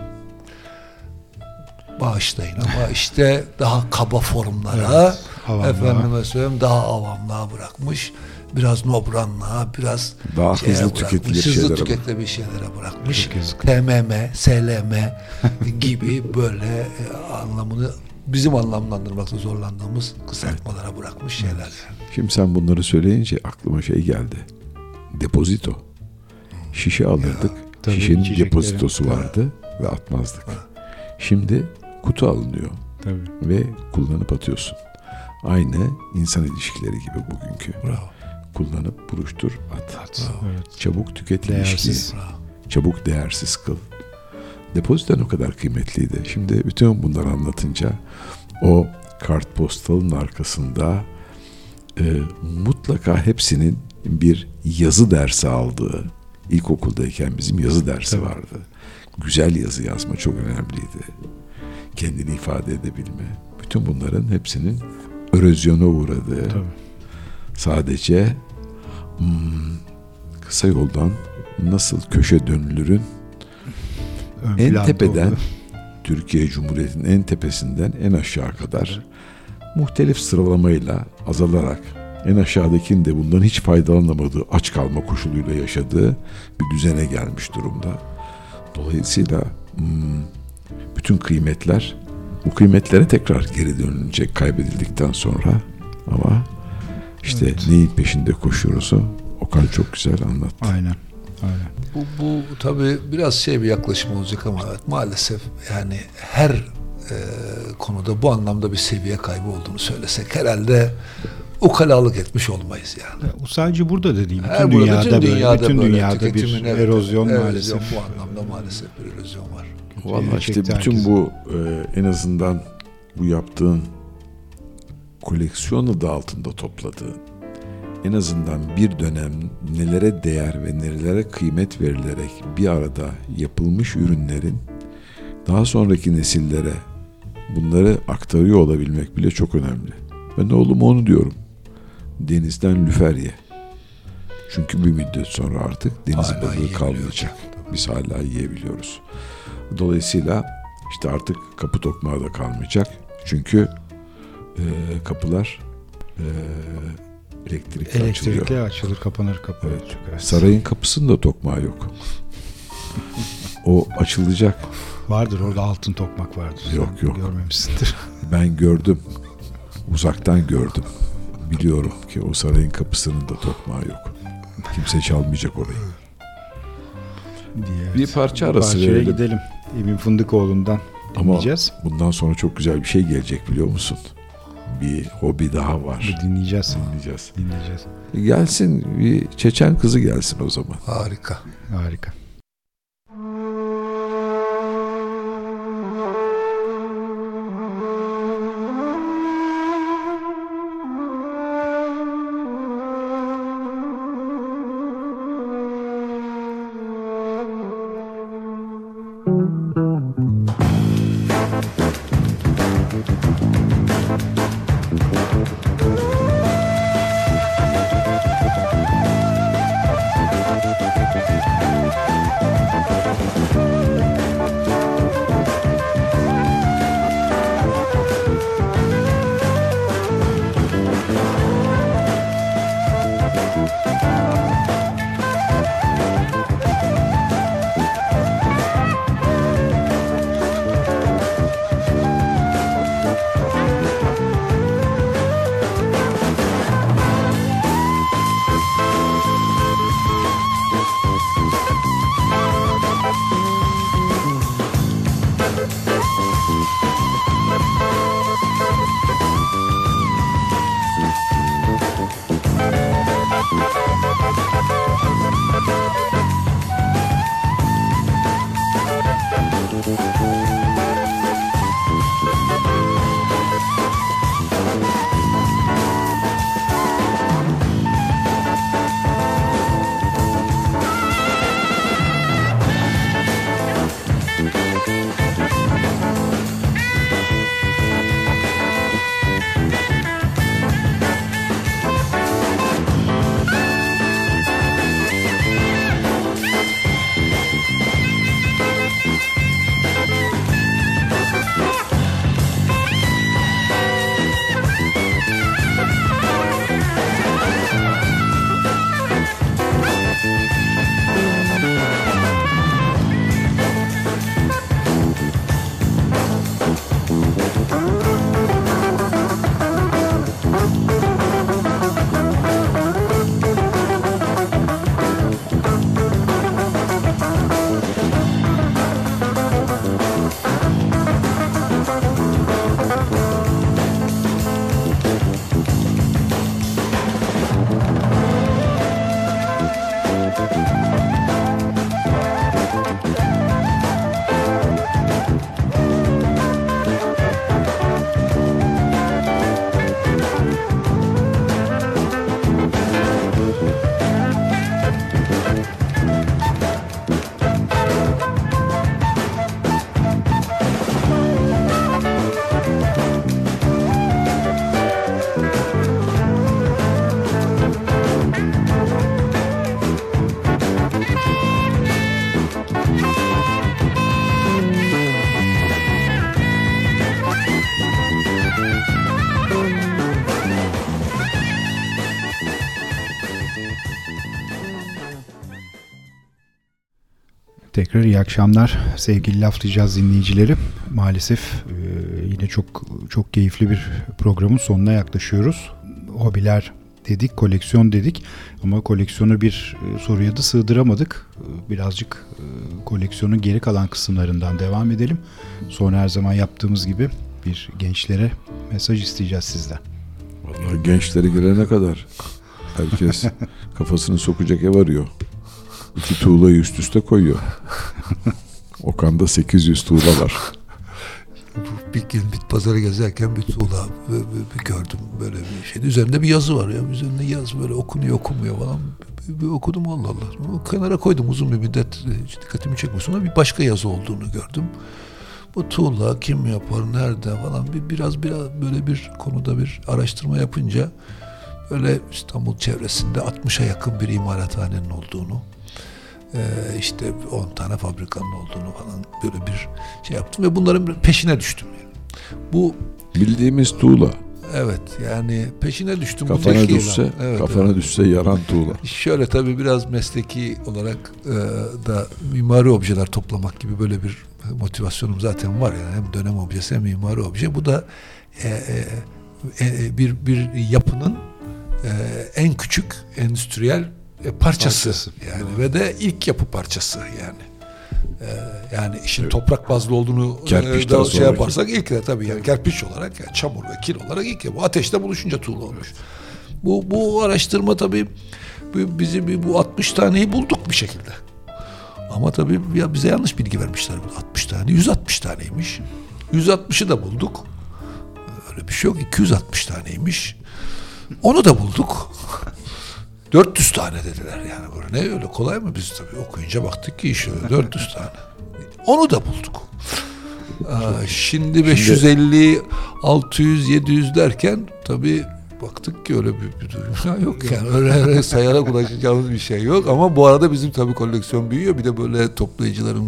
Bağışlayın ama işte daha kaba formlara, Evet, efendime söyleyeyim daha avamlığa bırakmış. Biraz nobranlığa, biraz Daha şeye hızlı tüketilir hızlı şeylere tüketilebilir şeylere bırakmış. TMM, SLM gibi böyle e, anlamını bizim anlamlandırmakta zorlandığımız kısaltmalara bırakmış şeyler. Şimdi sen bunları söyleyince aklıma şey geldi. Depozito. Şişe alırdık. tabii, Şişenin içecekleri. depozitosu vardı ve atmazdık. Şimdi kutu alınıyor Tabii. ve kullanıp atıyorsun. Aynı insan ilişkileri gibi bugünkü. Bravo. Kullanıp buruştur at. Evet. Çabuk tüket ilişkiyi. Değersiz. Çabuk değersiz kıl. Depoziten o kadar kıymetliydi. Şimdi bütün bunları anlatınca o kartpostalın arkasında e, mutlaka hepsinin bir yazı dersi aldığı ilkokuldayken bizim yazı dersi vardı. Güzel yazı yazma çok önemliydi. Kendini ifade edebilme. Bütün bunların hepsinin erozyona uğradığı Tabii. sadece hmm, kısa yoldan nasıl köşe dönülürün Ön en tepeden oldu. Türkiye Cumhuriyeti'nin en tepesinden en aşağı kadar muhtelif sıralamayla azalarak en aşağıdakinin de bundan hiç faydalanamadığı aç kalma koşuluyla yaşadığı bir düzene gelmiş durumda. Dolayısıyla hmm, bütün kıymetler bu kıymetlere tekrar geri dönülecek kaybedildikten sonra ama işte Evet. neyin peşinde koşuyoruz o Okan çok güzel anlattı. Aynen. Aynen. Bu, bu tabii biraz şey bir yaklaşım olacak ama evet, maalesef yani her e, konuda bu anlamda bir seviye kaybı olduğunu söylesek herhalde ukalalık etmiş olmayız yani. Bu sadece burada da değil. Bütün Her burada, dünyada, böyle. Bütün böyle dünyada bir tüketimin, evet, erozyon erozyon maalesef. Bu anlamda maalesef bir erozyon var. Vallahi işte bütün herkesi. bu e, en azından bu yaptığın koleksiyonu da altında topladığın en azından bir dönem nelere değer ve nelere kıymet verilerek bir arada yapılmış ürünlerin daha sonraki nesillere bunları aktarıyor olabilmek bile çok önemli. Ben de oğlum onu diyorum. Denizden lüfer ye. Çünkü bir müddet sonra artık deniz Hala balığı kalmayacak. Biz hala yiyebiliyoruz. Dolayısıyla işte artık kapı tokmağı da kalmayacak. Çünkü e, kapılar e, elektrikle açılıyor. Elektrikle açılır, kapanır, kapanır. Evet. Evet. Sarayın kapısında tokmağı yok. o açılacak. Vardır orada altın tokmak vardır. Yok, Sen yok. Görmemişsindir. Ben gördüm. Uzaktan gördüm. Biliyorum ki o sarayın kapısının da tokmağı yok. Kimse çalmayacak orayı. diye. Bir parça arası Parçaya verelim. gidelim. Emin Fındıkoğlu'ndan Ama dinleyeceğiz. bundan sonra çok güzel bir şey gelecek biliyor musun? Bir hobi daha var. Dinleyeceğiz. Dinleyeceğiz. Dinleyeceğiz. Gelsin bir Çeçen kızı gelsin o zaman. Harika. Harika. Tekrar iyi akşamlar sevgili laflayacağız dinleyicileri. Maalesef e, yine çok çok keyifli bir programın sonuna yaklaşıyoruz. Hobiler dedik, koleksiyon dedik ama koleksiyonu bir e, soruya da sığdıramadık. E, Birazcık e, koleksiyonun geri kalan kısımlarından devam edelim. Sonra her zaman yaptığımız gibi bir gençlere mesaj isteyeceğiz sizden. Vallahi gençleri gelene kadar herkes kafasını sokacak ev arıyor. İki tuğlayı üst üste koyuyor. Okan'da 800 tuğla var. Bir gün bit pazarı gezerken bir tuğla bir, bir- bir gördüm böyle bir şey. Üzerinde bir yazı var ya. Üzerinde yazı böyle okunuyor okumuyor falan. Bir, bir okudum Allah Allah. O kenara koydum uzun bir müddet. Dikkatimi çekmiyor. Sonra bir başka yazı olduğunu gördüm. Bu tuğla kim yapar, nerede falan bir biraz biraz böyle bir konuda bir araştırma yapınca böyle İstanbul çevresinde 60'a yakın bir imalathanenin olduğunu eee, işte 10 tane fabrikanın olduğunu falan böyle bir şey yaptım ve bunların peşine düştüm. Yani. Bu Bildiğimiz tuğla. evet yani peşine düştüm. Kafana Buradaki- düşse, Evet, kafana evet. düşse yaran tuğla. Şöyle tabii biraz mesleki olarak e, da mimari objeler toplamak gibi böyle bir motivasyonum zaten var yani hem dönem objesi hem mimari obje. Bu da e, e, e, bir bir yapının e, en küçük endüstriyel e, parçası, Parçası. yani ve de ilk yapı parçası yani. E, yani işin toprak bazlı olduğunu e, da şey yaparsak ilk de tabii yani kerpiç olarak yani çamur ve kil olarak ilk bu ateşte buluşunca tuğla olmuş. Bu bu araştırma tabii bizi bu 60 taneyi bulduk bir şekilde. Ama tabii ya bize yanlış bilgi vermişler bu 60 tane. 160 taneymiş. 160'ı da bulduk. Öyle bir şey yok. 260 taneymiş. Onu da bulduk. 400 tane dediler yani böyle ne öyle kolay mı biz tabii okuyunca baktık ki iş öyle 400 tane. Onu da bulduk. Aa, şimdi 550, 600, 700 derken tabii baktık ki öyle bir, bir dünya yok yani. Öyle, öyle sayarak ulaşacağımız bir şey yok. Ama bu arada bizim tabii koleksiyon büyüyor. Bir de böyle toplayıcıların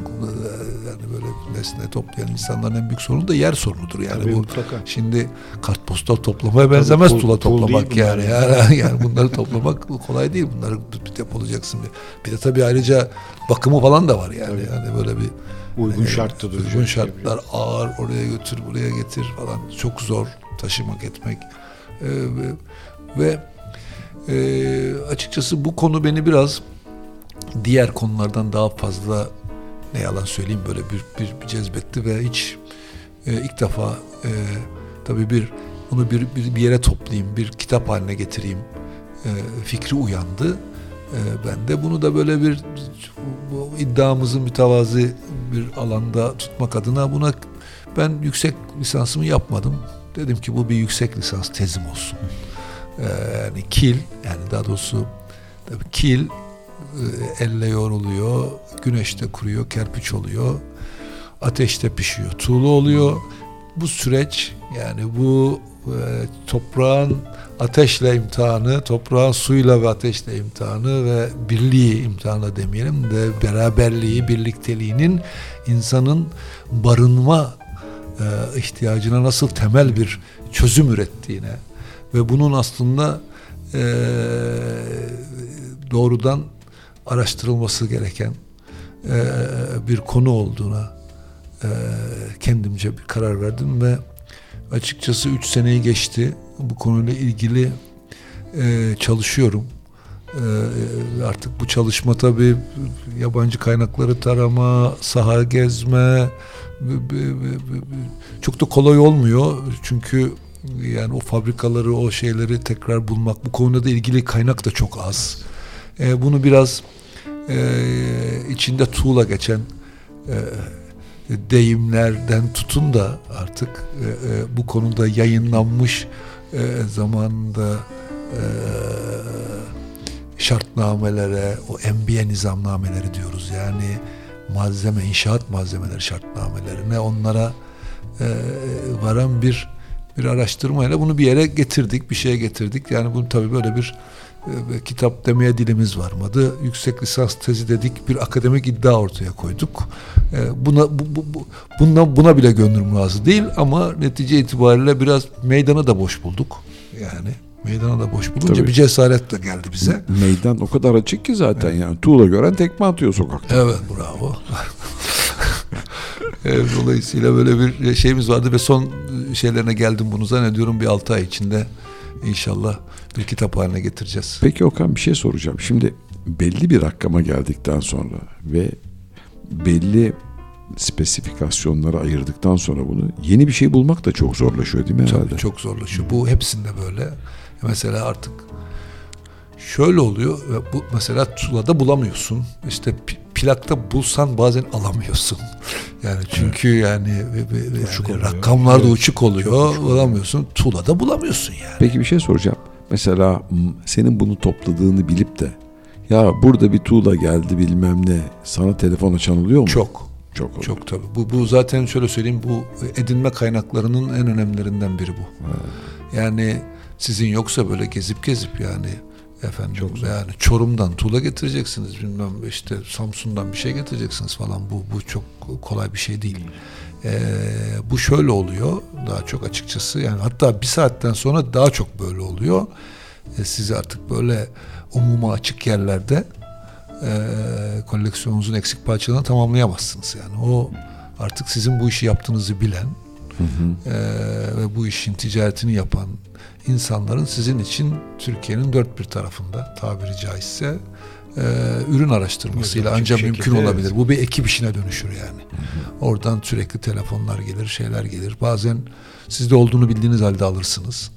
yani böyle nesne toplayan insanların en büyük sorunu da yer sorunudur. Yani Tabii bu mutlaka. şimdi kartpostal toplamaya benzemez tuğla pul toplamak yani. bunlar. Yani yani bunları toplamak kolay değil. Bunları bir depolayacaksın bir. Bir de tabii ayrıca bakımı falan da var yani. Yani böyle bir Uygun e, şartta duracak. Uygun şartlar ağır oraya götür buraya getir falan. Çok zor taşımak etmek Ee, ve, e, açıkçası bu konu beni biraz diğer konulardan daha fazla ne yalan söyleyeyim böyle bir, bir, bir cezbetti ve hiç e, ilk defa e, tabii bir bunu bir, bir, bir yere toplayayım bir kitap haline getireyim e, fikri uyandı. E, ben de bunu da böyle bir bu iddiamızı mütevazı bir alanda tutmak adına buna ben yüksek lisansımı yapmadım. Dedim ki bu bir yüksek lisans tezim olsun. E, yani kil yani daha doğrusu tabii kil e, elle yoğruluyor, güneşte kuruyor, kerpiç oluyor, ateşte pişiyor, tuğla oluyor. Bu süreç yani bu e, toprağın ateşle imtihanı, toprağın suyla ve ateşle imtihanı ve birliği imtihanı demeyelim de beraberliği, birlikteliğinin insanın barınma e, ihtiyacına nasıl temel bir çözüm ürettiğine ve bunun aslında e, doğrudan araştırılması gereken e, bir konu olduğuna e, kendimce bir karar verdim ve açıkçası 3 seneyi geçti. Bu konuyla ilgili e, çalışıyorum. E, artık bu çalışma tabii yabancı kaynakları tarama, saha gezme çok da kolay olmuyor. Çünkü yani o fabrikaları, o şeyleri tekrar bulmak, bu konuda da ilgili kaynak da çok az. E, bunu biraz e, içinde tuğla geçen e, deyimlerden tutun da artık e, bu konuda yayınlanmış zamanında e, şartnamelere, o embiye nizamnameleri diyoruz. Yani malzeme, inşaat malzemeleri şartnamelerine onlara e, varan bir bir araştırmayla bunu bir yere getirdik, bir şeye getirdik. Yani bunu tabii böyle bir e, kitap demeye dilimiz varmadı. Yüksek lisans tezi dedik, bir akademik iddia ortaya koyduk. E, buna bu, bu, bu, buna, bile gönlüm razı değil ama netice itibariyle biraz meydana da boş bulduk. Yani meydana da boş bulunca Tabii. bir cesaret de geldi bize. Meydan o kadar açık ki zaten yani. Tuğla gören tekme atıyor sokakta. Evet bravo. Evet, Dolayısıyla böyle bir şeyimiz vardı ve son şeylerine geldim bunu zannediyorum bir 6 ay içinde inşallah bir kitap haline getireceğiz. Peki Okan bir şey soracağım. Şimdi belli bir rakama geldikten sonra ve belli spesifikasyonlara ayırdıktan sonra bunu yeni bir şey bulmak da çok zorlaşıyor değil mi herhalde? Tabii çok zorlaşıyor. Bu hepsinde böyle. Mesela artık şöyle oluyor. ve Bu mesela tulada bulamıyorsun. İşte plakta bulsan bazen alamıyorsun. Yani çünkü yani, ve- ve- ve Uçuk yani oluyor. rakamlar da Evet. uçuk oluyor. bulamıyorsun. Tulada bulamıyorsun yani. Peki bir şey soracağım. Mesela senin bunu topladığını bilip de ya burada bir tuğla geldi bilmem ne sana telefon açan oluyor mu? Çok. Çok oluyor. Çok tabii. Bu, bu zaten şöyle söyleyeyim bu edinme kaynaklarının en önemlilerinden biri bu. Yani sizin yoksa böyle gezip gezip yani efendim yani Çorum'dan tuğla getireceksiniz bilmem işte Samsun'dan bir şey getireceksiniz falan. Bu bu çok kolay bir şey değil. Ee, bu şöyle oluyor daha çok açıkçası. Yani hatta bir saatten sonra daha çok böyle oluyor. Ee, siz artık böyle umuma açık yerlerde e, koleksiyonunuzun eksik parçalarını tamamlayamazsınız yani. O artık sizin bu işi yaptığınızı bilen e, ve bu işin ticaretini yapan insanların sizin için Türkiye'nin dört bir tarafında tabiri caizse e, ürün araştırmasıyla Evet, ancak mümkün şekilde, olabilir. evet. Bu bir ekip işine dönüşür yani. Oradan sürekli telefonlar gelir, şeyler gelir. Bazen sizde olduğunu bildiğiniz halde alırsınız.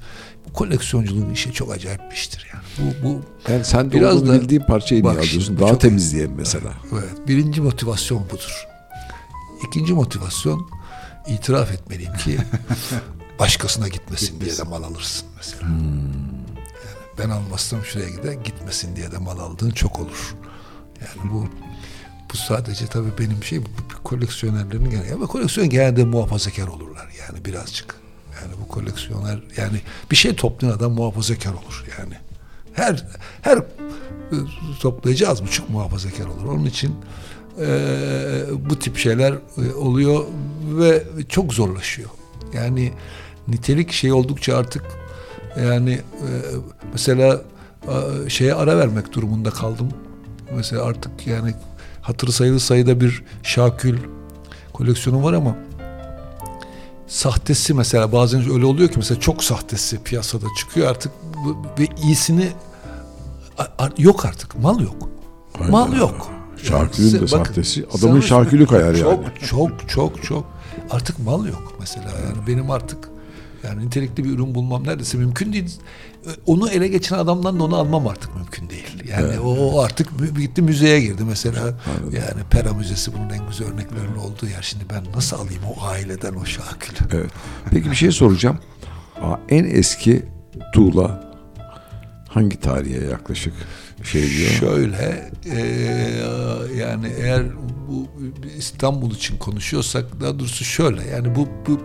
Bu koleksiyonculuğun işi çok acayip bir iştir yani. Bu, bu Yani sen de Biraz olduğunu da- bildiğin parçayı niye alıyorsun? Daha çok- temiz diye mesela. Evet. Birinci motivasyon budur. İkinci motivasyon itiraf etmeliyim ki başkasına gitmesin diye de mal alırsın mesela. Hmm. Yani ben almazsam şuraya gider gitmesin diye de mal aldığın çok olur. Yani bu bu sadece tabii benim şey koleksiyonerlerin genel ama koleksiyon genelde muhafazakar olurlar yani birazcık. Yani bu koleksiyoner yani bir şey toplayan adam muhafazakar olur yani. Her her e, toplayıcı az buçuk muhafazakar olur. Onun için e, bu tip şeyler e, oluyor ve çok zorlaşıyor. Yani nitelik şey oldukça artık yani e, mesela e, şeye ara vermek durumunda kaldım. Mesela artık yani hatırı sayılı sayıda bir şakül koleksiyonum var ama sahtesi mesela bazen öyle oluyor ki mesela çok sahtesi piyasada çıkıyor artık ve iyisini yok artık mal yok. Hayda. Mal yok. Şarkülün de bakın, sahtesi. Adamın sana- şarkülü kayar çok, yani. Çok çok çok artık mal yok mesela yani benim artık yani nitelikli bir ürün bulmam neredeyse mümkün değil. Onu ele geçiren adamdan da onu almam artık mümkün değil. Yani o, o artık gitti müzeye girdi mesela. Yani Pera Müzesi bunun en güzel örneklerinin olduğu yer. Şimdi ben nasıl alayım o aileden o şakülü? Evet. Peki bir şey soracağım. Aa, en eski tuğla hangi tarihe yaklaşık şey diyor? Şöyle e, yani eğer bu İstanbul için konuşuyorsak daha doğrusu şöyle yani bu, bu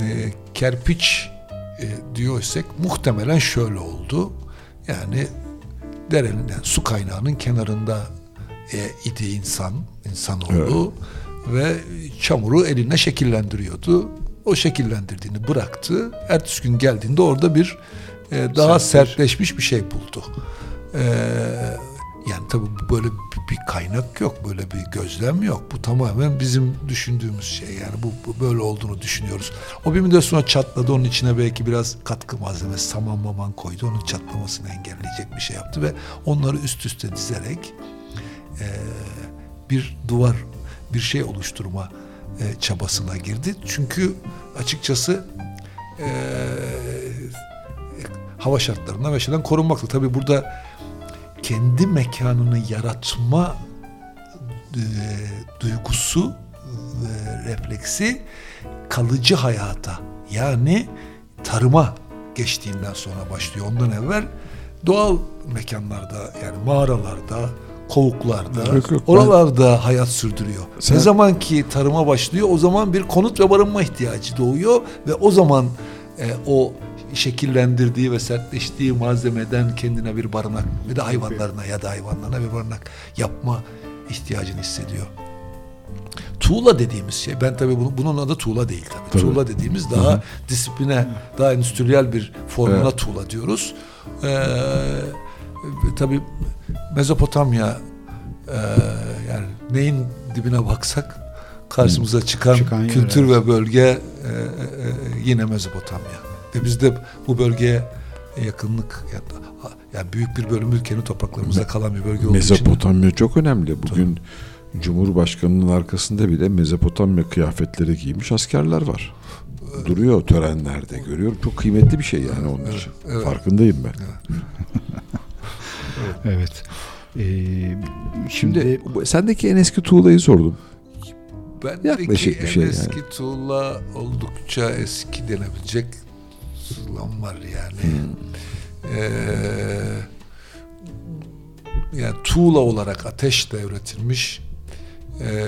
e, kerpiç e, diyorsak muhtemelen şöyle oldu. Yani derenin yani su kaynağının kenarında e, idi insan, insanoğlu ve çamuru eline şekillendiriyordu. O şekillendirdiğini bıraktı. Ertesi gün geldiğinde orada bir e, daha sertleşmiş bir şey buldu. Ee, yani tabii böyle bir, kaynak yok, böyle bir gözlem yok. Bu tamamen bizim düşündüğümüz şey. Yani bu, bu böyle olduğunu düşünüyoruz. O bir müddet sonra çatladı. Onun içine belki biraz katkı malzemesi, saman maman koydu. Onun çatlamasını engelleyecek bir şey yaptı ve onları üst üste dizerek e, bir duvar, bir şey oluşturma e, çabasına girdi. Çünkü açıkçası e, hava şartlarından ve şeyden korunmakla. Tabii burada kendi mekanını yaratma e, duygusu ve refleksi kalıcı hayata yani tarıma geçtiğinden sonra başlıyor. Ondan evvel doğal mekanlarda yani mağaralarda, kovuklarda, Yok, yok, ben- oralarda hayat sürdürüyor. Sen- Ne zaman ki tarıma başlıyor o zaman bir konut ve barınma ihtiyacı doğuyor ve o zaman e, o şekillendirdiği ve sertleştiği malzemeden kendine bir barınak ve de hayvanlarına ya da hayvanlarına bir barınak yapma ihtiyacını hissediyor. Tuğla dediğimiz şey, ben tabii bunu, bunun adı tuğla değil tabii. Tabii. Tuğla dediğimiz daha disipline, daha endüstriyel bir formuna Evet. tuğla diyoruz. Ee, tabii Mezopotamya e, yani neyin dibine baksak karşımıza çıkan, Çıkan kültür evet. ve bölge e, e, yine Mezopotamya. Ve biz de bu bölgeye yakınlık yani, yani büyük bir bölümü ülkenin topraklarımızda kalan bir bölge olduğu için Mezopotamya çok önemli. Bugün Cumhurbaşkanının arkasında bile Mezopotamya kıyafetleri giymiş askerler var. Duruyor törenlerde görüyorum. Çok kıymetli bir şey yani onun için. evet. Farkındayım ben. Evet. Ee, Şimdi şimdi sendeki en eski tuğlayı sordum. Bendeki Yaklaşık bir en şey yani. eski tuğla oldukça eski denebilecek tuğlam var yani. Ee, yani tuğla olarak ateşle üretilmiş ee,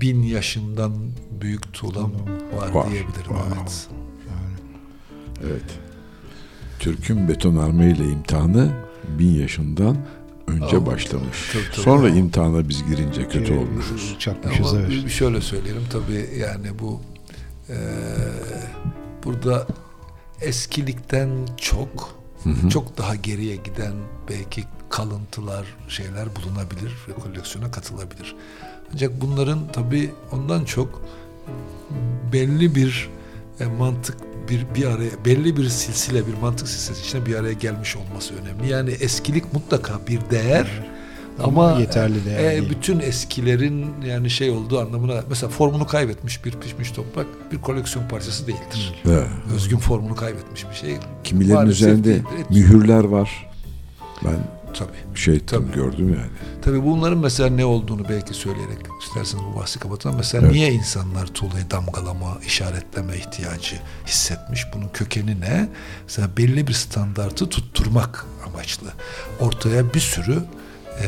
bin yaşından büyük tuğlam var, Var. diyebilirim. Wow. Evet. Evet. Türk'ün betonarme ile imtihanı bin yaşından önce Aa, başlamış. tabii, tabii. Sonra imtihana biz girince kötü Ee, olmuşuz. çakmışız Ama evet. şöyle söyleyelim tabii yani bu eee, burada eskilikten çok çok daha geriye giden belki kalıntılar şeyler bulunabilir ve koleksiyona katılabilir. Ancak bunların tabii ondan çok belli bir e, mantık bir bir araya belli bir silsile bir mantık silsilesi içinde bir araya gelmiş olması önemli. Yani eskilik mutlaka bir değer Ama ama, yeterli değer e, değil. bütün eskilerin yani şey olduğu anlamına mesela formunu kaybetmiş bir pişmiş toprak bir koleksiyon parçası değildir. Ve Özgün formunu kaybetmiş bir şey. kimilerin Maalesef üzerinde değildir. mühürler var. Ben Tabii. şey tam Tabii. gördüm yani. Tabii bunların mesela ne olduğunu belki söyleyerek isterseniz bu bahsi kapatalım. Mesela Evet. niye insanlar tuğlayı damgalama, işaretleme ihtiyacı hissetmiş? Bunun kökeni ne? Mesela belli bir standartı tutturmak amaçlı. Ortaya bir sürü e,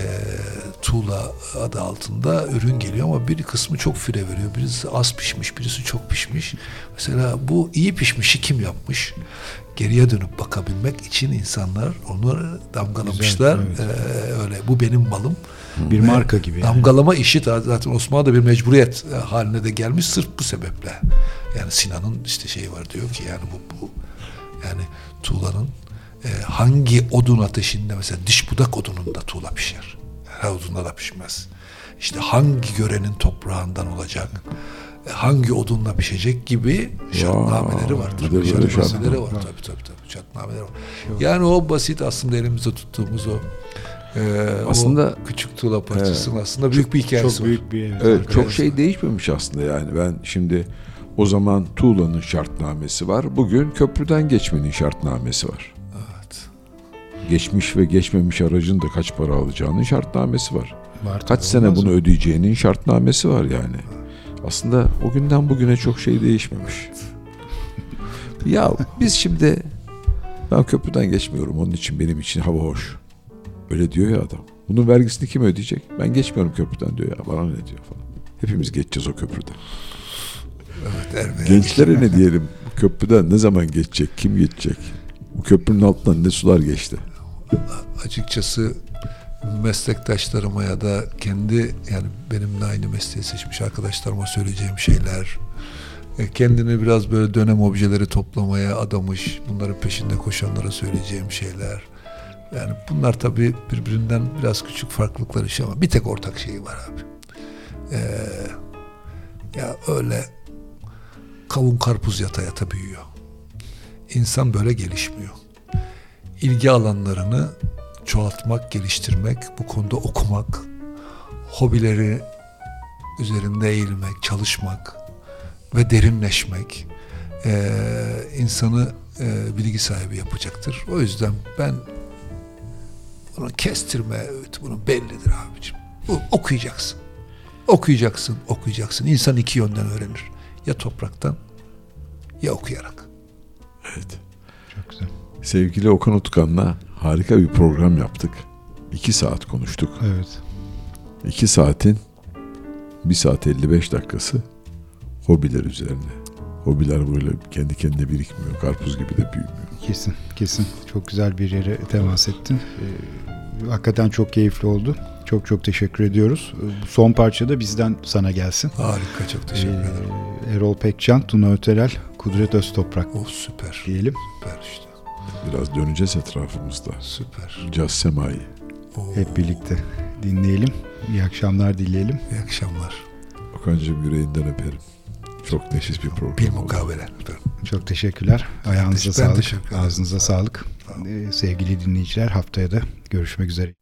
tuğla adı altında ürün geliyor ama bir kısmı çok fire veriyor. Birisi az pişmiş, birisi çok pişmiş. Mesela bu iyi pişmişi kim yapmış? Geriye dönüp bakabilmek için insanlar onları damgalamışlar. Güzel, Ee, öyle bu benim malım. Bir Ve marka gibi yani. Damgalama işi zaten Osmanlı'da bir mecburiyet e, haline de gelmiş sırf bu sebeple. Yani Sinan'ın işte şeyi var diyor ki yani bu, bu yani tuğlanın e, hangi odun ateşinde mesela diş budak odununda tuğla pişer. Her odunda da pişmez. İşte hangi görenin toprağından olacak, e, hangi odunla pişecek gibi şartnameleri var. bir Şartnameleri şartname. var. Tabii tabii tabii. Şartnameleri var. Yani o basit aslında elimizde tuttuğumuz o e, Aslında- küçük tuğla parçasının aslında büyük bir hikayesi Çok var. büyük bir evet, Evet çok şey değişmemiş aslında yani ben şimdi o zaman tuğlanın şartnamesi var. Bugün köprüden geçmenin şartnamesi var. Geçmiş ve geçmemiş aracın da kaç para alacağının şartnamesi var. var. Kaç sene bunu mı? ödeyeceğinin şartnamesi var yani. Aslında o günden bugüne çok şey değişmemiş. ya biz şimdi ben köprüden geçmiyorum onun için benim için hava hoş. Öyle diyor ya adam. Bunun vergisini kim ödeyecek? Ben geçmiyorum köprüden diyor ya. Bana ne diyor falan. Hepimiz geçeceğiz o köprüden. Evet. Gençlere ne diyelim? Bu köprüden ne zaman geçecek? Kim geçecek? Bu köprünün altından ne sular geçti? Açıkçası meslektaşlarıma ya da kendi yani benimle aynı mesleği seçmiş arkadaşlarıma söyleyeceğim şeyler e, kendini biraz böyle dönem objeleri toplamaya adamış bunların peşinde koşanlara söyleyeceğim şeyler. Yani bunlar tabii birbirinden biraz küçük farklılıklar işte ama bir tek ortak şeyi var abi. Ee, ya öyle kavun karpuz yata yata büyüyor. İnsan böyle gelişmiyor ilgi alanlarını çoğaltmak, geliştirmek, bu konuda okumak, hobileri üzerinde eğilmek, çalışmak ve derinleşmek eee, insanı eee, bilgi sahibi yapacaktır. O yüzden ben bunu kestirme öğütü bunun bellidir abicim. Bu, okuyacaksın. Okuyacaksın, okuyacaksın. İnsan iki yönden öğrenir. Ya topraktan ya okuyarak. Güzel. Sevgili Okan Utkan'la harika bir program yaptık. İki saat konuştuk. Evet. İki saatin bir saat 55 dakikası hobiler üzerine. Hobiler böyle kendi kendine birikmiyor. Karpuz gibi de büyümüyor. Kesin, kesin. Çok güzel bir yere temas ettin. Ee, hakikaten çok keyifli oldu. Çok çok teşekkür ediyoruz. Ee, son parça da bizden sana gelsin. Harika, çok teşekkür Ee, ederim. Erol Pekcan, Tuna Öterel, Kudret Öztoprak Oh süper, diyelim. süper işte. Biraz döneceğiz etrafımızda. Süper. Caz semayı. Oo, Hep birlikte dinleyelim. İyi akşamlar dileyelim. iyi akşamlar. Okan'cığım yüreğinden öperim. Çok nefis bir program Bir. Efendim. Çok teşekkürler. Ayağınıza Ben sağlık. teşekkür. Ağzınıza sağlık. Ee, sevgili dinleyiciler haftaya da görüşmek üzere.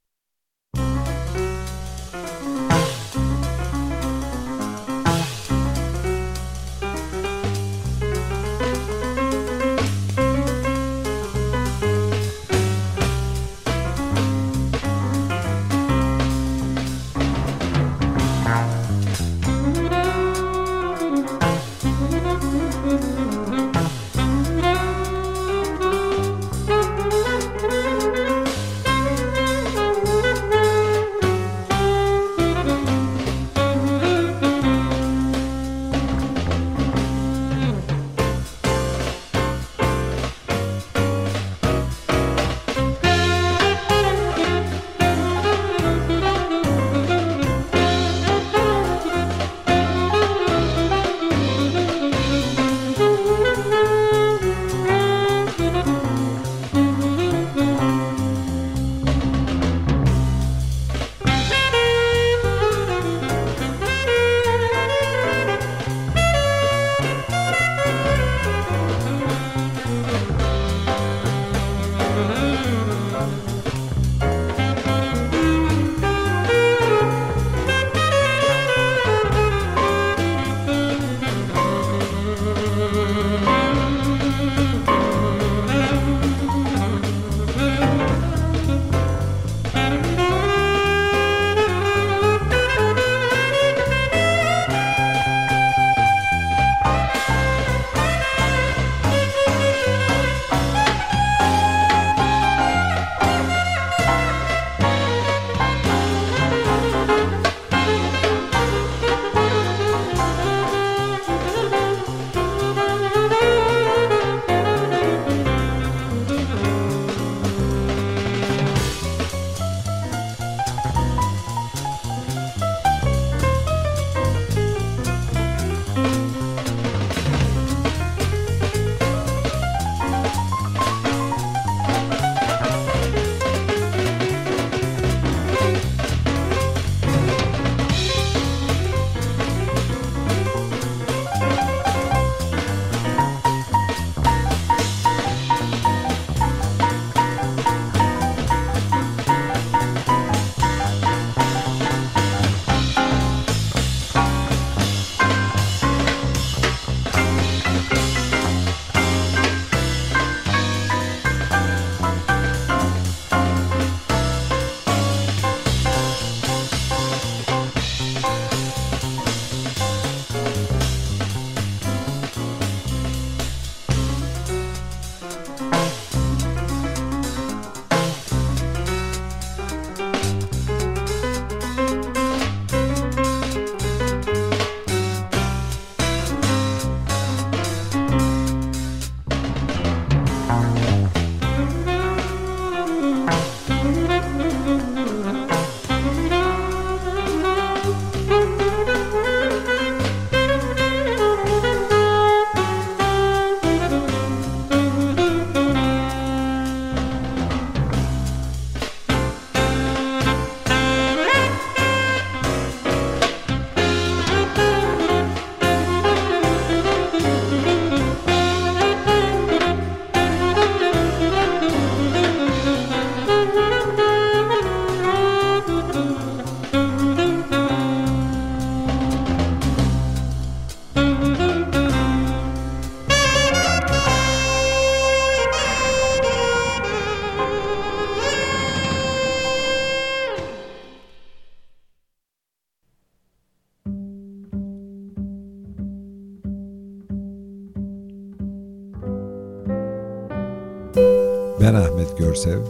Görsev.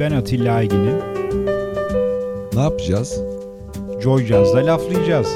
Ben Atilla Aygin'im. Ne yapacağız? Joy Jazz'da laflayacağız.